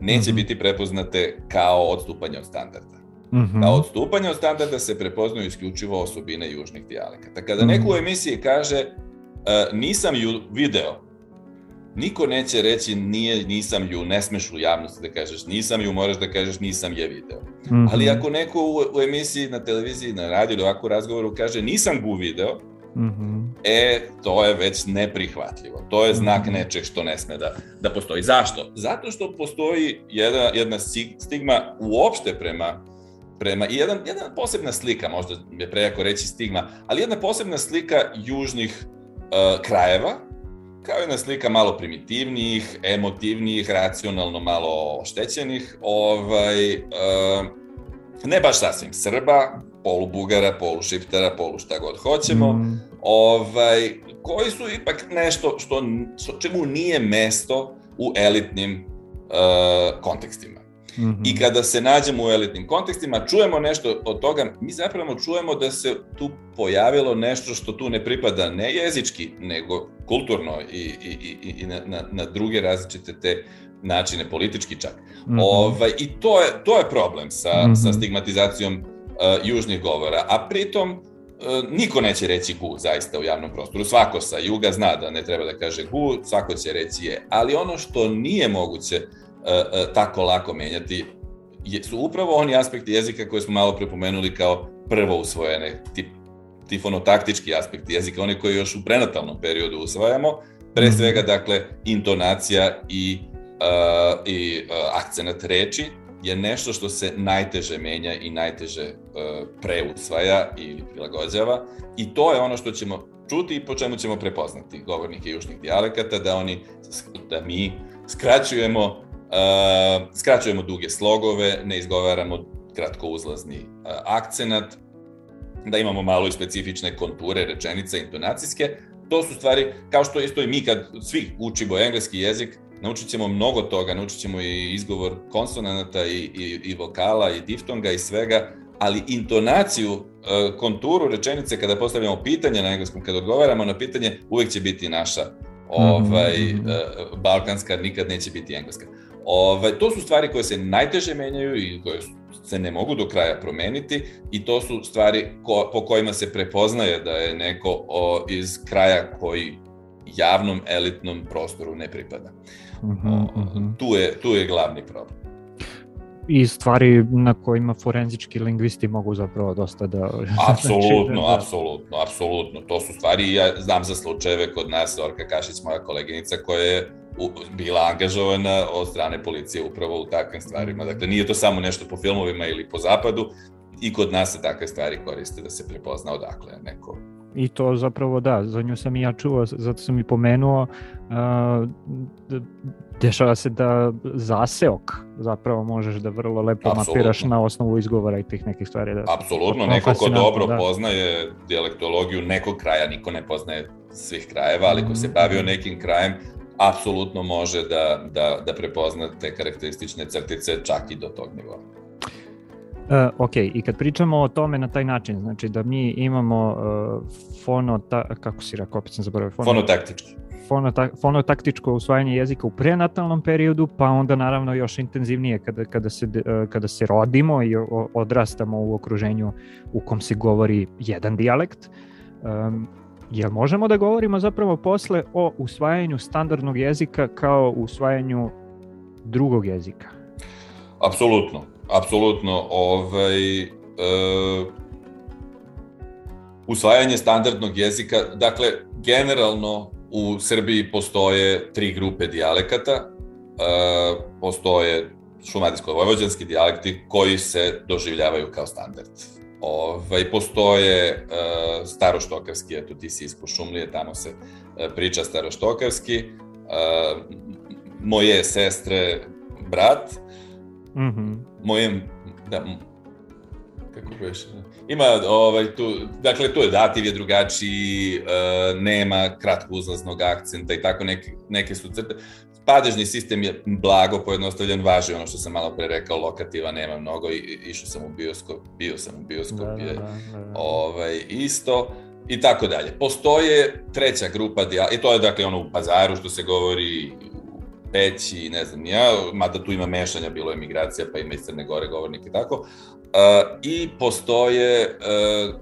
neće mm -hmm. biti prepoznate kao odstupanje od standarda. Mm -hmm. Kao odstupanje od standarda se prepoznaju isključivo osobine južnih dijalekata. Kada mm -hmm. neko u emisiji kaže uh, nisam ju video, niko neće reći nije, nisam ju, ne smeš u javnosti da kažeš nisam ju, moraš da kažeš nisam je video. Mm -hmm. Ali ako neko u, u emisiji, na televiziji, na radiju ili ovakvu razgovoru kaže nisam gu video, Mm -hmm. E, to je već neprihvatljivo. To je znak -hmm. nečeg što ne sme da, da postoji. Zašto? Zato što postoji jedna, jedna stigma uopšte prema prema i jedan, jedna posebna slika, možda je prejako reći stigma, ali jedna posebna slika južnih uh, krajeva, kao jedna slika malo primitivnijih, emotivnijih, racionalno malo oštećenih, ovaj, uh, ne baš sasvim Srba, polu Bugara, polu Šiptara, polu šta god hoćemo, mm. ovaj, koji su ipak nešto što, što čemu nije mesto u elitnim uh, kontekstima. Mm -hmm. I kada se nađemo u elitnim kontekstima, čujemo nešto od toga, mi zapravo čujemo da se tu pojavilo nešto što tu ne pripada ne jezički, nego kulturno i, i, i, i na, na, na druge različite te načine, politički čak. Mm -hmm. ovaj, I to je, to je problem sa, mm -hmm. sa stigmatizacijom uh, južnih govora. A pritom, uh, niko neće reći gu zaista u javnom prostoru. Svako sa juga zna da ne treba da kaže gu, svako će reći je. Ali ono što nije moguće uh, tako lako menjati. Su upravo oni aspekti jezika koje smo malo prepomenuli kao prvo usvojene, tip, ti fonotaktički aspekti jezika, oni koji još u prenatalnom periodu usvajamo, pre mhm. svega, dakle, intonacija i, uh, i uh, akcenat reči, je nešto što se najteže menja i najteže uh, preusvaja ili prilagođava. I to je ono što ćemo čuti i po čemu ćemo prepoznati govornike južnih dijalekata, da oni, da mi skraćujemo, skraćujemo duge slogove, ne izgovaramo kratko uzlazni uh, akcenat, da imamo malo i specifične konture, rečenice, intonacijske, to su stvari, kao što isto i mi kad svi učimo engleski jezik, naučit ćemo mnogo toga, naučit ćemo i izgovor konsonanata i, i, i vokala i diftonga i svega, ali intonaciju, e, konturu rečenice kada postavljamo pitanje na engleskom, kada odgovaramo na pitanje, uvek će biti naša ovaj, mm -hmm. balkanska, nikad neće biti engleska. Ovaj, to su stvari koje se najteže menjaju i koje se ne mogu do kraja promeniti i to su stvari ko, po kojima se prepoznaje da je neko o, iz kraja koji javnom elitnom prostoru ne pripada. Uh -huh. Tu, je, tu je glavni problem i stvari na kojima forenzički lingvisti mogu zapravo dosta da... Apsolutno, da... apsolutno, apsolutno. To su stvari, ja znam za slučajeve kod nas, Orka Kašić, moja koleginica, koja je bila angažovana od strane policije upravo u takvim stvarima. Dakle, nije to samo nešto po filmovima ili po zapadu, i kod nas se takve stvari koriste da se prepozna odakle neko I to zapravo da, za nju sam i ja čuo, zato sam i pomenuo, uh, dešava se da zaseok zapravo možeš da vrlo lepo Absolutno. mapiraš na osnovu izgovora i tih nekih stvari. Da, Apsolutno, neko ko dobro da. poznaje dialektologiju nekog kraja, niko ne poznaje svih krajeva, ali ko se mhm. bavio nekim krajem, apsolutno može da, da, da prepozna te karakteristične crtice čak i do tog nivoa. Uh, ok, i kad pričamo o tome na taj način, znači da mi imamo uh, fono, ta, kako si rekao, opet sam zaboravio, fono, fonotaktički. Fonota, fonotaktičko usvajanje jezika u prenatalnom periodu, pa onda naravno još intenzivnije kada, kada, se, uh, kada se rodimo i odrastamo u okruženju u kom se govori jedan dijalekt. Um, jel možemo da govorimo zapravo posle o usvajanju standardnog jezika kao usvajanju drugog jezika? Apsolutno, apsolutno, ovaj, e, usvajanje standardnog jezika, dakle, generalno u Srbiji postoje tri grupe dijalekata, e, postoje šumadijsko-vojvođanski dijalekti koji se doživljavaju kao standard. Ovaj, postoje uh, staroštokavski, eto ti si ispod Šumlije, tamo se uh, priča staroštokavski, uh, moje sestre, brat, mm -hmm. moje, da, kako beš, ima ovaj, tu, dakle tu je dativ je drugačiji, uh, nema kratko uzlaznog akcenta i tako neke, neke su crte. Padežni sistem je blago pojednostavljen, važi ono što sam malo pre rekao, lokativa nema mnogo, I, išao sam u bioskop, bio sam u bioskop, da, je da, da, da. Ovaj, isto i tako dalje. Postoje treća grupa, i to je dakle ono u pazaru što se govori Peći, ne znam ja, mada tu ima mešanja, bilo je migracija, pa ima iz Crne Gore govornike i tako. Uh, I postoje uh,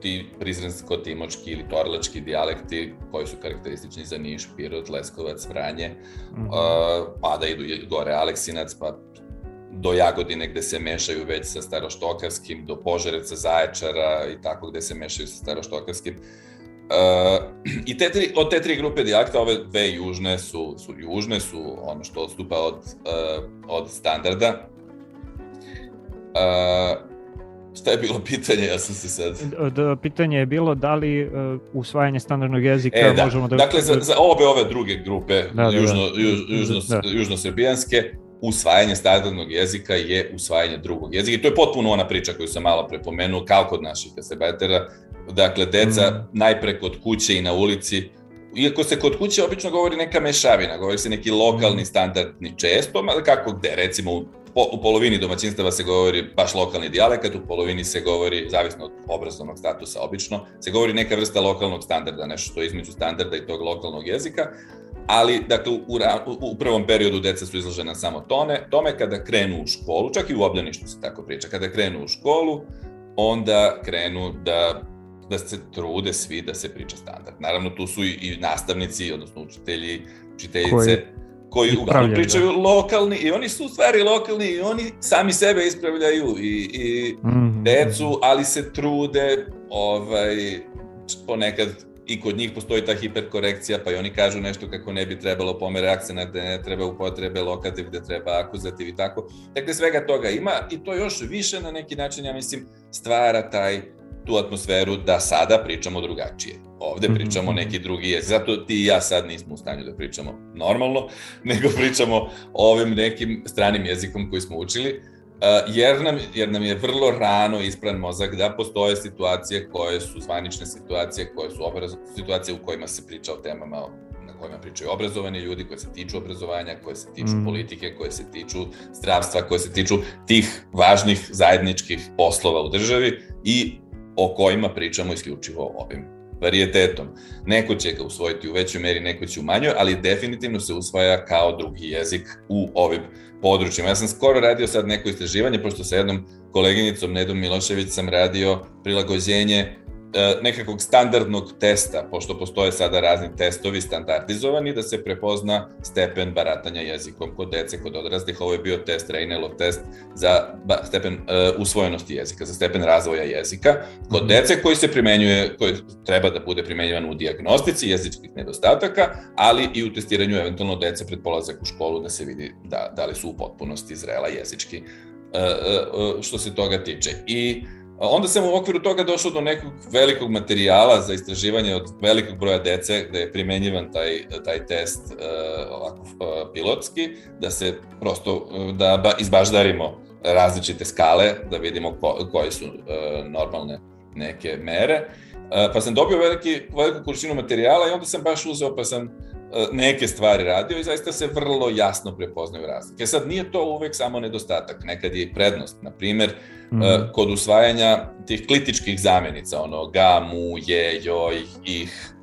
ti prizrensko-timočki ili torlački dijalekti koji su karakteristični za Niš, Pirot, Leskovac, Vranje, mm -hmm. uh, pa da idu gore Aleksinac, pa do Jagodine gde se mešaju već sa staroštokavskim, do Požareca, Zaječara i tako gde se mešaju sa staroštokavskim. Uh, I te tri, od te tri grupe dijalekta, ove dve južne su, su južne, su ono što odstupa od, uh, od standarda. Uh, šta je bilo pitanje, ja sam se sad... Da, pitanje je bilo da li uh, usvajanje standardnog jezika e, da. možemo da... Dakle, za, za obe ove druge grupe, da, da, južno, da. Juž, južno, da. južnosrbijanske, usvajanje standardnog jezika je usvajanje drugog jezika. I to je potpuno ona priča koju sam malo prepomenuo, kao kod naših kasebetera, Dakle, deca mm. najpre kod kuće i na ulici iako se kod kuće obično govori neka mešavina, govori se neki lokalni standardni često, kako gde, recimo u, po, u polovini domaćinstava se govori baš lokalni dijalekat, u polovini se govori, zavisno od obrazovnog statusa obično, se govori neka vrsta lokalnog standarda, nešto što je između standarda i tog lokalnog jezika, ali dakle, u, u, u prvom periodu deca su izložena samo tone, tome kada krenu u školu, čak i u obdaništu se tako priča, kada krenu u školu, onda krenu da da se trude svi da se priča standard. Naravno, tu su i, i nastavnici, odnosno učitelji, učiteljice, koji, koji uglavnom pričaju da. lokalni i oni su u stvari lokalni i oni sami sebe ispravljaju i, i mm -hmm. decu, ali se trude ovaj, ponekad i kod njih postoji ta hiperkorekcija, pa i oni kažu nešto kako ne bi trebalo pomere akcena, gde ne treba upotrebe lokativ, gde treba akuzativ i tako. Dakle, svega toga ima i to još više na neki način, ja mislim, stvara taj tu atmosferu da sada pričamo drugačije. Ovde mhm, pričamo mhm. neki drugi jezik. Zato ti i ja sad nismo u stanju da pričamo normalno, nego pričamo ovim nekim stranim jezikom koji smo učili, jer nam, jer nam je vrlo rano ispran mozak da postoje situacije koje su zvanične situacije, koje su obraz, situacije u kojima se priča o temama na kojima pričaju obrazovani ljudi, koje se tiču obrazovanja, koje se tiču mm. politike, koje se tiču zdravstva, koje se tiču tih važnih zajedničkih poslova u državi i o kojima pričamo isključivo ovim varijetetom. Neko će ga usvojiti u većoj meri, neko će u manjoj, ali definitivno se usvaja kao drugi jezik u ovim područjima. Ja sam skoro radio sad neko istraživanje, pošto sa jednom koleginicom Nedom Milošević sam radio prilagođenje nekakvog standardnog testa, pošto postoje sada razni testovi standardizovani, da se prepozna stepen baratanja jezikom kod dece, kod odraslih. Ovo je bio test, Reinelov test za stepen uh, usvojenosti jezika, za stepen razvoja jezika. Kod mhm. dece koji se primenjuje, koji treba da bude primenjivan u diagnostici jezičkih nedostataka, ali i u testiranju eventualno dece pred polazak u školu da se vidi da, da li su u potpunosti zrela jezički uh, uh, što se toga tiče. I uh, Onda sam u okviru toga došao do nekog velikog materijala za istraživanje od velikog broja dece gde je primenjivan taj, taj test uh, ovako, uh, pilotski, da se prosto, uh, da ba, izbaždarimo različite skale, da vidimo ko, koje su uh, normalne neke mere. Uh, pa sam dobio veliki, veliku količinu materijala i onda sam baš uzeo pa sam E, neke stvari radio i zaista se vrlo jasno prepoznaju razlike. Sad, nije to uvek samo nedostatak, nekad je i prednost. Na primer, mm -hmm. kod usvajanja tih klitičkih zamenica, ono ga, mu, je, joj, ih,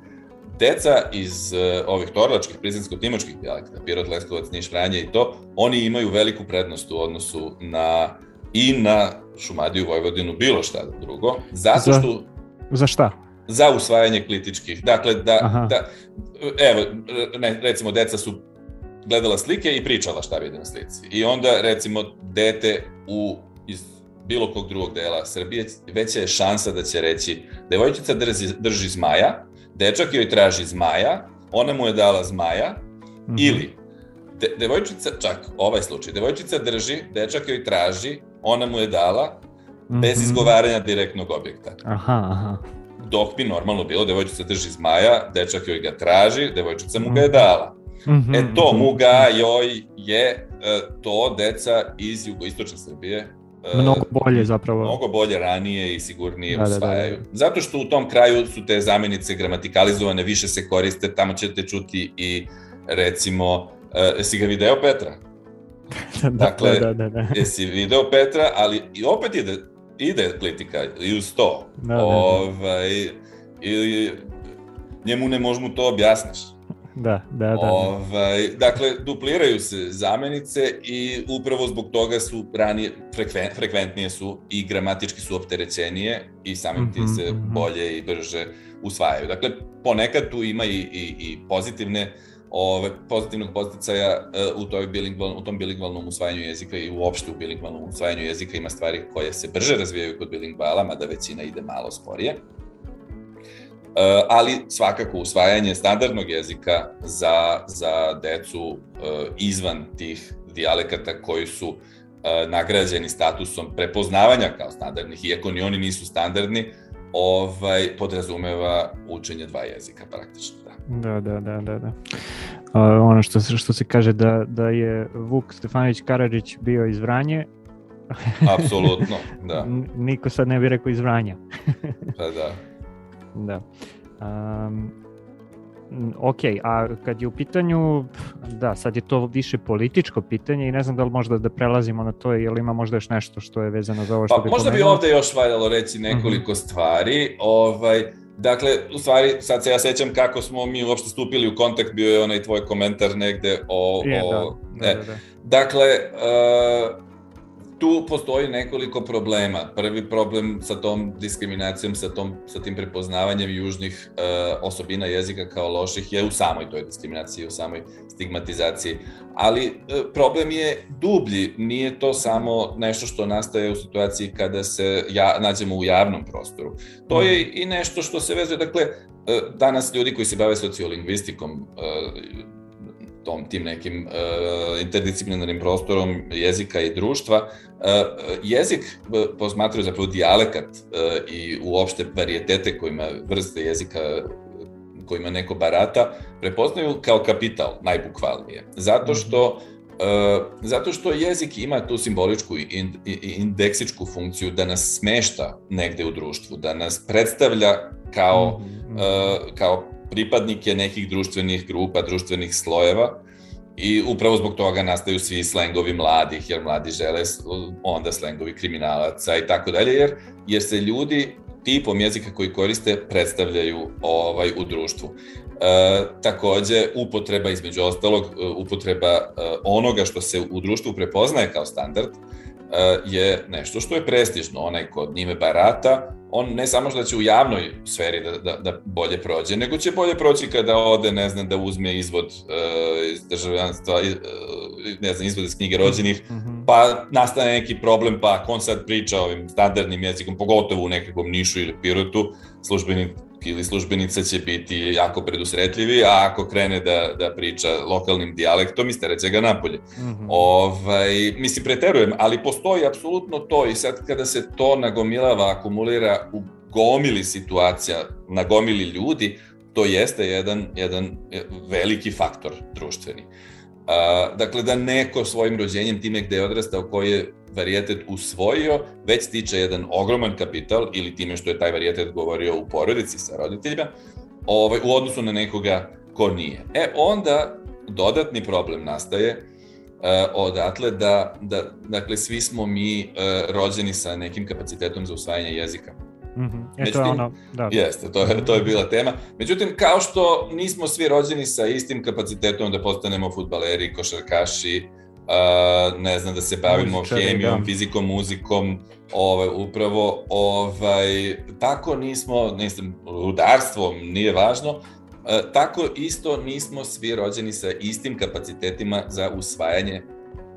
deca iz uh, ovih torlačkih, prizinsko-timočkih dijalekta, Pirot, Leskovac, Niš, Vranje i to, oni imaju veliku prednost u odnosu na i na Šumadiju, Vojvodinu, bilo šta drugo, zato što... Za, za šta? Za usvajanje klitičkih. Dakle, da, da evo, ne, recimo, deca su gledala slike i pričala šta vide na slici. I onda, recimo, dete u, iz bilo kog drugog dela Srbije, veća je šansa da će reći devojčica drži, drži zmaja, dečak joj traži zmaja, ona mu je dala zmaja, mm -hmm. ili de, devojčica, čak ovaj slučaj, devojčica drži, dečak joj traži, ona mu je dala, mm -hmm. bez izgovaranja direktnog objekta. Aha, aha. Dok bi normalno bilo, devojčica drži zmaja, dečak joj ga traži, devojčica mu ga je dala. Mm -hmm. E to, muga joj je e, to deca iz jugoistočne Srbije e, mnogo bolje zapravo. Mnogo bolje ranije i sigurnije da, usvajaju. Da, da, da. Zato što u tom kraju su te zamenice gramatikalizovane, više se koriste, tamo ćete čuti i recimo, uh, jesi ga video Petra? da, dakle, da, da, da. jesi video Petra, ali i opet ide, ide kritika i uz to. Da, da, da. Ovaj, i, njemu ne možemo to objasniš. Da, da, da. Ovaj, dakle, dupliraju se zamenice i upravo zbog toga su ranije, frekven, frekventnije su i gramatički su opterećenije i samim tim se mm -hmm. bolje i brže usvajaju. Dakle, ponekad tu ima i, i, i pozitivne ove, pozitivnog posticaja uh, u, toj bilingval, u tom bilingvalnom usvajanju jezika i uopšte u bilingvalnom usvajanju jezika ima stvari koje se brže razvijaju kod bilingvala, mada većina ide malo sporije. Eh, ali svakako usvajanje standardnog jezika za, za decu eh, izvan tih dijalekata koji su nagrađeni statusom prepoznavanja kao standardnih, iako ni oni nisu standardni, ovaj, podrazumeva učenje dva jezika praktično. Da, da, da, da. da. Uh, ono što, što se kaže da, da je Vuk Stefanović Karadžić bio iz Vranje, Apsolutno, da. Niko sad ne bi rekao iz Vranja. pa da. Da. Um, ok, a kad je u pitanju, da, sad je to više političko pitanje i ne znam da li možda da prelazimo na to ili ima možda još nešto što je vezano za ovo što pa, bi Možda pomenuo. bi ovde još valjalo reći nekoliko mm -hmm. stvari. Ovaj, dakle, u stvari, sad se ja sećam kako smo mi uopšte stupili u kontakt, bio je onaj tvoj komentar negde o... Je, o da, da, da, da. Dakle, uh, tu postoji nekoliko problema. Prvi problem sa tom diskriminacijom, sa, tom, sa tim prepoznavanjem južnih e, osobina jezika kao loših je u samoj toj diskriminaciji, u samoj stigmatizaciji. Ali e, problem je dublji, nije to samo nešto što nastaje u situaciji kada se ja, nađemo u javnom prostoru. To je i nešto što se vezuje, dakle, e, danas ljudi koji se bave sociolingvistikom, e, tom tim nekim uh, interdisciplinarnim prostorom jezika i društva. Uh, jezik posmatraju zapravo dijalekat uh, i uopšte varijetete kojima vrste jezika kojima neko barata, prepoznaju kao kapital, najbukvalnije. Zato mhm. što Uh, zato što jezik ima tu simboličku i indeksičku funkciju da nas smešta negde u društvu, da nas predstavlja kao, uh, kao pripadnike nekih društvenih grupa, društvenih slojeva i upravo zbog toga nastaju svi slengovi mladih, jer mladi žele onda slengovi kriminalaca i tako dalje, jer, jer se ljudi tipom jezika koji koriste predstavljaju ovaj u društvu. E, takođe, upotreba između ostalog, e, upotreba e, onoga što se u društvu prepoznaje kao standard, e, je nešto što je prestižno. Onaj ko njime barata, on ne samo što da će u javnoj sferi da, da, da bolje prođe, nego će bolje proći kada ode, ne znam, da uzme izvod uh, iz državljanstva, uh, ne znam, izvod iz knjige rođenih, mm -hmm. pa nastane neki problem, pa ako on sad priča ovim standardnim jezikom, pogotovo u nekakvom Nišu ili Pirotu, službeni ili službenica će biti jako predusretljivi, a ako krene da, da priča lokalnim dijalektom, istereće ga napolje. Mm -hmm. ovaj, mislim, preterujem, ali postoji apsolutno to i sad kada se to nagomilava, akumulira u gomili situacija, na gomili ljudi, to jeste jedan, jedan veliki faktor društveni. Uh, dakle, da neko svojim rođenjem time gde je odrastao, koji je varijetet usvojio, već stiče jedan ogroman kapital ili time što je taj varijetet govorio u porodici sa roditeljima, ovaj, u odnosu na nekoga ko nije. E, onda dodatni problem nastaje uh, odatle da, da, dakle, svi smo mi uh, rođeni sa nekim kapacitetom za usvajanje jezika. Mm -hmm. E, to je ono, da. Jeste, to je, to je bila tema. Međutim, kao što nismo svi rođeni sa istim kapacitetom da postanemo futbaleri, košarkaši, uh, ne znam, da se bavimo Muzičari, hemijom, da. fizikom, muzikom, ovaj, upravo, ovaj, tako nismo, ne znam, rudarstvom, nije važno, tako isto nismo svi rođeni sa istim kapacitetima za usvajanje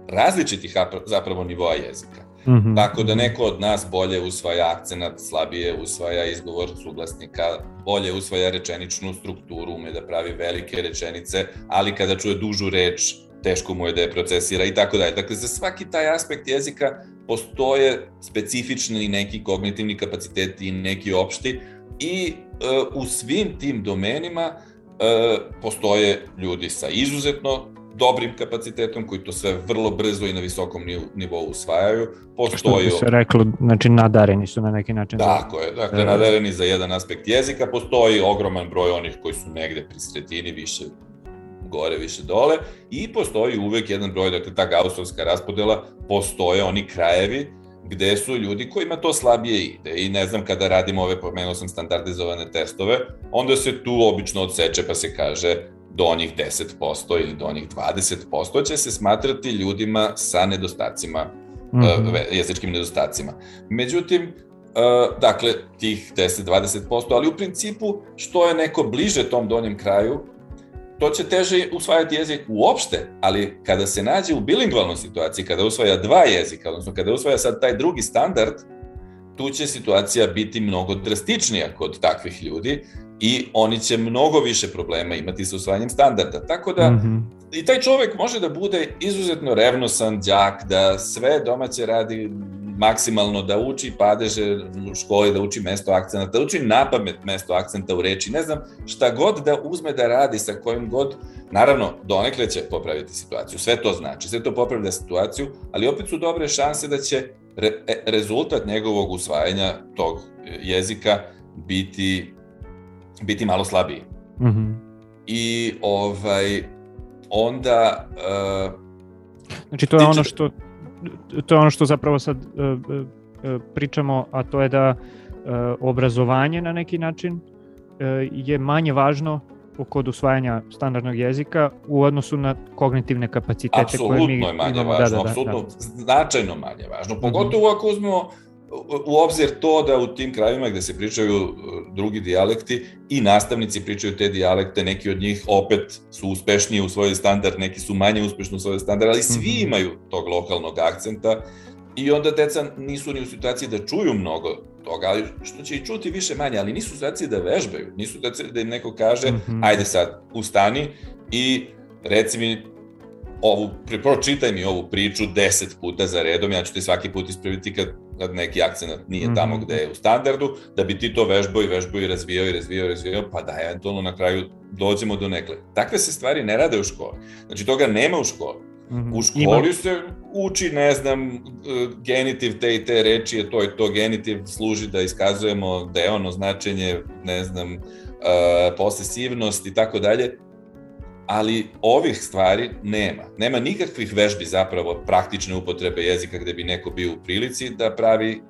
različitih zapravo nivoa jezika. Mm -hmm. Tako da neko od nas bolje usvaja akcenat, slabije usvaja izgovor suglasnika, bolje usvaja rečeničnu strukturu, ume da pravi velike rečenice, ali kada čuje dužu reč, teško mu je da je procesira i tako dalje. Dakle, za svaki taj aspekt jezika postoje specifični neki kognitivni kapaciteti i neki opšti i e, u svim tim domenima e, postoje ljudi sa izuzetno dobrim kapacitetom koji to sve vrlo brzo i na visokom nivou usvajaju. Postoji... Što bi se reklo, znači nadareni su na neki način. Tako je, dakle nadareni za jedan aspekt jezika, postoji ogroman broj onih koji su negde pri sredini više gore, više dole i postoji uvek jedan broj, dakle ta gausovska raspodela, postoje oni krajevi gde su ljudi kojima to slabije ide i ne znam kada radimo ove, pomenuo sam standardizovane testove, onda se tu obično odseče pa se kaže do onih 10% ili do onih 20% će se smatrati ljudima sa nedostacima, mm -hmm. jezičkim nedostacima. Međutim, uh, dakle, tih 10-20%, ali u principu, što je neko bliže tom donjem kraju, to će teže usvajati jezik uopšte, ali kada se nađe u bilingvalnoj situaciji, kada usvaja dva jezika, odnosno kada usvaja sad taj drugi standard, tu će situacija biti mnogo drastičnija kod takvih ljudi i oni će mnogo više problema imati sa usvajanjem standarda. Tako da mm -hmm. i taj čovek može da bude izuzetno revnosan đak, da sve domaće radi maksimalno da uči padeže u školi, da uči mesto akcenta, da uči napamet mesto akcenta u reči, ne znam, šta god da uzme da radi sa kojim god, naravno, donekle će popraviti situaciju, sve to znači, sve to popravlja situaciju, ali opet su dobre šanse da će re, e, rezultat njegovog usvajanja tog jezika biti, biti malo slabiji. Mm -hmm. I ovaj, onda... Uh, znači to je ono što to je ono što zapravo sad uh, uh, pričamo, a to je da uh, obrazovanje na neki način uh, je manje važno kod usvajanja standardnog jezika u odnosu na kognitivne kapacitete apsolutno koje mi je manje imamo. Važno, da, da, da, apsolutno da. značajno manje važno. Mhm. Pogotovo ako uzmemo u obzir to da u tim krajevima gde se pričaju drugi dijalekti i nastavnici pričaju te dijalekte, neki od njih opet su uspešniji u svoj standard, neki su manje uspešni u svoj standard, ali svi mhm. imaju tog lokalnog akcenta i onda deca nisu ni u situaciji da čuju mnogo toga, ali što će i čuti više manje, ali nisu u situaciji da vežbaju, nisu da, da im neko kaže, mm -hmm. ajde sad, ustani i reci mi ovu, pročitaj mi ovu priču deset puta za redom, ja ću ti svaki put ispraviti kad, kad neki akcent nije mm -hmm. tamo gde je u standardu, da bi ti to vežbao i vežbao i razvijao i razvijao i razvijao, pa da eventualno na kraju dođemo do nekle. Takve se stvari ne rade u školi. Znači toga nema u školi. -hmm. U školi Ima... se uči, ne znam, e, genitiv te i te reči je to i to, genitiv služi da iskazujemo da je ono značenje, ne znam, uh, posesivnost i tako dalje, ali ovih stvari nema. Nema nikakvih vežbi zapravo praktične upotrebe jezika gde bi neko bio u prilici da pravi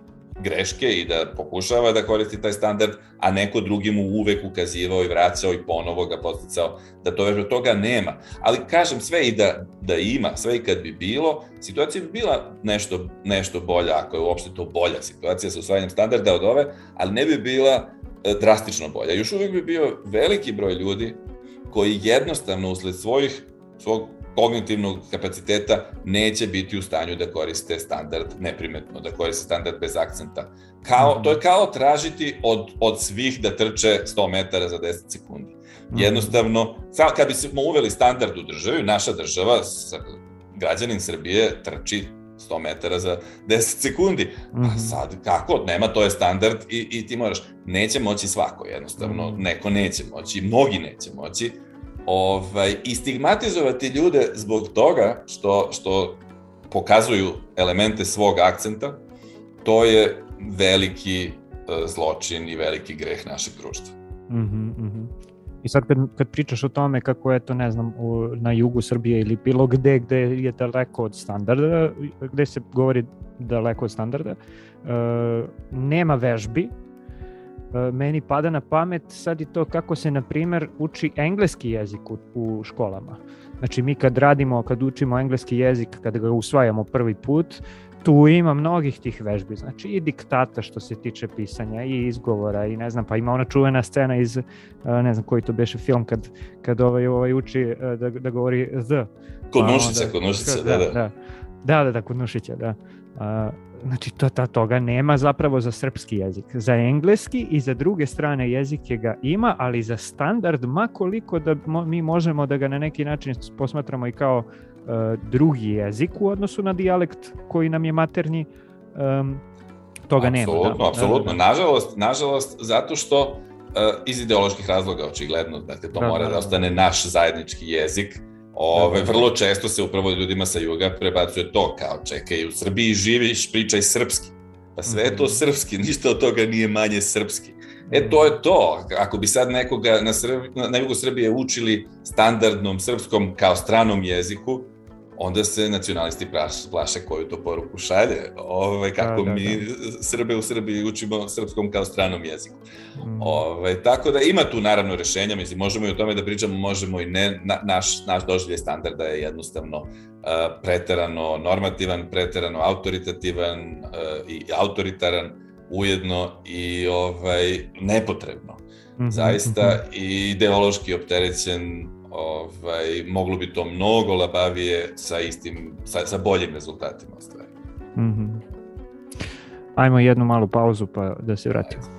greške i da pokušava da koristi taj standard, a neko drugi mu uvek ukazivao i vraćao i ponovo ga posticao da to vežba toga nema. Ali kažem sve i da, da ima, sve i kad bi bilo, situacija bi bila nešto, nešto bolja, ako je uopšte to bolja situacija sa usvajanjem standarda od ove, ali ne bi bila e, drastično bolja. Još uvek bi bio veliki broj ljudi koji jednostavno usled svojih, svog kognitivnog kapaciteta neće biti u stanju da koriste standard neprimetno, da koriste standard bez akcenta. Kao, to je kao tražiti od, od svih da trče 100 metara za 10 sekundi. Mhm. Jednostavno, kad bi se uveli standard u državi, naša država, građanin Srbije trči 100 metara za 10 sekundi. A mhm. sad, kako? Nema, to je standard i, i ti moraš. Neće moći svako, jednostavno. Mhm. Neko neće moći, mnogi neće moći. Ovaj, I stigmatizovati ljude zbog toga što, što pokazuju elemente svog akcenta, to je veliki uh, zločin i veliki greh našeg društva. Mm -hmm, mm -hmm. I sad kad, kad pričaš o tome kako je to, ne znam, u, na jugu Srbije ili bilo gde gde je daleko od standarda, gde se govori daleko od standarda, uh, nema vežbi, uh, meni pada na pamet sad i to kako se, na primer, uči engleski jezik u, u školama. Znači mi kad radimo, kad učimo engleski jezik, kada ga usvajamo prvi put, tu ima mnogih tih vežbi, znači i diktata što se tiče pisanja i izgovora i ne znam, pa ima ona čuvena scena iz, ne znam koji to beše film kad, kad ovaj, ovaj uči da, da govori the. Kod pa, kod nušice, da, da. da. Da, da, da, kod Nušića, da. A, znači, to, to, toga nema zapravo za srpski jezik. Za engleski i za druge strane jezike ga ima, ali za standard, makoliko da mo, mi možemo da ga na neki način posmatramo i kao drugi jezik u odnosu na dijalekt koji nam je maternji, um, toga apsolutno, nema. Da, apsolutno. Da, da. Nažalost, nažalost, zato što uh, iz ideoloških razloga, očigledno, dakle, to Da, mora da, da, da. ostane naš zajednički jezik. Ove, Da, da. vrlo često se upravo ljudima sa juga prebacuje to, kao čekaj, u Srbiji živiš, pričaj srpski. Pa sve je to Mhm. srpski, ništa od toga nije manje srpski. E, to je to. Ako bi sad nekoga na, Srb, na jugu Srbije učili standardnom srpskom kao stranom jeziku, onda se nacionalisti plaše, koju to poruku šalje. Ove, kako Da, da, mi Srbe u Srbiji učimo srpskom kao stranom jeziku. Mm. Ove, tako da ima tu naravno rešenja, mislim, možemo i o tome da pričamo, možemo i ne, na, naš, naš doživljaj standarda je jednostavno uh, preterano normativan, preterano autoritativan uh, i autoritaran, ujedno i ovaj, nepotrebno. Mhm, Zaista i ideološki opterećen ovaj, moglo bi to mnogo labavije sa istim, sa, sa boljim rezultatima ostvariti. mhm, mhm. Ajmo jednu malu pauzu pa da se vratimo. When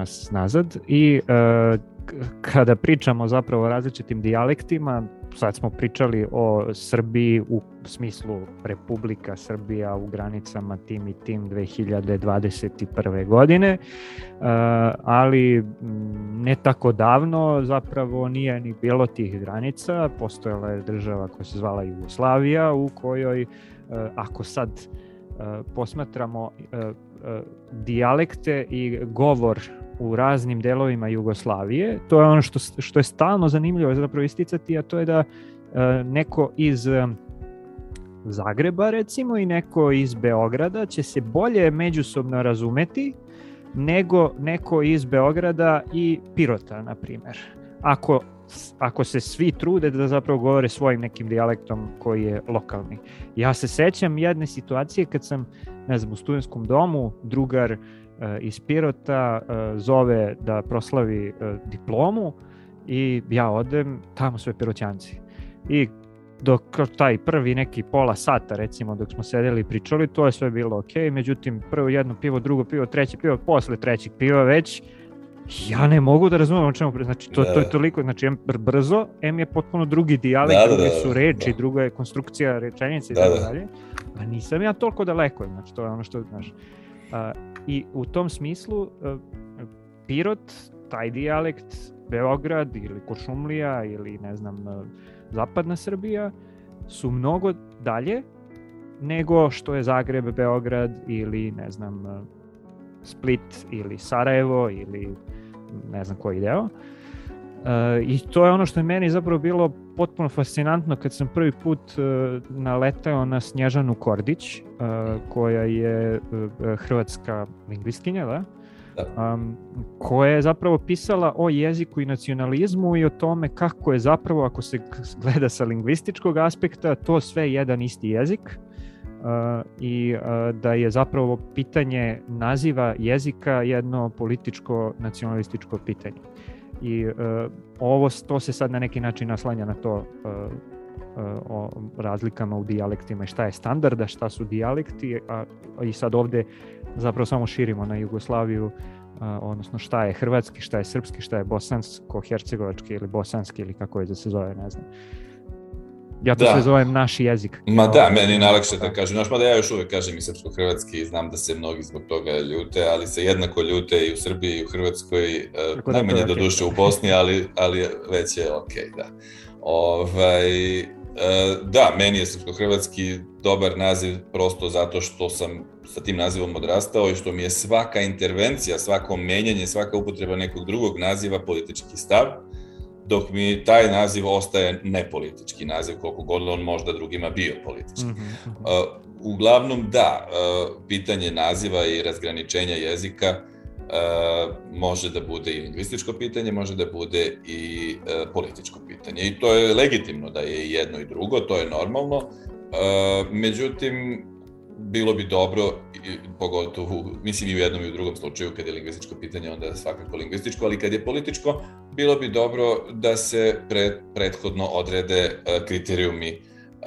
nas nazad i e, kada pričamo zapravo o različitim dijalektima, sad smo pričali o Srbiji u smislu Republika Srbija u granicama tim i tim 2021. godine, e, ali ne tako davno zapravo nije ni bilo tih granica, postojala je država koja se zvala Jugoslavija u kojoj, e, ako sad posmatramo dijalekte i govor u raznim delovima Jugoslavije, to je ono što, što je stalno zanimljivo zapravo isticati, a to je da e, neko iz e, Zagreba recimo i neko iz Beograda će se bolje međusobno razumeti nego neko iz Beograda i Pirota, na primer. Ako, ako se svi trude da zapravo govore svojim nekim dijalektom koji je lokalni. Ja se sećam jedne situacije kad sam, ne znam, u studentskom domu, drugar e, iz Pirota e, zove da proslavi e, diplomu i ja odem, tamo sve piroćanci. I dok taj prvi neki pola sata recimo dok smo sedeli i pričali, to je sve bilo ok, međutim prvo jedno pivo, drugo pivo, treće pivo, posle trećeg piva već ja ne mogu da razumem o čemu, znači to, Da, to je da. toliko, znači br- brzo, em je potpuno drugi dijalekt, Da, da, druge da, su da, reči, da. druga je konstrukcija rečenice i Da, tako da. dalje, a nisam ja toliko daleko, znači to je ono što, znaš, a, i u tom smislu a, Pirot, taj dijalekt, Beograd ili Košumlija ili ne znam, a, zapadna Srbija su mnogo dalje nego što je Zagreb, Beograd ili ne znam a, Split ili Sarajevo ili ne znam koji deo. E, I to je ono što je meni zapravo bilo potpuno fascinantno kad sam prvi put e, naletao na Snježanu Kordić, e, koja je e, hrvatska lingvistkinja, da? Um, koja je zapravo pisala o jeziku i nacionalizmu i o tome kako je zapravo, ako se gleda sa lingvističkog aspekta, to sve jedan isti jezik uh, i uh, da je zapravo pitanje naziva jezika jedno političko nacionalističko pitanje. I uh, ovo to se sad na neki način naslanja na to uh, uh, o razlikama u dijalektima i šta je standarda, šta su dijalekti, a i sad ovde zapravo samo širimo na Jugoslaviju, a, odnosno šta je hrvatski, šta je srpski, šta je bosansko-hercegovački ili bosanski ili kako je da se zove, ne znam. Ja to Da. sve zovem naš jezik. Ma da, Ovaj, meni je najlakše da kažem, znaš, mada ja još uvek kažem i srpsko-hrvatski znam da se mnogi zbog toga ljute, ali se jednako ljute i u Srbiji i u Hrvatskoj, e, Tako da najmanje je do duše u Bosni, ali, ali već je okej, da. Ovaj, e, da, meni je srpsko-hrvatski dobar naziv prosto zato što sam sa tim nazivom odrastao i što mi je svaka intervencija, svako menjanje, svaka upotreba nekog drugog naziva politički stav, dok mi taj naziv ostaje nepolitički naziv, koliko god on možda drugima bio politički. Mhm. Uh, uglavnom da, uh, pitanje naziva i razgraničenja jezika uh, može da bude i lingvističko pitanje, može da bude i političko pitanje. I to je legitimno da je jedno i drugo, to je normalno. Međutim, bilo bi dobro, i- pogotovo, mislim i u jednom i u drugom slučaju, kad je lingvističko pitanje, onda je svakako lingvističko, ali kad je političko, bilo bi dobro da se pre, prethodno odrede uh, kriterijumi Uh,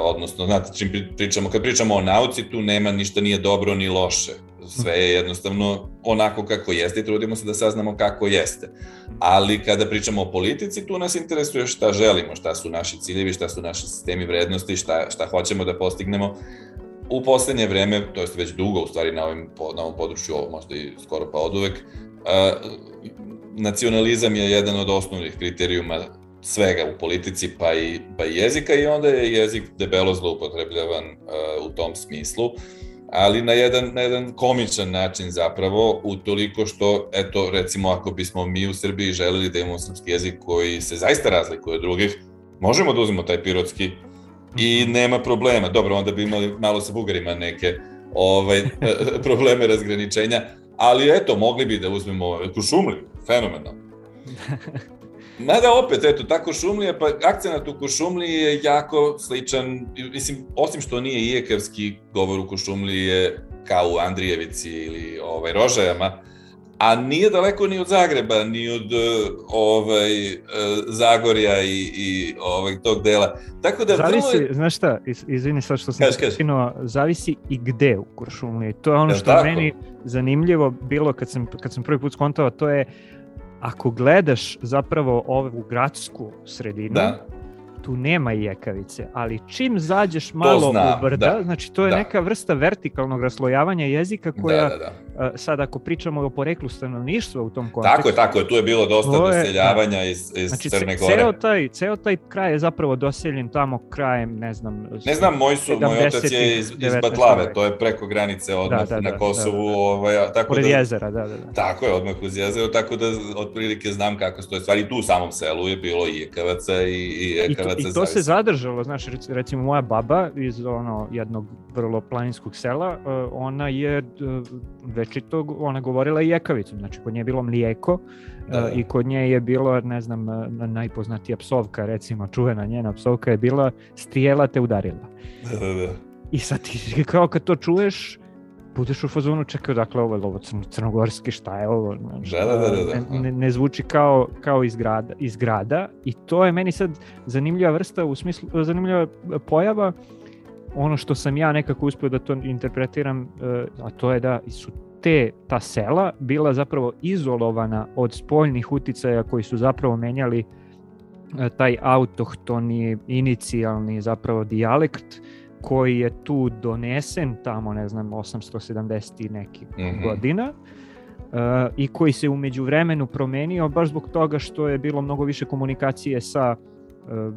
odnosno, znate, čim pri- pričamo, kad pričamo o nauci, tu nema ništa nije dobro ni loše. Sve je jednostavno onako kako jeste i trudimo se da saznamo kako jeste. Ali kada pričamo o politici, tu nas interesuje šta želimo, šta su naši ciljevi, šta su naši sistemi vrednosti, šta, šta hoćemo da postignemo. U poslednje vreme, to jest već dugo u stvari na, ovim, na ovom području, ovo možda i skoro pa od uvek, uh, nacionalizam je jedan od osnovnih kriterijuma svega u politici, pa i, pa i jezika i onda je jezik debelo zloupotrebljavan u tom smislu, ali na jedan, na jedan komičan način zapravo, utoliko što, eto, recimo, ako bismo mi u Srbiji želeli da imamo srpski jezik koji se zaista razlikuje od drugih, možemo da uzmemo taj pirotski i nema problema. Dobro, onda bi imali malo sa bugarima neke ovaj, probleme razgraničenja, ali eto, mogli bi da uzmemo Kušumliju, fenomenalno. Mada opet, eto, ta Košumlija, pa akcenat u Košumliji je jako sličan, mislim, osim što nije ijekavski govor u Košumliji je kao u Andrijevici ili ovaj, Rožajama, a nije daleko ni od Zagreba, ni od e, ovaj, e, Zagorja i, i ovaj, tog dela. Tako da vrlo Zavisi, je... znaš šta, iz, izvini sad što sam prekinuo, zavisi i gde u Kuršumliji. To je ono što je tako? meni zanimljivo bilo kad sam, kad sam prvi put skontao, to je ako gledaš zapravo ovu gradsku sredinu, Da, tu nema jekavice, ali čim zađeš malo znam, u brda, da, znači to je da. neka vrsta vertikalnog raslojavanja jezika koja, da, da, da. A, sad ako pričamo o poreklu stanovništva u tom kontekstu, Tako je, tako je, tu je bilo dosta je- doseljavanja iz, iz Znači, Crne Gore. ceo taj, ceo taj kraj je zapravo doseljen tamo krajem, ne znam... Ne znam, moj su, moj otac je iz, iz 19. Batlave, to je preko granice odmah Da, da, na da, Kosovu, da, da. ovaj, a, tako Pored da... jezera, da, da, da. Tako je, odmah uz jezero, tako da otprilike znam kako stoje stvari. Tu u samom selu je bilo i ekavaca i, i I to, ekavaca. I to se zadržalo, znaš, rec- recimo moja baba iz ono jednog vrlo planinskog sela, uh, ona je uh, večito, ona govorila i jekavicom, znači kod nje je bilo mlijeko Da, da. uh, i kod nje je bilo, ne znam, najpoznatija psovka, recimo čuvena njena psovka je bila strijela te udarila. Da, da, da. I sad ti kao kad to čuješ, budeš u fazonu, čekaj, dakle, ovo je ovo crno, crnogorski, šta je ovo? Znaš, Da, da, da, da, da. Ne, ne, ne zvuči kao, kao iz, grada, iz grada i to je meni sad zanimljiva vrsta, u smislu, zanimljiva pojava, ono što sam ja nekako uspio da to interpretiram, eh, a to je da su te, ta sela bila zapravo izolovana od spoljnih uticaja koji su zapravo menjali eh, taj autohtoni, inicijalni zapravo dijalekt koji je tu donesen tamo, ne znam, 870 i nekih Mhm. godina e, i koji se umeđu vremenu promenio baš zbog toga što je bilo mnogo više komunikacije sa e,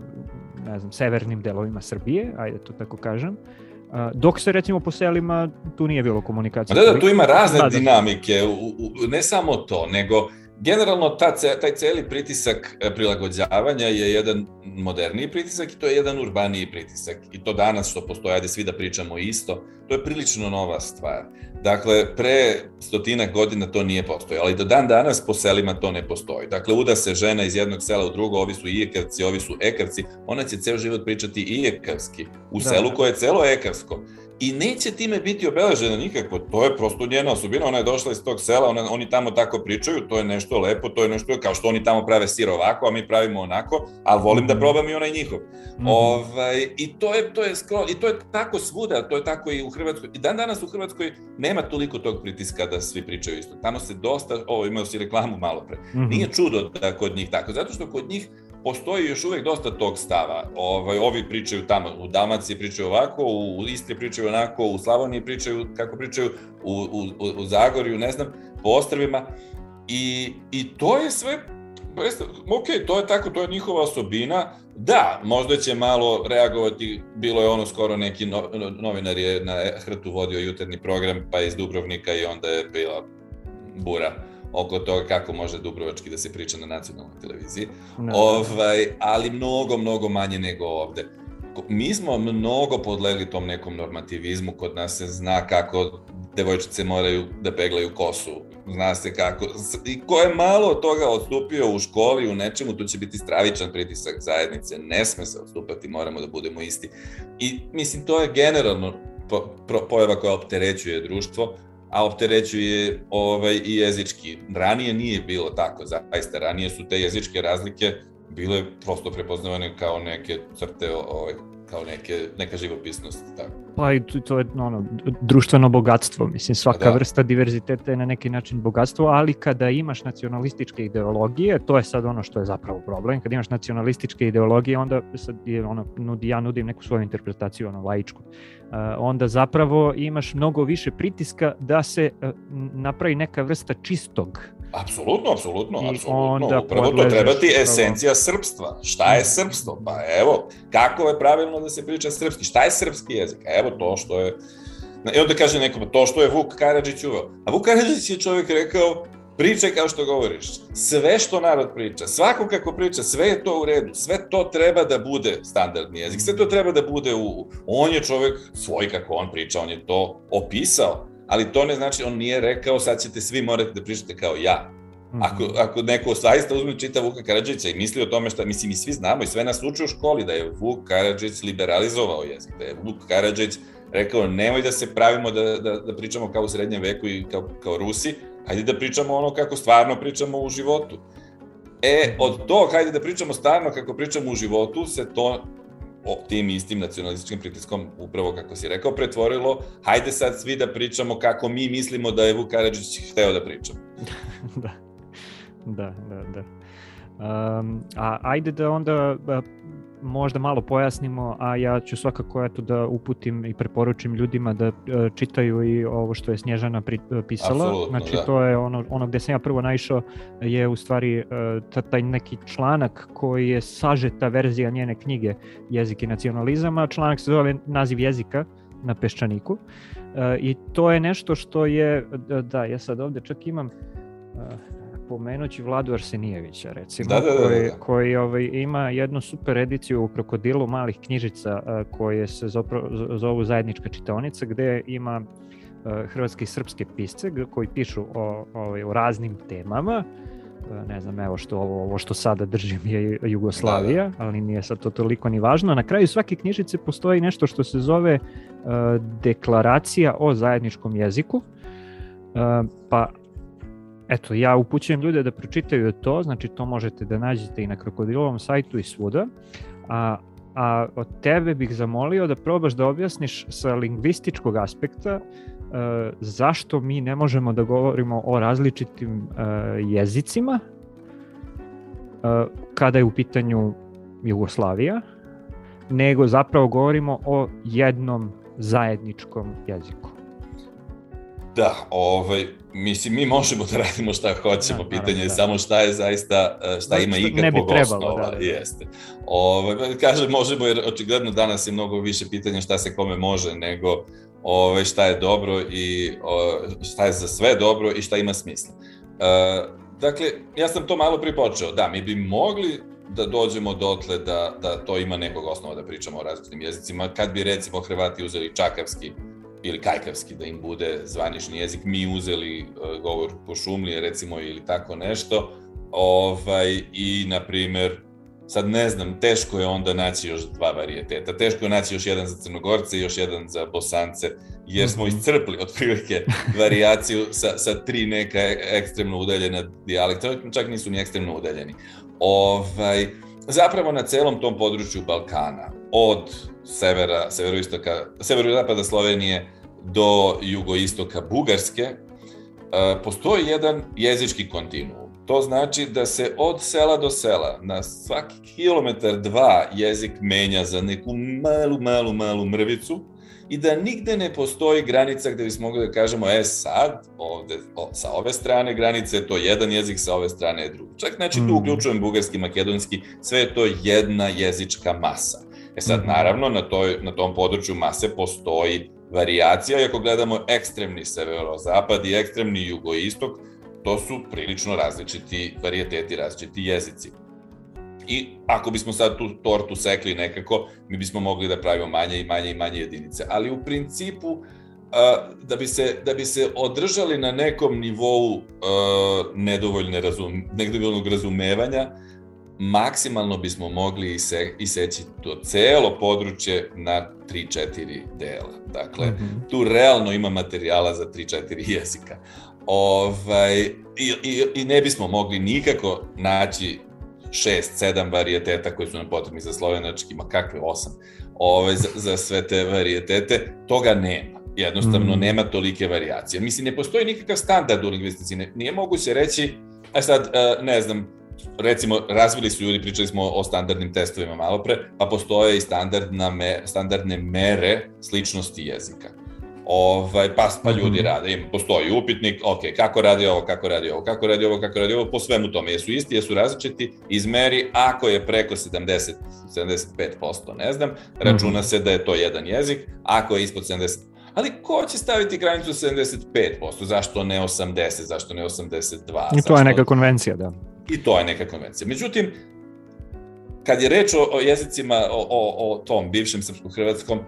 ne znam, severnim delovima Srbije, ajde to tako kažem, dok se recimo po selima tu nije bilo komunikacije. Da, da, tu ima razne Da, da. dinamike, u, u, ne samo to, nego generalno ta, taj celi pritisak e, prilagođavanja je jedan moderniji pritisak i to je jedan urbaniji pritisak. I to danas što postoje, ajde svi da pričamo isto, to je prilično nova stvar. Dakle, pre stotina godina to nije postojalo, ali do dan danas po selima to ne postoji. Dakle, uda se žena iz jednog sela u drugo, ovi su ijekavci, ovi su ekavci, ona će ceo život pričati ijekavski u Da, selu koje je celo ekavsko. I neće time biti obeležena nikako, to je prosto njena osobina, ona je došla iz tog sela, ona, oni tamo tako pričaju, to je nešto lepo, to je nešto, kao što oni tamo prave sir ovako, a mi pravimo onako, ali volim da Mhm. probam i onaj njihov. Mhm. Ovaj, I to je, to je skoro, i to je tako svuda, to je tako i u Hrvatskoj. I dan danas u Hrvatskoj nema toliko tog pritiska da svi pričaju isto. Tamo se dosta, ovo imao si reklamu malo pre, Mhm. nije čudo da kod njih tako, zato što kod njih postoji još uvek dosta tog stava. Ovaj, ovi pričaju tamo, u Dalmaciji pričaju ovako, u Istri pričaju onako, u Slavoniji pričaju kako pričaju, u, u, u, Zagorju, ne znam, po ostrvima. I, I to je sve, ok, to je tako, to je njihova osobina. Da, možda će malo reagovati, bilo je ono skoro neki no- novinar je na hrtu vodio jutarnji program, pa iz Dubrovnika i onda je bila bura oko toga kako može dubrovački da se priča na nacionalnoj televiziji. Da. Ovaj, ali mnogo, mnogo manje nego ovde. Mi smo mnogo podlegli tom nekom normativizmu, kod nas se zna kako devojčice moraju da peglaju kosu, zna se kako, i ko je malo od toga odstupio u školi, u nečemu, tu će biti stravičan pritisak zajednice, ne sme se odstupati, moramo da budemo isti. I mislim, to je generalno pojava koja opterećuje društvo, a opterećuje ovaj, i jezički. Ranije nije bilo tako, zaista. Ranije su te jezičke razlike bile prosto prepoznavane kao neke crte, ovaj, kao neke, neka živopisnost. Tako. Pa i to, to je ono, društveno bogatstvo, mislim svaka Da. vrsta diverziteta je na neki način bogatstvo, ali kada imaš nacionalističke ideologije, to je sad ono što je zapravo problem, kada imaš nacionalističke ideologije, onda sad je ono, nudi, ja nudim neku svoju interpretaciju, ono, laičku, Uh, onda zapravo imaš mnogo više pritiska da se n- napravi neka vrsta čistog. Apsolutno, apsolutno, I apsolutno. onda Upravo to treba ti esencija srpstva. Šta je srpstvo? Pa evo, kako je pravilno da se priča srpski? Šta je srpski jezik? Evo to što je... I onda kaže neko, pa to što je Vuk Karadžić uveo. A Vuk Karadžić je čovjek rekao, pričaj kao što govoriš. Sve što narod priča, svako kako priča, sve je to u redu. Sve to treba da bude standardni jezik. Sve to treba da bude u... On je čovjek svoj kako on priča, on je to opisao. Ali to ne znači, on nije rekao, sad ćete svi morati da pričate kao ja. Ako, ako neko zaista uzme čita Vuka Karadžića i misli o tome šta, mislim, mi svi znamo i sve nas uče u školi da je Vuk Karadžić liberalizovao jezik, da je Vuk Karadžić rekao nemoj da se pravimo da, da, da pričamo kao u srednjem veku i kao, kao Rusi, hajde da pričamo ono kako stvarno pričamo u životu. E, od tog, hajde da pričamo stvarno kako pričamo u životu, se to o, tim istim nacionalističkim pritiskom, upravo kako si rekao, pretvorilo, hajde sad svi da pričamo kako mi mislimo da je Vuk Karadžić hteo da pričamo. da. Da, da, da. Um, a ajde da onda možda malo pojasnimo, a ja ću svakako eto da uputim i preporučim ljudima da e, čitaju i ovo što je Snježana pri, e, pisala. Apsolutno, znači da. to je ono, ono gde sam ja prvo naišao je u stvari e, ta- taj neki članak koji je sažeta verzija njene knjige Jezik i nacionalizam, a članak se zove Naziv jezika na peščaniku. I to je nešto što je, da, da ja sad ovde čak imam, pomenući Vladu Arsenijevića recimo, Da, da, da, da, koji, da. koji ovaj, ima jednu super ediciju u Krokodilu malih knjižica koje se zopro, zovu zajednička čitaonica gde ima hrvatske i srpske pisce koji pišu o, ovaj, o raznim temama ne znam, evo što ovo, ovo što sada držim je Jugoslavija, ali nije sad to toliko ni važno. Na kraju svake knjižice postoji nešto što se zove a, deklaracija o zajedničkom jeziku. A, pa Eto, ja upućujem ljude da pročitaju to, znači to možete da nađete i na Krokodilovom sajtu i svuda. A, a od tebe bih zamolio da probaš da objasniš sa lingvističkog aspekta e, zašto mi ne možemo da govorimo o različitim e, jezicima e, kada je u pitanju Jugoslavija, nego zapravo govorimo o jednom zajedničkom jeziku. Da, ovaj, mislim, mi možemo da radimo šta hoćemo, Da, pitanje naravno, je da. samo šta je zaista, e, šta Da, ima ikakvog ne bi trebalo, osnova, da, da, da. jeste. Ovaj, kažem, možemo, jer očigledno danas je mnogo više pitanja šta se kome može, nego ovaj, šta je dobro i o, šta je za sve dobro i šta ima smisla. E, dakle, ja sam to malo pripočeo, da, mi bi mogli da dođemo dotle da, da to ima nekog osnova da pričamo o različitim jezicima, kad bi recimo Hrvati uzeli čakavski ili kajkavski da im bude zvanični jezik, mi uzeli uh, govor košumlije recimo ili tako nešto, ovaj, i na primer, sad ne znam, teško je onda naći još dva varijeteta, teško je naći još jedan za Crnogorce i još jedan za Bosance, jer smo Mhm. iscrpli otprilike varijaciju sa, sa tri neka e- ekstremno udaljena dijalekta, čak nisu ni ekstremno udaljeni. Ovaj, zapravo na celom tom području Balkana, od severa, severoistoka, severozapada Slovenije do jugoistoka Bugarske, e, postoji jedan jezički kontinuum. To znači da se od sela do sela, na svaki kilometar dva jezik menja za neku malu, malu, malu mrvicu i da nigde ne postoji granica gde bismo mogli da kažemo, e sad, ovde, o, sa ove strane granice je to jedan jezik, sa ove strane je drugi. Čak znači tu Mm. uključujem bugarski, makedonski, sve je to jedna jezička masa. E sad, Mhm. naravno, na, toj, na tom području mase postoji varijacija i ako gledamo ekstremni severozapad i ekstremni jugoistok, to su prilično različiti varijeteti, različiti jezici. I ako bismo sad tu tortu sekli nekako, mi bismo mogli da pravimo manje i manje i manje jedinice. Ali u principu, da bi se, da bi se održali na nekom nivou nedovoljne razum, nedovoljnog razumevanja, maksimalno bismo mogli ise, iseći to celo područje na 3-4 dela. Dakle, Mhm. tu realno ima materijala za 3-4 jezika. Ovaj, i, i, I ne bismo mogli nikako naći 6-7 varijeteta koji su nam potrebni za slovenački, ma kakve 8, ovaj, za, za sve te varijetete, toga nema. Jednostavno Mm. nema tolike varijacije. Mislim, ne postoji nikakav standard u lingvistici. Ne, nije moguće reći, a sad, e, ne znam, recimo, razvili su ljudi, pričali smo o standardnim testovima malo pre, pa postoje i standardna me, standardne mere sličnosti jezika. Ovaj, pa, pa ljudi Mhm. rade, ima, postoji upitnik, ok, kako radi ovo, kako radi ovo, kako radi ovo, kako radi ovo, po svemu tome, jesu isti, jesu različiti, izmeri, ako je preko 70, 75%, ne znam, računa Mhm. se da je to jedan jezik, ako je ispod 70, ali ko će staviti granicu 75%, zašto ne 80, zašto ne 82? I to je zašto- neka konvencija, da. I to je neka konvencija. Međutim, kad je reč o, o jezicima, o, o, o tom bivšem srpsko-hrvatskom,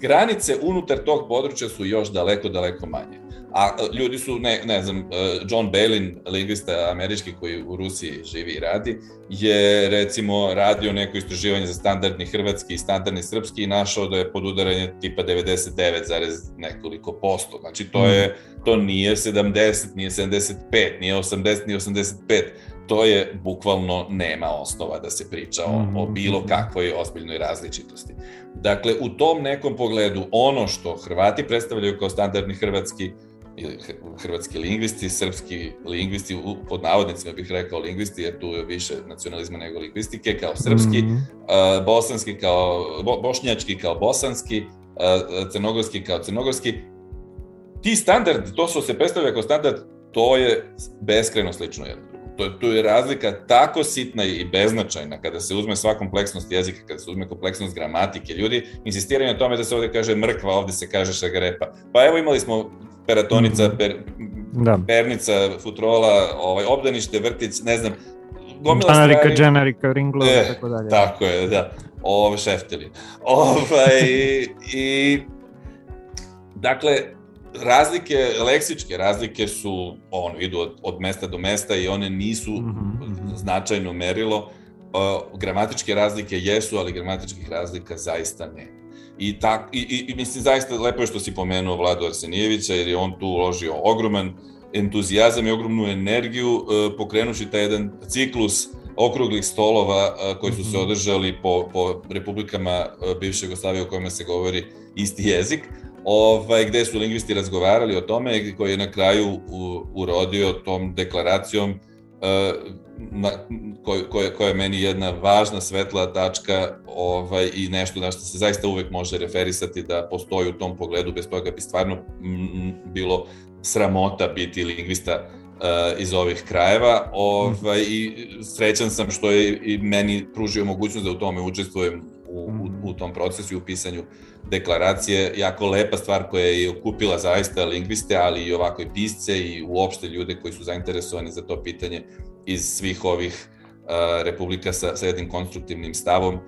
granice unutar tog područja su još daleko, daleko manje. A e, ljudi su, ne, ne znam, e, John Balin, lingvista američki koji u Rusiji živi i radi, je recimo radio neko istraživanje za standardni hrvatski i standardni srpski i našao da je podudaranje tipa 99, nekoliko posto. Znači to je, to nije 70, nije 75, nije 80, nije 85 to je bukvalno nema osnova da se priča o, o bilo kakvoj ozbiljnoj različitosti. Dakle, u tom nekom pogledu, ono što Hrvati predstavljaju kao standardni hrvatski, ili hrvatski lingvisti, srpski lingvisti, pod navodnicima bih rekao lingvisti, jer tu je više nacionalizma nego lingvistike, kao srpski, mm -hmm. bosanski kao, bo, bošnjački kao bosanski, crnogorski kao crnogorski. Ti standardi, to što se predstavlja kao standard, to je beskreno slično jedno to, to je razlika tako sitna i beznačajna kada se uzme sva kompleksnost jezika, kada se uzme kompleksnost gramatike. Ljudi insistiraju na tome da se ovde kaže mrkva, ovde se kaže šagarepa. Pa evo imali smo peratonica, mhm. per, da. pernica, futrola, ovaj, obdanište, vrtić, ne znam, gomila Anarika, stvari. Džanarika, Ringlo, e, tako dalje. Tako je, da. Ove šeftili. Ovaj, i, dakle, razlike, leksičke razlike su, ono, idu od, od mesta do mesta i one nisu mm -hmm. značajno merilo. Uh, gramatičke razlike jesu, ali gramatičkih razlika zaista ne. I, tak, i, i, i mislim, zaista lepo je što si pomenuo Vladu Arsenijevića, jer je on tu uložio ogroman entuzijazam i ogromnu energiju, uh, pokrenuši taj jedan ciklus okruglih stolova uh, koji su se mhm. održali po, po republikama uh, bivše Jugoslavije u kojima se govori isti jezik, ovaj, gde su lingvisti razgovarali o tome, koji je na kraju u, urodio tom deklaracijom na, koj, koja, koja je meni jedna važna svetla tačka ovaj, i nešto na što se zaista uvek može referisati da postoji u tom pogledu, bez toga bi stvarno bilo sramota biti lingvista uh, iz ovih krajeva ovaj, i srećan sam što je i meni pružio mogućnost da u tome učestvujem u, u, u tom procesu i u pisanju deklaracije. Jako lepa stvar koja je okupila zaista lingviste, ali i ovako i pisce i uopšte ljude koji su zainteresovani za to pitanje iz svih ovih uh, republika sa, sa jednim konstruktivnim stavom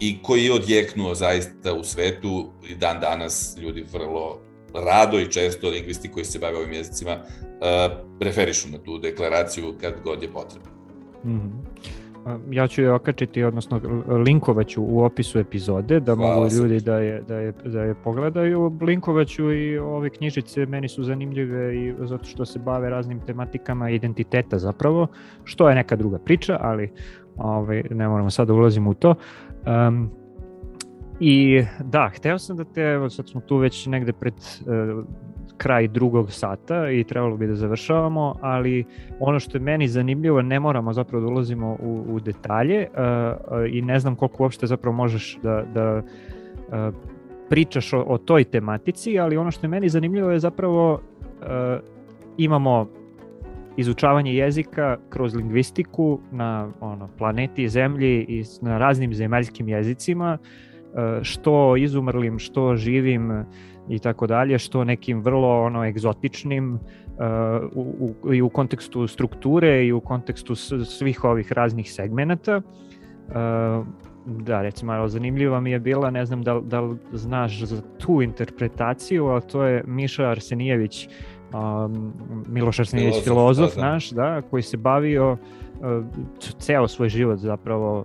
i koji je odjeknuo zaista u svetu i dan danas ljudi vrlo rado i često lingvisti koji se bave ovim jezicima uh, referišu na tu deklaraciju kad god je potrebno. Mm -hmm. Ja ću je okačiti, odnosno linkovaću u opisu epizode da Hvala mogu ljudi da je, da, je, da je pogledaju. Linkovaću i ove knjižice meni su zanimljive i zato što se bave raznim tematikama identiteta zapravo, što je neka druga priča, ali ovaj, ne moramo sad da ulazimo u to. Um, I da, hteo sam da te, evo sad smo tu već negde pred uh, kraj drugog sata i trebalo bi da završavamo, ali ono što je meni zanimljivo, ne moramo zapravo da ulazimo u, u detalje uh, i ne znam koliko uopšte zapravo možeš da, da uh, pričaš o, o toj tematici, ali ono što je meni zanimljivo je zapravo uh, imamo izučavanje jezika kroz lingvistiku na ono, planeti Zemlji i na raznim zemaljskim jezicima, što izumrlim, što živim, i tako dalje, što nekim vrlo ono egzotičnim uh, u, u, i u kontekstu strukture i u kontekstu svih ovih raznih segmenata. Uh, da, recimo, malo zanimljiva mi je bila, ne znam da, da li znaš za tu interpretaciju, ali to je Miša Arsenijević, um, Miloš Arsenijević, filozof, filozof da, da. naš, da, koji se bavio uh, ceo svoj život zapravo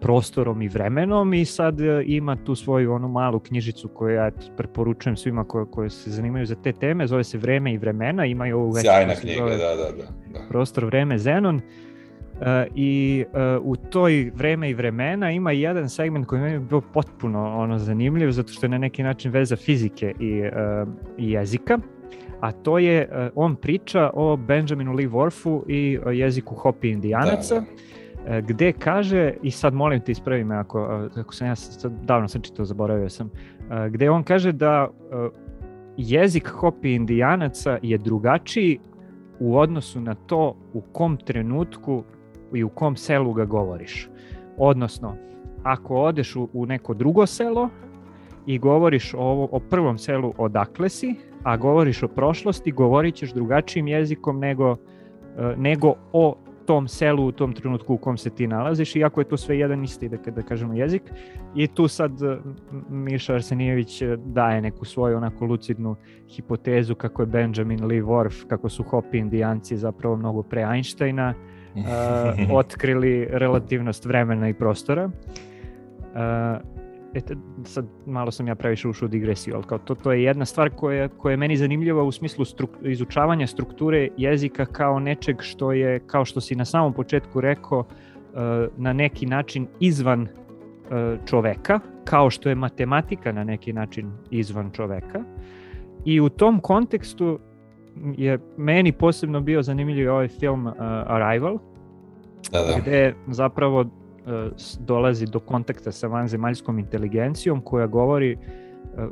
prostorom i vremenom i sad e, ima tu svoju onu malu knjižicu koju ja preporučujem svima koji, koji se zanimaju za te teme, zove se Vreme i vremena, imaju ovu već... Sjajna knjiga, da, da, da, da. Prostor, vreme, Zenon. Uh, I uh, u toj vreme i vremena ima jedan segment koji mi je bio potpuno ono zanimljiv zato što je na neki način veza fizike i, uh, i jezika a to je, on priča o Benjaminu Lee Worfu i jeziku Hopi indijanaca da, da E, gde kaže, i sad molim te ispravi me ako, ako sam ja sad, davno sam čitao, zaboravio sam, e, gde on kaže da e, jezik Hopi indijanaca je drugačiji u odnosu na to u kom trenutku i u kom selu ga govoriš. Odnosno, ako odeš u, u neko drugo selo i govoriš o, o prvom selu odakle si, a govoriš o prošlosti, govorit ćeš drugačijim jezikom nego, nego o tom selu u tom trenutku u kom se ti nalaziš, iako je to sve jedan isti, da, da kažemo, jezik. I tu sad Miša Arsenijević eh, daje neku svoju onako lucidnu hipotezu kako je Benjamin Lee Worf, kako su Hopi indijanci zapravo mnogo pre Einsteina uh, otkrili relativnost vremena i prostora. Uh, eto, sad malo sam ja previše ušao u digresiju, ali kao to, to je jedna stvar koja, koja je meni zanimljiva u smislu struk, izučavanja strukture jezika kao nečeg što je, kao što si na samom početku rekao, uh, na neki način izvan uh, čoveka, kao što je matematika na neki način izvan čoveka. I u tom kontekstu je meni posebno bio zanimljiv ovaj film uh, Arrival, Da, da. gde zapravo dolazi do kontakta sa vanzemaljskom inteligencijom koja govori, uh,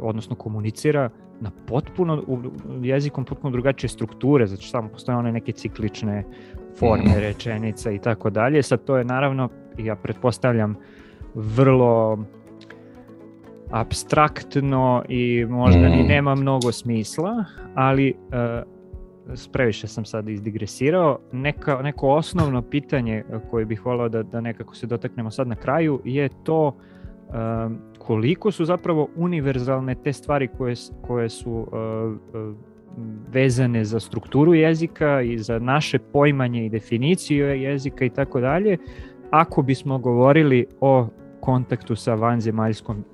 odnosno komunicira na potpuno, jezikom potpuno drugačije strukture, znači tamo postoje one neke ciklične forme Mhm. rečenica i tako dalje. Sad to je naravno, ja pretpostavljam, vrlo abstraktno i možda ni Mm. nema mnogo smisla, ali uh, previše sam sad izdigresirao. Neka, neko osnovno pitanje eh, koje bih volao da, da nekako se dotaknemo sad na kraju je to um, koliko su zapravo univerzalne te stvari koje, koje su uh, vezane za strukturu jezika i za naše poimanje i definiciju jezika i tako dalje, ako bismo govorili o kontaktu sa vanzemaljskom uh,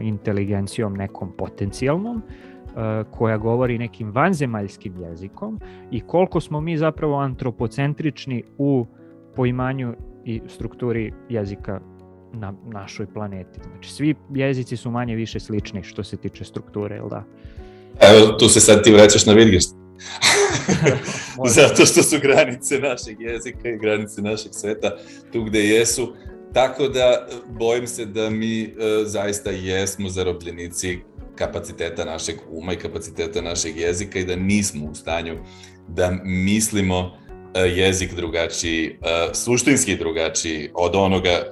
inteligencijom nekom potencijalnom, uh, koja govori nekim vanzemaljskim jezikom i koliko smo mi zapravo antropocentrični u poimanju i strukturi jezika na našoj planeti. Znači, svi jezici su manje više slični što se tiče strukture, jel da? Evo, tu se sad ti vraćaš na Wittgenstein. Zato što su granice našeg jezika i granice našeg sveta tu gde jesu. Tako da bojim se da mi e, zaista jesmo zarobljenici kapaciteta našeg uma i kapaciteta našeg jezika i da nismo u stanju da mislimo e, jezik drugačiji, e, suštinski drugačiji od onoga e,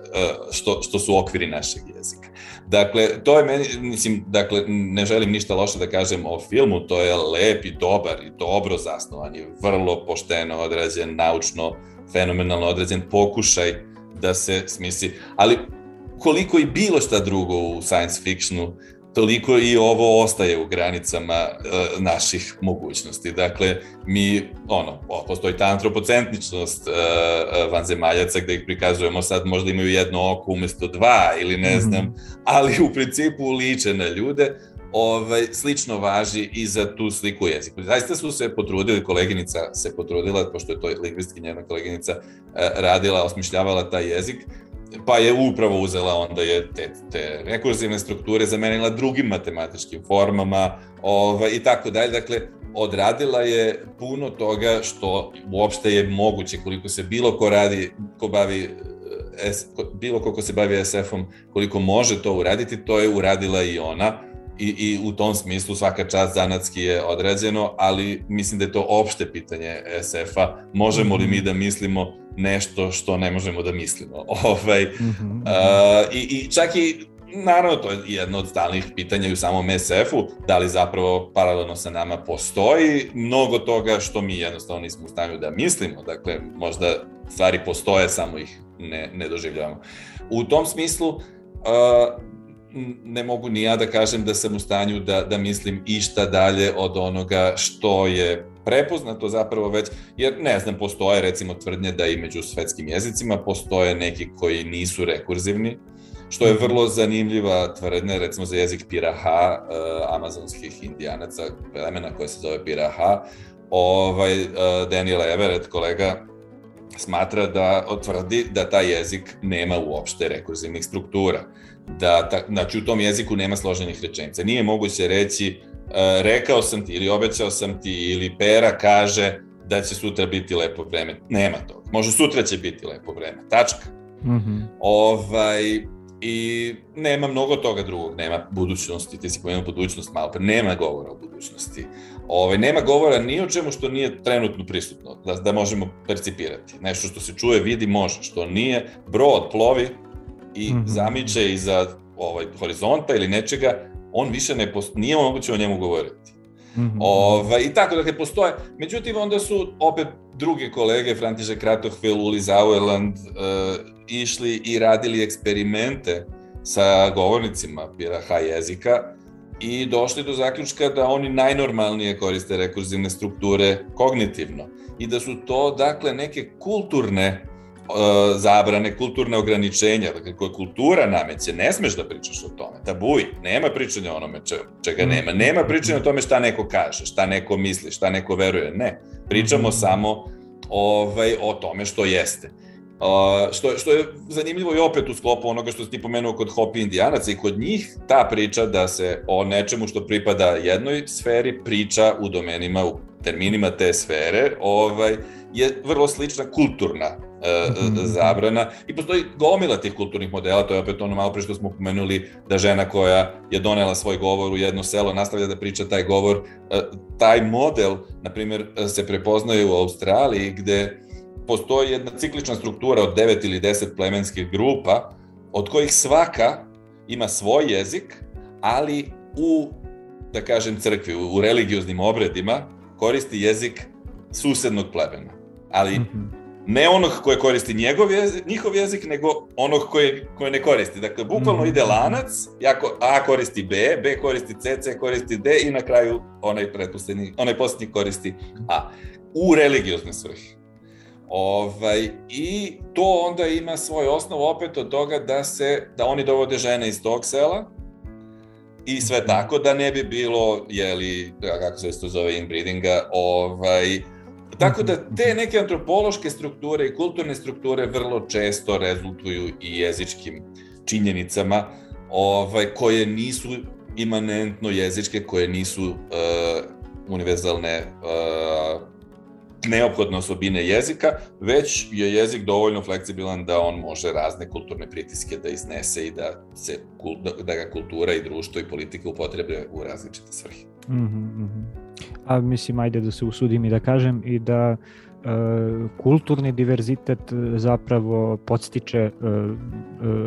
što, što su okviri našeg jezika. Dakle, to je meni, mislim, dakle, ne želim ništa loše da kažem o filmu, to je lep i dobar i dobro zasnovan i vrlo pošteno odrađen, naučno, fenomenalno odrađen pokušaj da se smisli, ali koliko i bilo šta drugo u science fictionu, toliko i ovo ostaje u granicama e, naših mogućnosti. Dakle, mi, ono, postoji ta antropocentničnost e, e, vanzemaljaca gde ih prikazujemo sad možda imaju jedno oko umesto dva ili ne Mhm. znam, ali u principu liče na ljude, ovaj, slično važi i za tu sliku jeziku. Zaista su se potrudili, koleginica se potrudila, pošto je to lingvistki njena koleginica e, radila, osmišljavala taj jezik, pa je upravo uzela onda je te, te rekurzivne strukture zamenila drugim matematičkim formama ovaj, i tako dalje. Dakle, odradila je puno toga što uopšte je moguće koliko se bilo ko radi, ko bavi eh, S, bilo ko ko se bavi SF-om, koliko može to uraditi, to je uradila i ona i, i u tom smislu svaka čast zanatski je odrađeno, ali mislim da je to opšte pitanje SF-a. Možemo li mi da mislimo nešto što ne možemo da mislimo? Ovaj, Mhm. A, i, I čak i, naravno, to je jedno od stalnih pitanja u samom SF-u, da li zapravo paralelno sa nama postoji mnogo toga što mi jednostavno nismo u stanju da mislimo, dakle, možda stvari postoje, samo ih ne, ne doživljavamo. U tom smislu, a, ne mogu ni ja da kažem da sam u stanju da, da mislim išta dalje od onoga što je prepoznato zapravo već, jer ne znam, postoje recimo tvrdnje da i među svetskim jezicima postoje neki koji nisu rekurzivni, što je vrlo zanimljiva tvrdnja recimo za jezik Piraha, uh, amazonskih indijanaca, plemena koje se zove Piraha, ovaj, uh, Daniel Everett, kolega, smatra da otvrdi da taj jezik nema uopšte rekurzivnih struktura. Da, ta, znači u tom jeziku nema složenih rečenica. Nije moguće reći rekao sam ti ili obećao sam ti ili Pera kaže da će sutra biti lepo vreme. Nema toga. Može sutra će biti lepo vreme. Tačka. Mhm. Ovaj, I nema mnogo toga drugog, nema budućnosti, ti si pomenuo budućnost malo pre, nema govora o budućnosti. Ovaj, nema govora ni o čemu što nije trenutno prisutno, da, da možemo percipirati. Nešto što se čuje, vidi, može, što nije, brod plovi i mm. -hmm. zamiče iza ovaj, horizonta ili nečega, on više ne post... nije moguće o njemu govoriti. Mhm. Ovaj, I tako, dakle, postoje. Međutim, onda su opet druge kolege, František Kratohvel, Uli Zauerland, uh, išli i radili eksperimente sa govornicima BRH jezika i došli do zaključka da oni najnormalnije koriste rekurzivne strukture kognitivno i da su to, dakle, neke kulturne zabrane, kulturne ograničenja, dakle, koje kultura nameće, ne smeš da pričaš o tome, tabuj, nema pričanja o onome če, čega nema, nema pričanja o tome šta neko kaže, šta neko misli, šta neko veruje, ne, pričamo samo ovaj, o tome što jeste. Uh, što, što je zanimljivo i opet u sklopu onoga što ti pomenuo kod Hopi Indijanaca i kod njih ta priča da se o nečemu što pripada jednoj sferi priča u domenima, u terminima te sfere, ovaj, je vrlo slična kulturna zabrana. I postoji gomila tih kulturnih modela, to je opet ono malo pre što smo pomenuli da žena koja je donela svoj govor u jedno selo nastavlja da priča taj govor, uh, taj model, na primjer, se prepoznaje u Australiji gde postoji jedna ciklična struktura od 9 ili 10 plemenskih grupa, od kojih svaka ima svoj jezik, ali u, da kažem, crkvi, u religioznim obredima koristi jezik susednog plemena. Ali ne onog koje koristi njegov jezik, njihov jezik, nego onog koje, koje ne koristi. Dakle, bukvalno ide lanac, jako, A koristi B, B koristi C, C koristi D i na kraju onaj, pretposlednji, onaj posljednji koristi A. U religiozne svrhe. Ovaj, I to onda ima svoj osnov opet od toga da se, da oni dovode žene iz tog sela i sve tako da ne bi bilo, jeli, kako se to zove, inbreedinga, ovaj, Tako da te neke antropološke strukture i kulturne strukture vrlo često rezultuju i jezičkim činjenicama ovaj, koje nisu imanentno jezičke, koje nisu uh, univerzalne uh, neophodne osobine jezika, već je jezik dovoljno fleksibilan da on može razne kulturne pritiske da iznese i da, se, da, da ga kultura i društvo i politika upotrebe u različite svrhe. Mm -hmm. A mislim, ajde da se usudim i da kažem i da e, kulturni diverzitet zapravo podstiče e,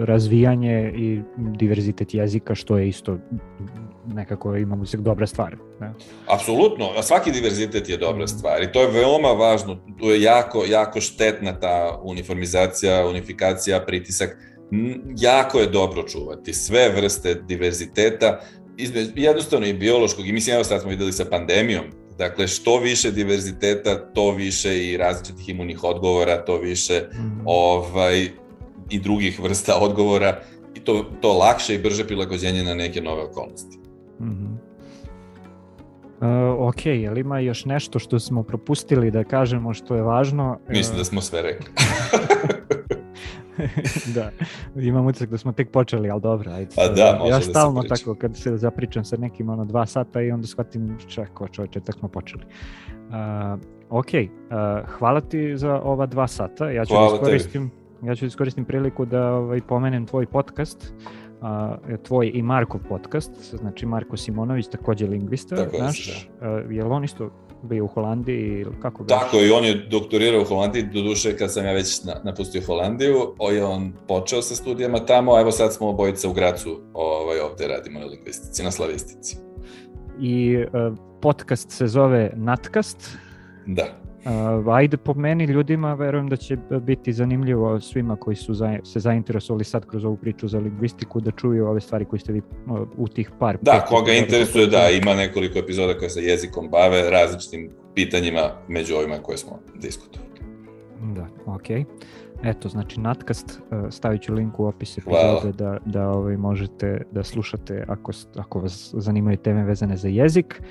razvijanje i diverzitet jezika, što je isto nekako imamo se dobra stvar. Ne? Apsolutno, a svaki diverzitet je dobra stvar i to je veoma važno, tu je jako, jako štetna ta uniformizacija, unifikacija, pritisak, jako je dobro čuvati sve vrste diverziteta, izme, jednostavno i biološkog, i mislim, evo sad smo videli sa pandemijom, Dakle, što više diverziteta, to više i različitih imunih odgovora, to više mm. ovaj, i drugih vrsta odgovora i to, to lakše i brže prilagođenje na neke nove okolnosti. Mm -hmm. Uh, ok, je li ima još nešto što smo propustili da kažemo što je važno? Mislim da smo sve rekli. da, imam utisak da smo tek počeli, ali dobro, ajde. Pa da, može ja da se stalno priča. tako, kad se zapričam sa nekim ono dva sata i onda shvatim čako čovječe, tek smo počeli. Uh, ok, uh, hvala ti za ova dva sata, ja ću Hvala da iskoristim, ja ću da iskoristim priliku da ovaj, pomenem tvoj podcast, uh, tvoj i Markov podcast, znači Marko Simonović, takođe lingvista, Tako je, naš, uh, je li on isto bio u Holandiji ili kako bi? Tako i on je doktorirao u Holandiji, do duše kad sam ja već na, napustio Holandiju, o, je on počeo sa studijama tamo, a evo sad smo obojica u Gracu, ovaj, ovde radimo na lingvistici, na slavistici. I uh, podcast se zove Natkast. Da. Uh, ajde po meni ljudima, verujem da će biti zanimljivo svima koji su za, se zainteresovali sad kroz ovu priču za lingvistiku da čuju ove stvari koje ste vi uh, u tih par... Da, pet koga interesuje, da, ima nekoliko epizoda koje se jezikom bave, različitim pitanjima među ovima koje smo diskutovali. Da, okej. Eto, znači Natkast, uh, stavit ću link u opis epizode da, da ovaj, možete da slušate ako, ako vas zanimaju teme vezane za jezik.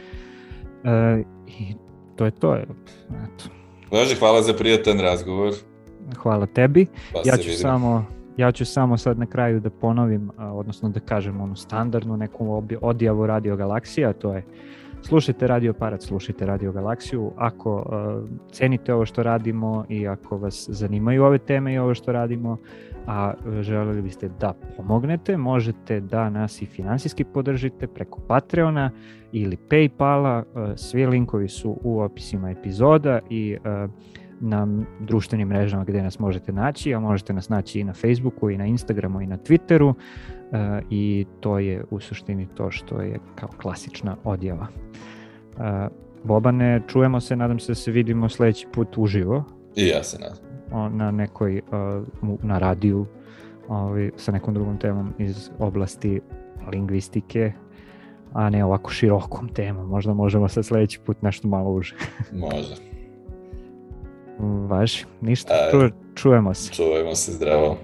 Uh, I to je to. Eto, Bože, hvala za prijatan razgovor. hvala tebi. Pa ja ću vidimo. samo ja ću samo sad na kraju da ponovim, a, odnosno da kažem onu standardnu neku odjavu Radio Galaksija, to je slušajte Radio Parat, slušajte Radio Galaksiju. Ako a, cenite ovo što radimo i ako vas zanimaju ove teme i ovo što radimo, a e, želeli biste da pomognete, možete da nas i finansijski podržite preko Patreona ili Paypala, e, svi linkovi su u opisima epizoda i e, na društvenim mrežama gde nas možete naći, a možete nas naći i na Facebooku i na Instagramu i na Twitteru i to je u suštini to što je kao klasična odjava. Bobane, čujemo se, nadam se da se vidimo sledeći put uživo I ja se nadam. Na nekoj, na radiju ovaj, sa nekom drugom temom iz oblasti lingvistike, a ne ovako širokom temom. Možda možemo sa sledeći put nešto malo uže. Može. Važi, ništa, ču, čujemo se. Čuvajmo se zdravo.